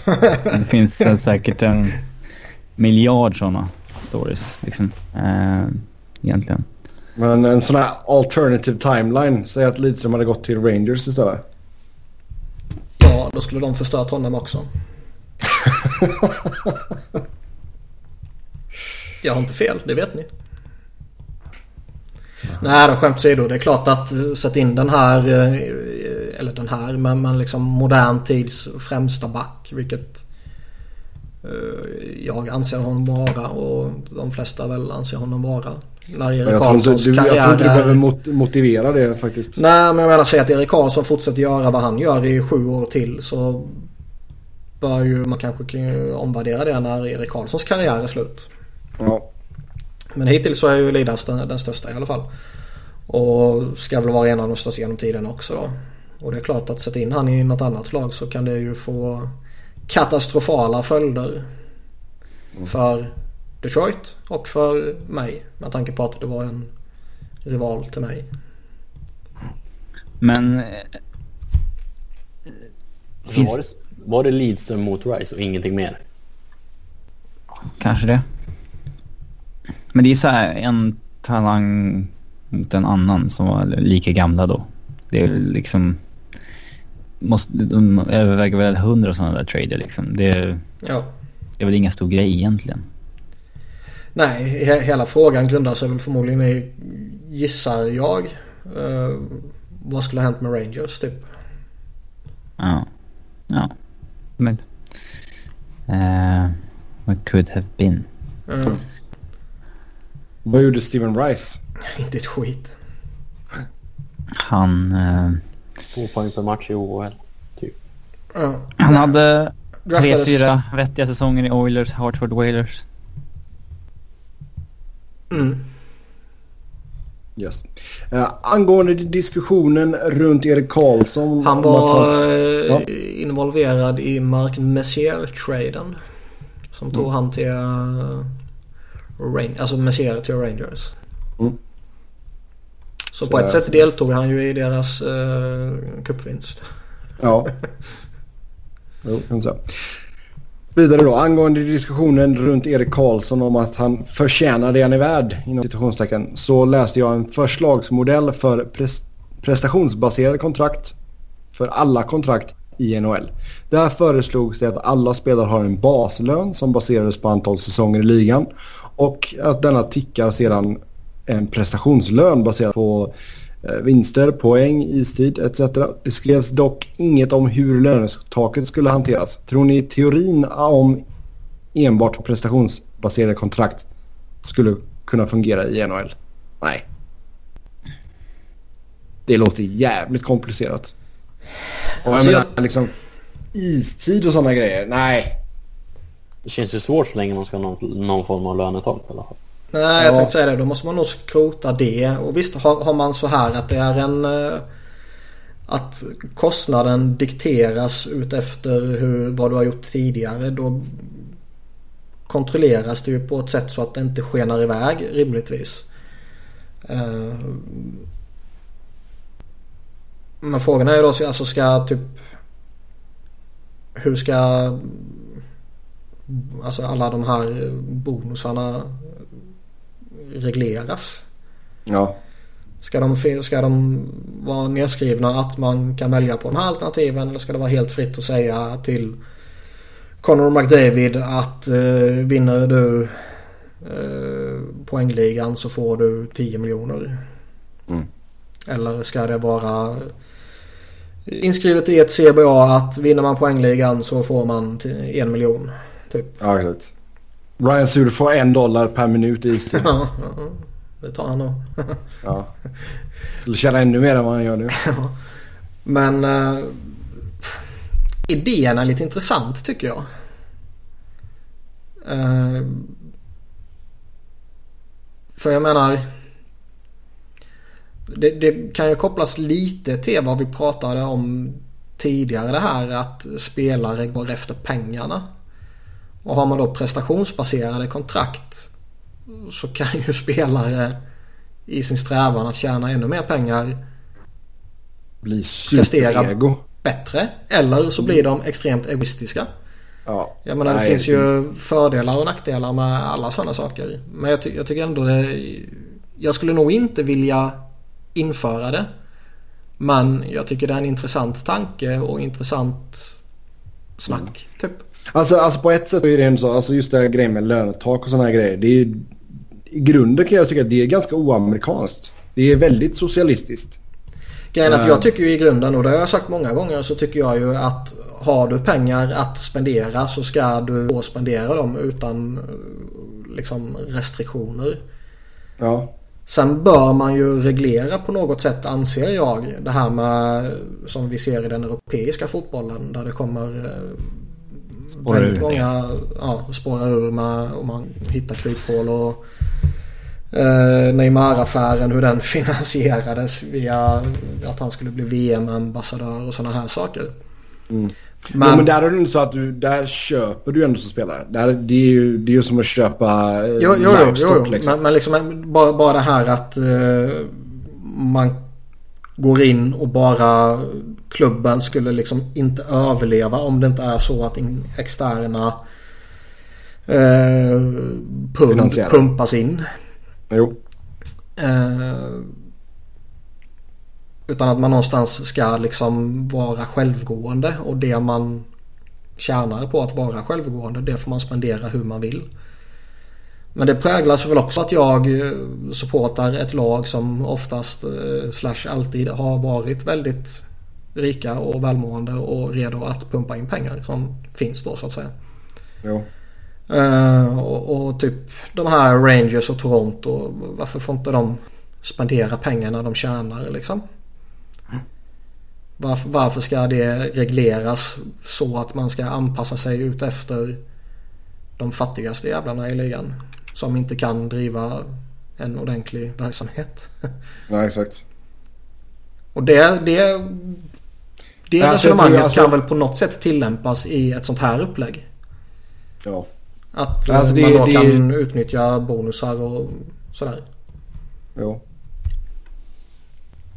det finns säkert en miljard sådana stories, liksom. Uh, egentligen. Men en sån här alternative timeline, säg att Lidström hade gått till Rangers istället. Ja, då skulle de förstört honom också. <laughs> Jag har inte fel, det vet ni. Nej då skämt åsido. Det är klart att eh, sätta in den här, eh, eller den här, men, men liksom modern tids främsta back. Vilket eh, jag anser honom vara och de flesta väl anser honom vara. När Karlssons du, jag tror inte du behöver mot, motivera det faktiskt. Nej men jag menar säga att Erik Karlsson fortsätter göra vad han gör i sju år till så bör ju man kanske kan omvärdera det när Erik Karlssons karriär är slut. Ja. Men hittills så är ju Lidas den, den största i alla fall. Och ska väl vara en av de största genom tiden också då. Och det är klart att sätta in han i något annat lag så kan det ju få katastrofala följder. För Detroit och för mig. Med tanke på att det var en rival till mig. Men... eh, Så Finns- var, det, var det Lidström mot Rice och ingenting mer? Kanske det. Men det är så här en talang mot en annan som var lika gamla då. Det är liksom... Måste, de överväger väl hundra sådana där trader liksom. Det, är- Ja. det är väl ingen stor grej egentligen. Nej, he- hela frågan grundar sig väl förmodligen i, gissar jag, eh, vad skulle ha hänt med Rangers typ? Ja. Ja. Men... Uh, what could have been. Eh, Vad gjorde Steven Rice? <laughs> inte ett skit. Han... eh, Två poäng per match i OHL. Typ. Ja. han hade tre, fyra vettiga säsonger i Oilers, Hartford Whalers. Mm. Yes. Eh, angående diskussionen runt Erik Karlsson. Han var eh, Ja. involverad i Mark Messier-traden. Som tog han till... Uh, Rain, alltså Messier till Rangers. Mm. Så, Så på ett sätt deltog han ju i deras uh, cupvinst. Ja. <laughs> Jo, kan säga. Vidare då, angående diskussionen runt Erik Karlsson om att han förtjänar det han är värd, inom citationstecken, så läste jag en förslagsmodell för pres- prestationsbaserade kontrakt för alla kontrakt i NHL. Där föreslogs det att alla spelare har en baslön som baserades på antal säsonger i ligan och att denna tickar sedan en prestationslön baserad på eh, vinster, poäng, istid etc. Det skrevs dock inget om hur lönetaket skulle hanteras. Tror ni teorin om enbart prestationsbaserade kontrakt skulle kunna fungera i NHL? Nej. Det låter jävligt komplicerat. Och jag Alltså, menar liksom istid och sådana grejer. Nej. Det känns ju svårt så länge man ska ha någon, någon form av lönetak i alla fall. Nej, jag Ja. tänkte säga det. Då måste man nog skrota det. Och visst har, har man så här att det är en... eh, Att kostnaden dikteras utefter hur, vad du har gjort tidigare. Då kontrolleras det ju på ett sätt så att det inte skenar iväg rimligtvis. Eh, Men frågan är ju då, så- alltså ska typ... Hur ska... Alltså alla de här bonusarna regleras? Ja. Ska de, ska de vara nedskrivna att man kan välja på de här alternativen eller ska det vara helt fritt att säga till Conor McDavid att eh, vinner du eh, poängligan så får du 10 miljoner? Mm. Eller ska det vara inskrivet i ett CBA att vinner man poängligan så får man till en miljon? Typ. Ja, exakt. Ryan Suter får en dollar per minut i istid. Ja, <laughs> ja, det tar han nog. <laughs> Ja. Skulle tjäna ännu mer än vad han gör nu. <laughs> Men uh, idén är lite intressant tycker jag. Eh, för jag menar. Det, det kan ju kopplas lite till vad vi pratade om tidigare det här att spelare går efter pengarna. Och har man då prestationsbaserade kontrakt så kan ju spelare i sin strävan att tjäna ännu mer pengar Bli Prestera. bättre. Eller så blir de extremt egoistiska. Ja. Jag menar det Nej, finns ju fördelar och nackdelar med alla sådana saker. Men jag, ty- jag tycker ändå det... Jag skulle nog inte vilja införa det. Men jag tycker det är en intressant tanke och intressant snack. Typ. Alltså, alltså på ett sätt är det ändå så. Alltså just det här grejen med lönetak och sådana här grejer. Det är i grunden kan jag tycka att det är ganska oamerikanskt. Det är väldigt socialistiskt. Grejen att jag tycker ju i grunden, och det har jag sagt många gånger, så tycker jag ju att har du pengar att spendera så ska du få spendera dem utan liksom restriktioner. Ja. Sen bör man ju reglera på något sätt anser jag. Det här med som vi ser i den europeiska fotbollen där det kommer Spårar väldigt ur många ja, spårar ur med och man hittar kryphål och eh, Neymar-affären hur den <laughs> finansierades via att han skulle bli VM-ambassadör och sådana här saker. Mm. Men, Men, men där är det inte så att du, där köper du ändå som spelare. Där, det är ju det är ju som att köpa eh, Jo, jo, jo, jo, jo. liksom. Men, men liksom bara, bara det här att eh, man går in och bara klubben skulle liksom inte överleva om det inte är så att externa eh, pump, pumpas in. Jo. Eh, utan att man någonstans ska liksom vara självgående och det man tjänar på att vara självgående det får man spendera hur man vill. Men det präglas väl också att jag eh, supportar ett lag som oftast eh, slash alltid har varit väldigt rika och välmående och redo att pumpa in pengar som finns då så att säga. Jo. Eh, och, och typ de här Rangers och Toronto. Varför får inte de spendera pengarna de tjänar liksom? Varför, varför ska det regleras så att man ska anpassa sig ut efter de fattigaste jävlarna i ligan? Som inte kan driva en ordentlig verksamhet. <laughs> Ja, exakt. Och det, det, det Alltså, jag tror resonemanget alltså- kan väl på något sätt tillämpas i ett sånt här upplägg. Ja. Att Alltså, eh, det- man då det- kan utnyttja bonusar och sådär. Jo.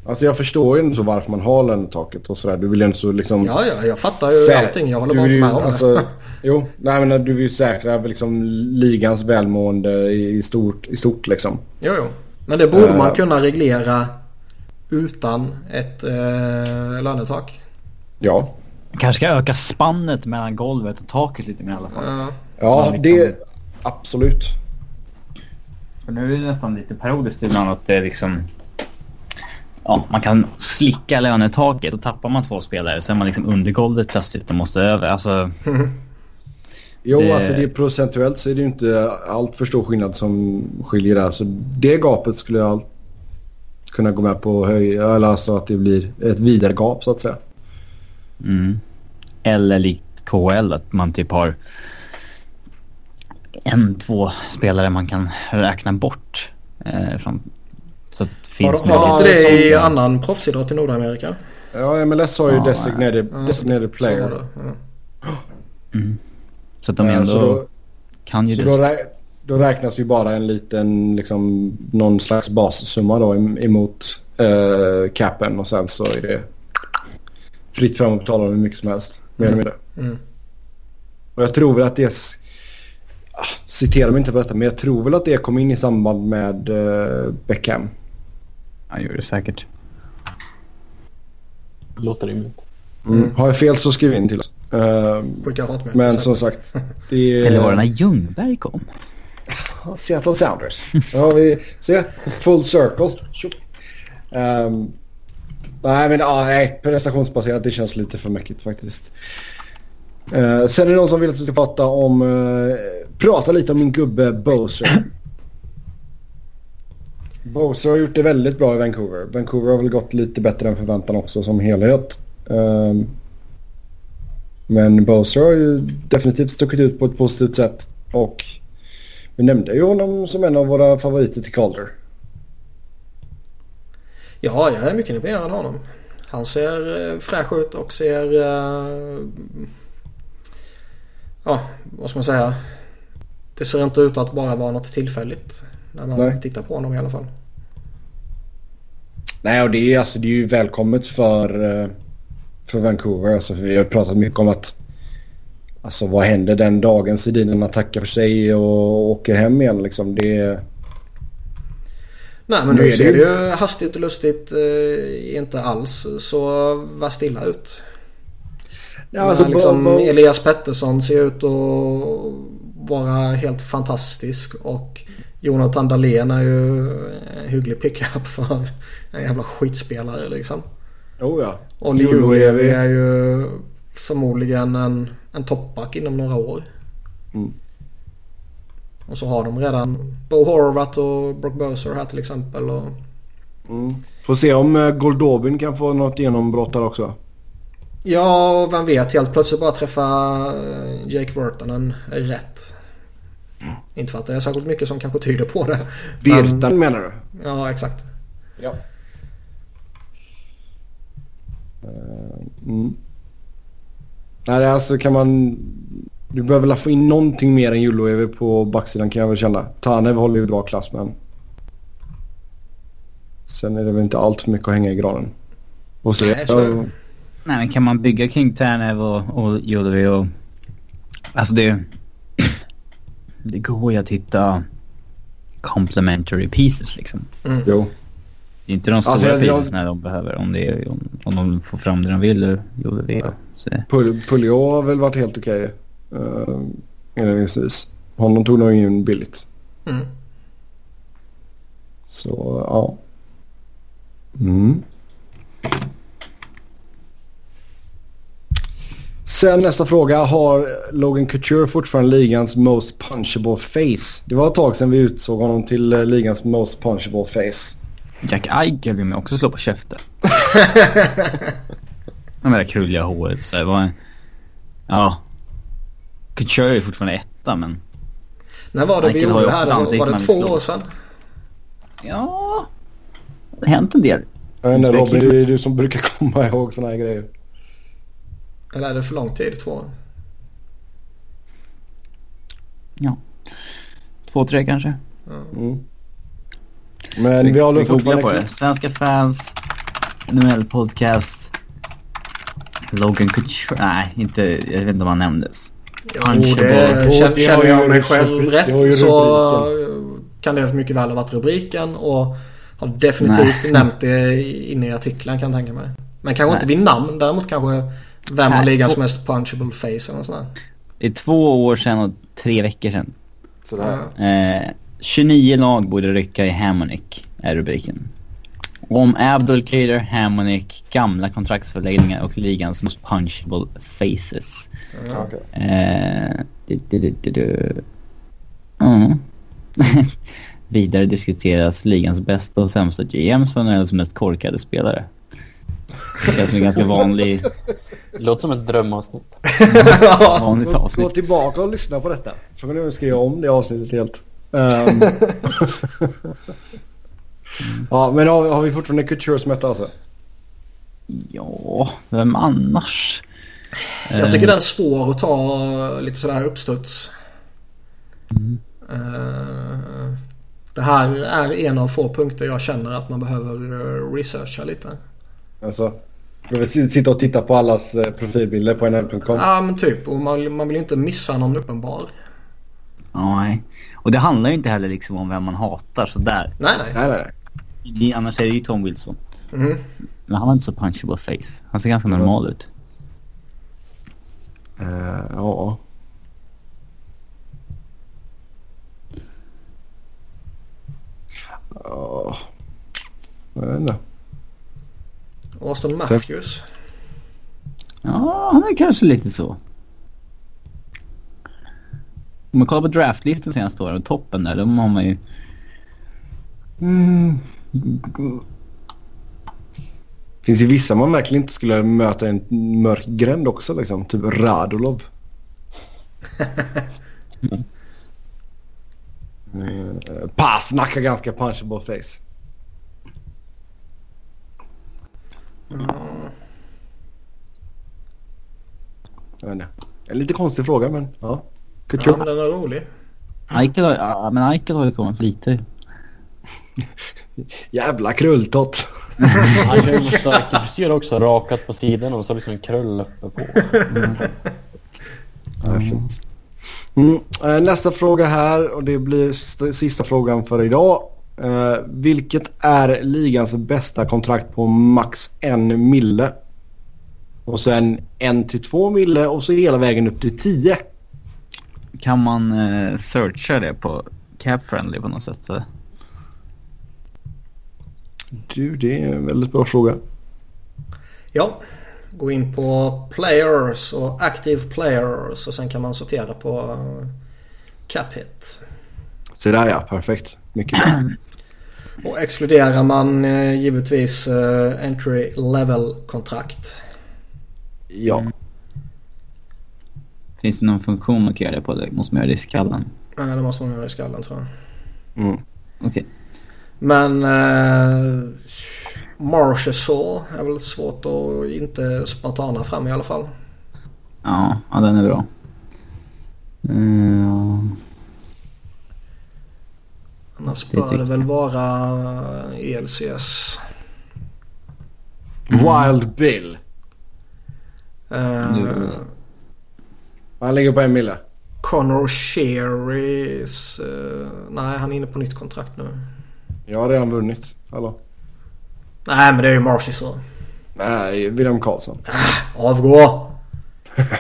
Alltså jag förstår ju inte så varför man har lönetaket och sådär. Du vill ju inte så liksom... Ja, ja, jag fattar ju allting. Jag håller bara inte med om alltså, det. <laughs> Jo, nej men du vill ju säkra liksom ligans välmående i, i, stort, i stort liksom. Jo, jo. Men det borde man Eh. kunna reglera utan ett eh, lönetak. Ja. Kanske ska öka spannet mellan golvet och taket lite mer i alla fall. Ja. Ja, Man det... liksom- Absolut. För nu är det nästan lite parodiskt ibland att det är liksom... Ja, man kan slicka lönetaket och tappar man två spelare så är man liksom under golvet plötsligt och måste över. Alltså, Jo, Det- alltså det är procentuellt så är det ju inte allt för stor skillnad som skiljer där. Så det gapet skulle jag allt kunna gå med på höj, eller alltså att det blir ett vidare gap så att säga. mm. Eller likt KHL att man typ har en, två spelare man kan räkna bort. Eh, från, så att det finns har Ja, inte det i som- annan proffsidrott i Nordamerika? Ja, MLS har ju Ja, designated, designated så player. var det. Ja. Mm. Så att de Eh, ändå så då, kan ju det. då, rä- då räknas ju bara en liten, liksom, någon slags bassumma då em- emot eh, capen och sen så är det fritt fram att betala hur mycket som helst. Mer eller mindre. Mm. Och jag tror väl att det... är Ah, Citera mig inte på detta, men jag tror väl att det kom in i samband med eh, Beckham. Han gör det säkert. Låter rimligt. Mm. Har jag fel så skriv in till oss. Hatmejl. men som sagt. Det <laughs> är, Eller var det när Ljungberg kom? Seattle Sounders. Ja, vi ser. Full circle. Ehm, nej, men ah, nej, prestationsbaserat det känns lite för mycket faktiskt. Uh, sen är det någon som vill att vi ska prata om... eh, prata lite om min gubbe Boser. Boser har gjort det väldigt bra i Vancouver. Vancouver har väl gått lite bättre än förväntan också som helhet. Ehm, men Boser har ju definitivt stuckit ut på ett positivt sätt. Och vi nämnde ju honom som en av våra favoriter till Calder. Ja, jag är mycket imponerad av honom. Han ser eh, fräsch ut och ser... eh, Ja, vad ska man säga? Det ser inte ut att bara vara något tillfälligt. När man Nej. tittar på honom i alla fall. Nej, och det är, alltså, det är ju välkommet för, eh, för Vancouver. Alltså, för vi har pratat mycket om att alltså, vad händer den dagen Sedinarna tackar för sig och åker hem igen. Liksom. Det Nej men Nu nu ser det ju- hastigt och lustigt eh, inte alls så var stilla ut. ja, alltså, liksom, Bo- Bo- Elias Pettersson ser ut att vara helt fantastisk och Jonathan Dahlén är ju en hygglig pickup för en jävla skitspelare liksom. Oh ja. Och Liulevi är ju förmodligen en, en toppback inom några år. Mm. Och så har de redan Bo Horvath och Brock Boser här till exempel. Och... Mm. Får se om uh, Goldobin kan få något genombrott där också. Ja, och vem vet. Helt plötsligt bara träffa eh, Jake Virtanen rätt. Mm. Inte för att det är särskilt mycket som kanske tyder på det. Virtanen men... menar du? Ja, exakt. Ja. Mm. Nej, alltså kan man... Du behöver väl få in någonting mer än Juloevi på backsidan kan jag väl känna. Tanev håller ju bra klass men... Sen är det väl inte allt för mycket att hänga i granen. Och se. Nej, så... Nej, men kan man bygga kring Tanev och, och Juloevi och... Alltså det... <clears throat> Det går ju att hitta complementary pieces liksom. Mm. Jo. Det är inte de stora alltså, pieces jag... när de behöver. Om, det är, om, om de får fram det de vill. Ja. Puljo har väl varit helt okej. Okay, uh, inledningsvis. Honom tog nog in billigt. Mm. Så ja. Mm. Sen nästa fråga. Har Logan Couture fortfarande ligans most punchable face? Det var ett tag sedan vi utsåg honom till eh, ligans most punchable face. Jack Eichel vill man också slå på käften. <laughs> med det krulliga håret. Så det var en... Ja. Couture är fortfarande etta men... När var det vi gjorde det här? Var det två år sedan? Ja. Det har hänt en del. Jag vet inte Robin, det är du som brukar komma ihåg såna här grejer. Eller är det för lång tid? Två år? Ja. Två, tre kanske. Mm. Men vi, vi håller fortfarande... på det. Svenska fans, NHL podcast, Logan Couture. Nej, inte, jag vet inte om han nämndes. Jo, det känner, känner jag mig själv rätt så kan det mycket väl ha varit rubriken och har definitivt Nej. nämnt det inne i artiklar kan jag tänka mig. Men kanske Nej. inte vid namn. Däremot kanske vem har ligans mest punchable face eller sådär. Det är två år sedan och tre veckor sedan. Sådär. Eh, 29 lag borde rycka i Hammonick är rubriken. Om Abdul Kader, Hammonick, gamla kontraktsförlängningar och ligans most punchable faces. Mm. Okay. Eh, du, du, du, mm. <laughs> Vidare diskuteras ligans bästa och sämsta GMs och NHLs mest korkade spelare. Det känns som en ganska vanlig... Låter som ett drömavsnitt. <laughs> Vanligt avsnitt. Gå tillbaka och lyssna på detta. Så kan du skriva om det avsnittet helt. Um. <laughs> ja, men har, har vi fortfarande Couture som etta alltså? Ja, vem annars? Jag tycker den är svår att ta lite sådär uppstuds. Mm. Uh, det här är en av få punkter jag känner att man behöver researcha lite. Alltså, du vill sitta och titta på allas eh, profilbilder på nl.com? Ja men typ. Och man, man vill inte missa någon uppenbar. Nej. Och det handlar ju inte heller liksom om vem man hatar sådär. Nej nej. nej, nej. Annars är det ju Tom Wilson. Mm. Men han har inte så punchable face. Han ser ganska mm. normal ut. Uh, ja. Ja. Jag vet inte. Austin Matthews. Ja, han är kanske lite så. Om man kollar på draftlistan senaste åren, toppen där, då har man ju... Mm. Finns ju vissa man verkligen inte skulle möta en mörk gränd också liksom. Typ Radulov. <laughs> mm. Pasnak har ganska punchable face. Mm. Jag vet inte. En lite konstig fråga men ja. Ja men den är rolig. Eichel har, ja, men Eichel har ju kommit lite. <laughs> Jävla krulltott. <laughs> Han kör ju <laughs> stark frisyr också, rakat på sidorna och så liksom en krull uppe på. Mm. Ja, fint. Mm. Eh, nästa fråga här och det blir sista frågan för idag. Uh, vilket är ligans bästa kontrakt på max en mille? Och sen en till två mille och så hela vägen upp till tio. Kan man uh, searcha det på cap-friendly på något sätt? Du, det är en väldigt bra fråga. Ja, gå in på players och active players och sen kan man sortera på eh, cap hit. Så där ja, perfekt. Mycket bra. <clears throat> Och exkluderar man eh, givetvis eh, entry level kontrakt. Ja. Finns det någon funktion man kan göra det på? Det måste man göra det i skallen? Nej, det måste man göra i skallen tror jag. Mm. Okej. Men eh, Marshall är väl svårt att inte spontana fram i alla fall. Ja, ja, den är bra. Uh, Annars bör det väl vara E ELCS. Wild Bill. Eh, Nu- Han ligger på en mille. Connor Sherrys... eh, nej, han är inne på nytt kontrakt nu. Jag har redan vunnit. Hallå? Nej, men det är ju Marshall. Nej, William Karlsson. Avgå! <laughs>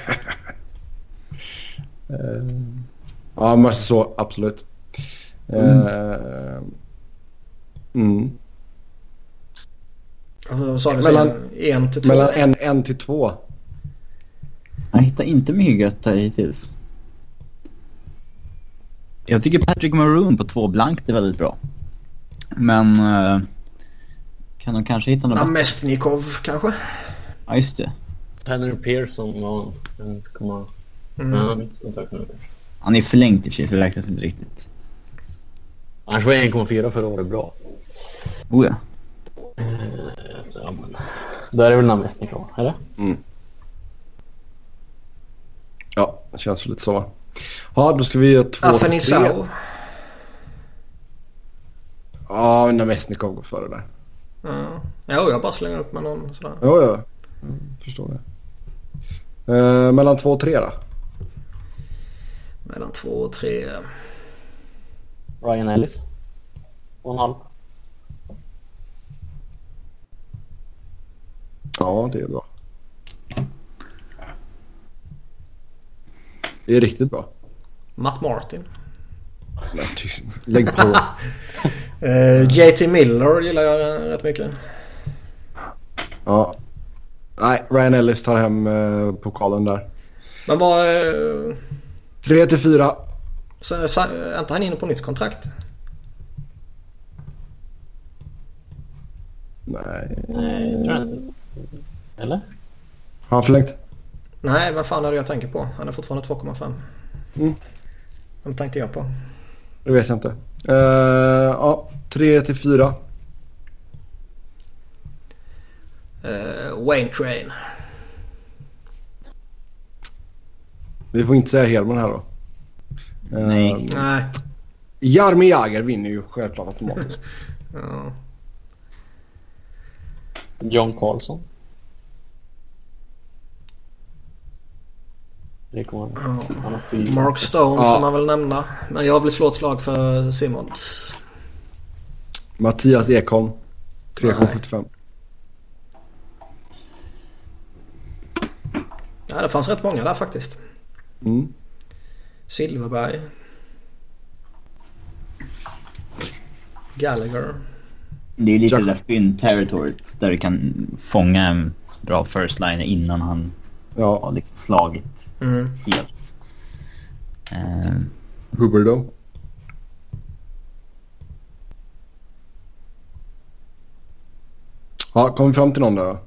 Ja, men så absolut. Mm. Eh, mm. Vad sa vi? Mellan- Mellan, en till två? Mellan en, en till två. Jag hittar inte mycket gött här hittills. Jag tycker Patrick Maroon på två blankt är väldigt bra. Men... eh, kan de kanske hitta något bättre? Namestnikov kanske? Ja, just det. Henry Pearson var en komma... Mm. Ja, han är förlängt i och för sig så det räknas inte riktigt. Annars var 1,4 förra året bra. Oh ja. Ja, men... Då är det väl Namestnikov, eller? Ja, det känns lite så. Ja, då ska vi göra två. Afanisau. Ja, Namestnikov går före där. Ja. Jo, jag bara slänger upp med någon sådär. Ja, ja. Jag förstår det. Eh, mellan två och tre då? Mellan två och tre. Ryan Ellis. Och en halv. Ja, det är bra. Det är riktigt bra. Matt Martin. <laughs> Lägg på. <laughs> Eh, JT Miller gillar jag rätt mycket. Ja. Nej, Ryan Ellis tar hem eh, pokalen där. Men vad... Eh, Tre till fyra. så, så, är inte han inne på nytt kontrakt? Nej. Nej, jag tror inte. Eller? Har han förlängt? Nej, vad fan är det jag tänker på? Han är fortfarande 2,5. Mm. Vem tänkte jag på? Det vet jag inte. Eh, ja, tre till fyra. Eh, Wayne Train. Vi får inte säga Hedman här då. Eh, Nej. Nej. Jarmi Jagr vinner ju självklart automatiskt. <laughs> Ja. John Carlson. Det kommer han. Ja. Har. Mark Stone Ja. får man väl nämna. Men jag vill slå ett slag för Simmons. Mattias Ekholm. 3,75. Ja, det fanns rätt många där faktiskt. Mm. Silverberg. Gallagher. Det är lite Jack- det där fynd-territoriet där du kan fånga en bra first line innan han har Ja, liksom slagit Mm. helt. Eh, Huberdo. Ja, kom vi fram till någon där då?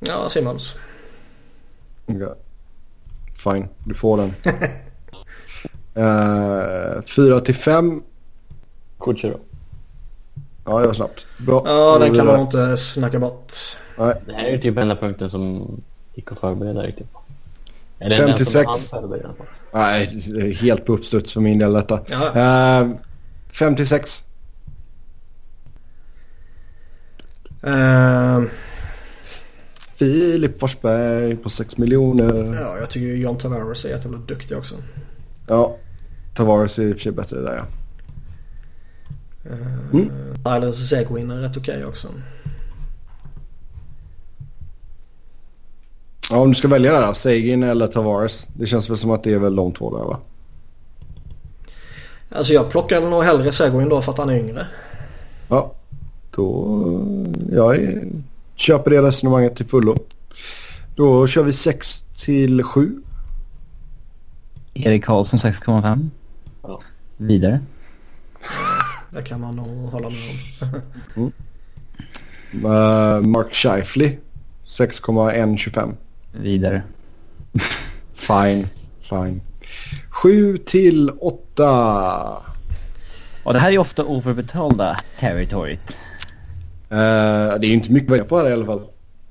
Ja, Simmons. Okej. Fine, du får den. <laughs> Eh, Fyra till fem. Kucherov. Ja, det var snabbt. Bra. Ja, Då den kan man inte snacka bort. Nej, Det här är ju typ enda punkten som gick att förbereda riktigt på. Är det den 56. som han förbereder på? nej, det är helt på uppstuds för min del detta. Eh, 56. Eh, Filip Forsberg på 6 miljoner. ja, jag tycker ju John Tavares är jättebra duktig också. Ja, Tavares är i och för sig bättre där ja. Eh, Mm. Tyler Seguin är rätt okej också. Ja, om du ska välja där då, Sagan eller Tavares. Det känns väl som att det är väl de två där va? Alltså jag plockar nog hellre Seguin då för att han är yngre. Ja, då... Jag är, köper det resonemanget till fullo. Då kör vi 6 till 7. Erik Karlsson 6,5. Ja. Vidare. <laughs> Det kan man nog hålla med om. Uh, Mark Scheifly 6,125. Vidare. Fine, fine. 7 till 8. Och det här är ofta overbetalda territoriet. Uh, det är ju inte mycket att välja på här i alla fall.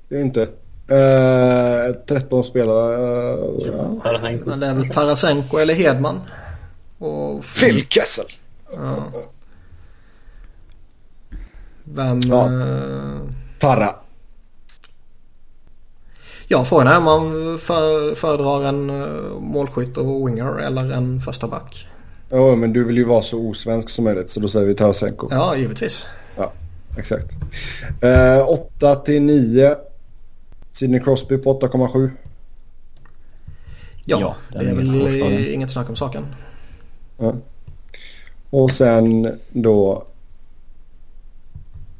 Det är inte. Uh, 13 spelare. Uh, Tarasenko. Men det är väl Tarasenko eller Hedman. Och Phil Kessel. Ja. Vem... Ja. eh, Tarra. Ja, frågan är om man för, föredrar en uh, målskytt och winger eller en första back. Ja, men du vill ju vara så osvensk som möjligt så då säger vi Tarasenko. Ja, givetvis. Exakt. Uh, 8 till 9. Sidney Crosby på 8,7. Ja, Ja, det är väl eh, inget snack om saken. Ja. Och sen då...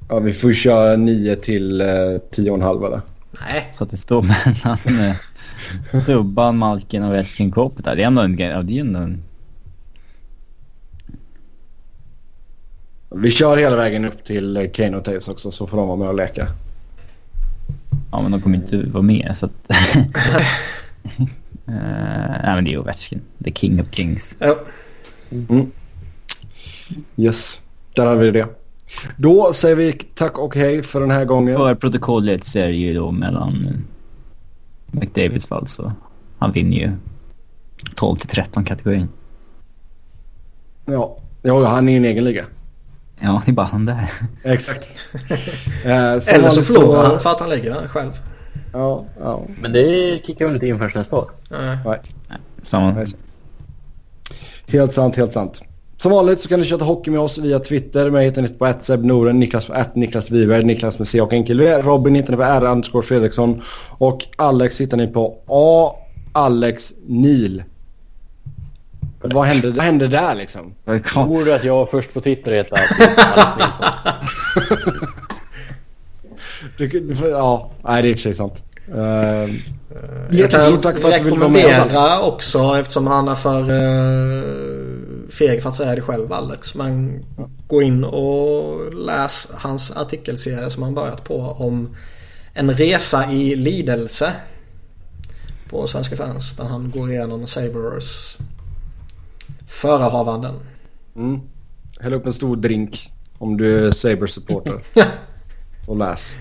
Ja, vi får köra 9 till uh, 10,5 eller? Nej, Så att det står <laughs> mellan eh, Subban, Malkin och Ovechkin Kopitar. Det är ändå en grej. Ja, det är ändå en... Vi kör hela vägen upp till eh, Kane och Taves också så får de vara med och leka. Ja, men de kommer inte vara med så att... <laughs> Eh, nej, men det är Ovechkin. The King of Kings. ja. Yes, där har vi det. Då säger vi tack och hej för den här gången. För protokollet så är det ju då mellan McDavids fall så han vinner ju 12 till 13 kategorin. Ja, ja han är i en egen liga. Ja, det är bara han där. Exakt. <laughs> eh, Eller så förlorar han för att han lägger den själv. Ja, ja. Men det kickar väl inte in förrän nästa år? Nej. Samma. Helt sant, helt sant. Som vanligt så kan ni köta hockey med oss via Twitter. Mig hittar ni på @sebnoren, Niklas på Niklas Wiberg, Niklas med C och enkel V. Robin hittar ni på R underscore Fredriksson. Och Alex hittar ni på A Alex Nil. Vad hände, vad hände där liksom? Tror du att jag var först på Twitter heter Alex Nilsson? Du, du, ja, nej det är i och för sig sant. Uh, jättestort kan tack för att du ville vara med oss. Också eftersom han är för uh, feg för att säga det själv Alex. Men gå in och läs hans artikelserie som han börjat på om en resa i lidelse. På Svenska fans där han går igenom Sabres förehavanden. Mm. Häll upp en stor drink om du är Saber-supporter. <laughs> och läs.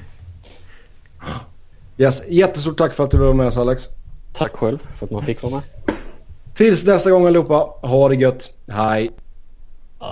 Yes, jättestort tack för att du var med oss Alex. Tack själv för att man fick vara med. Tills nästa gång allihopa, ha det gött. Hej!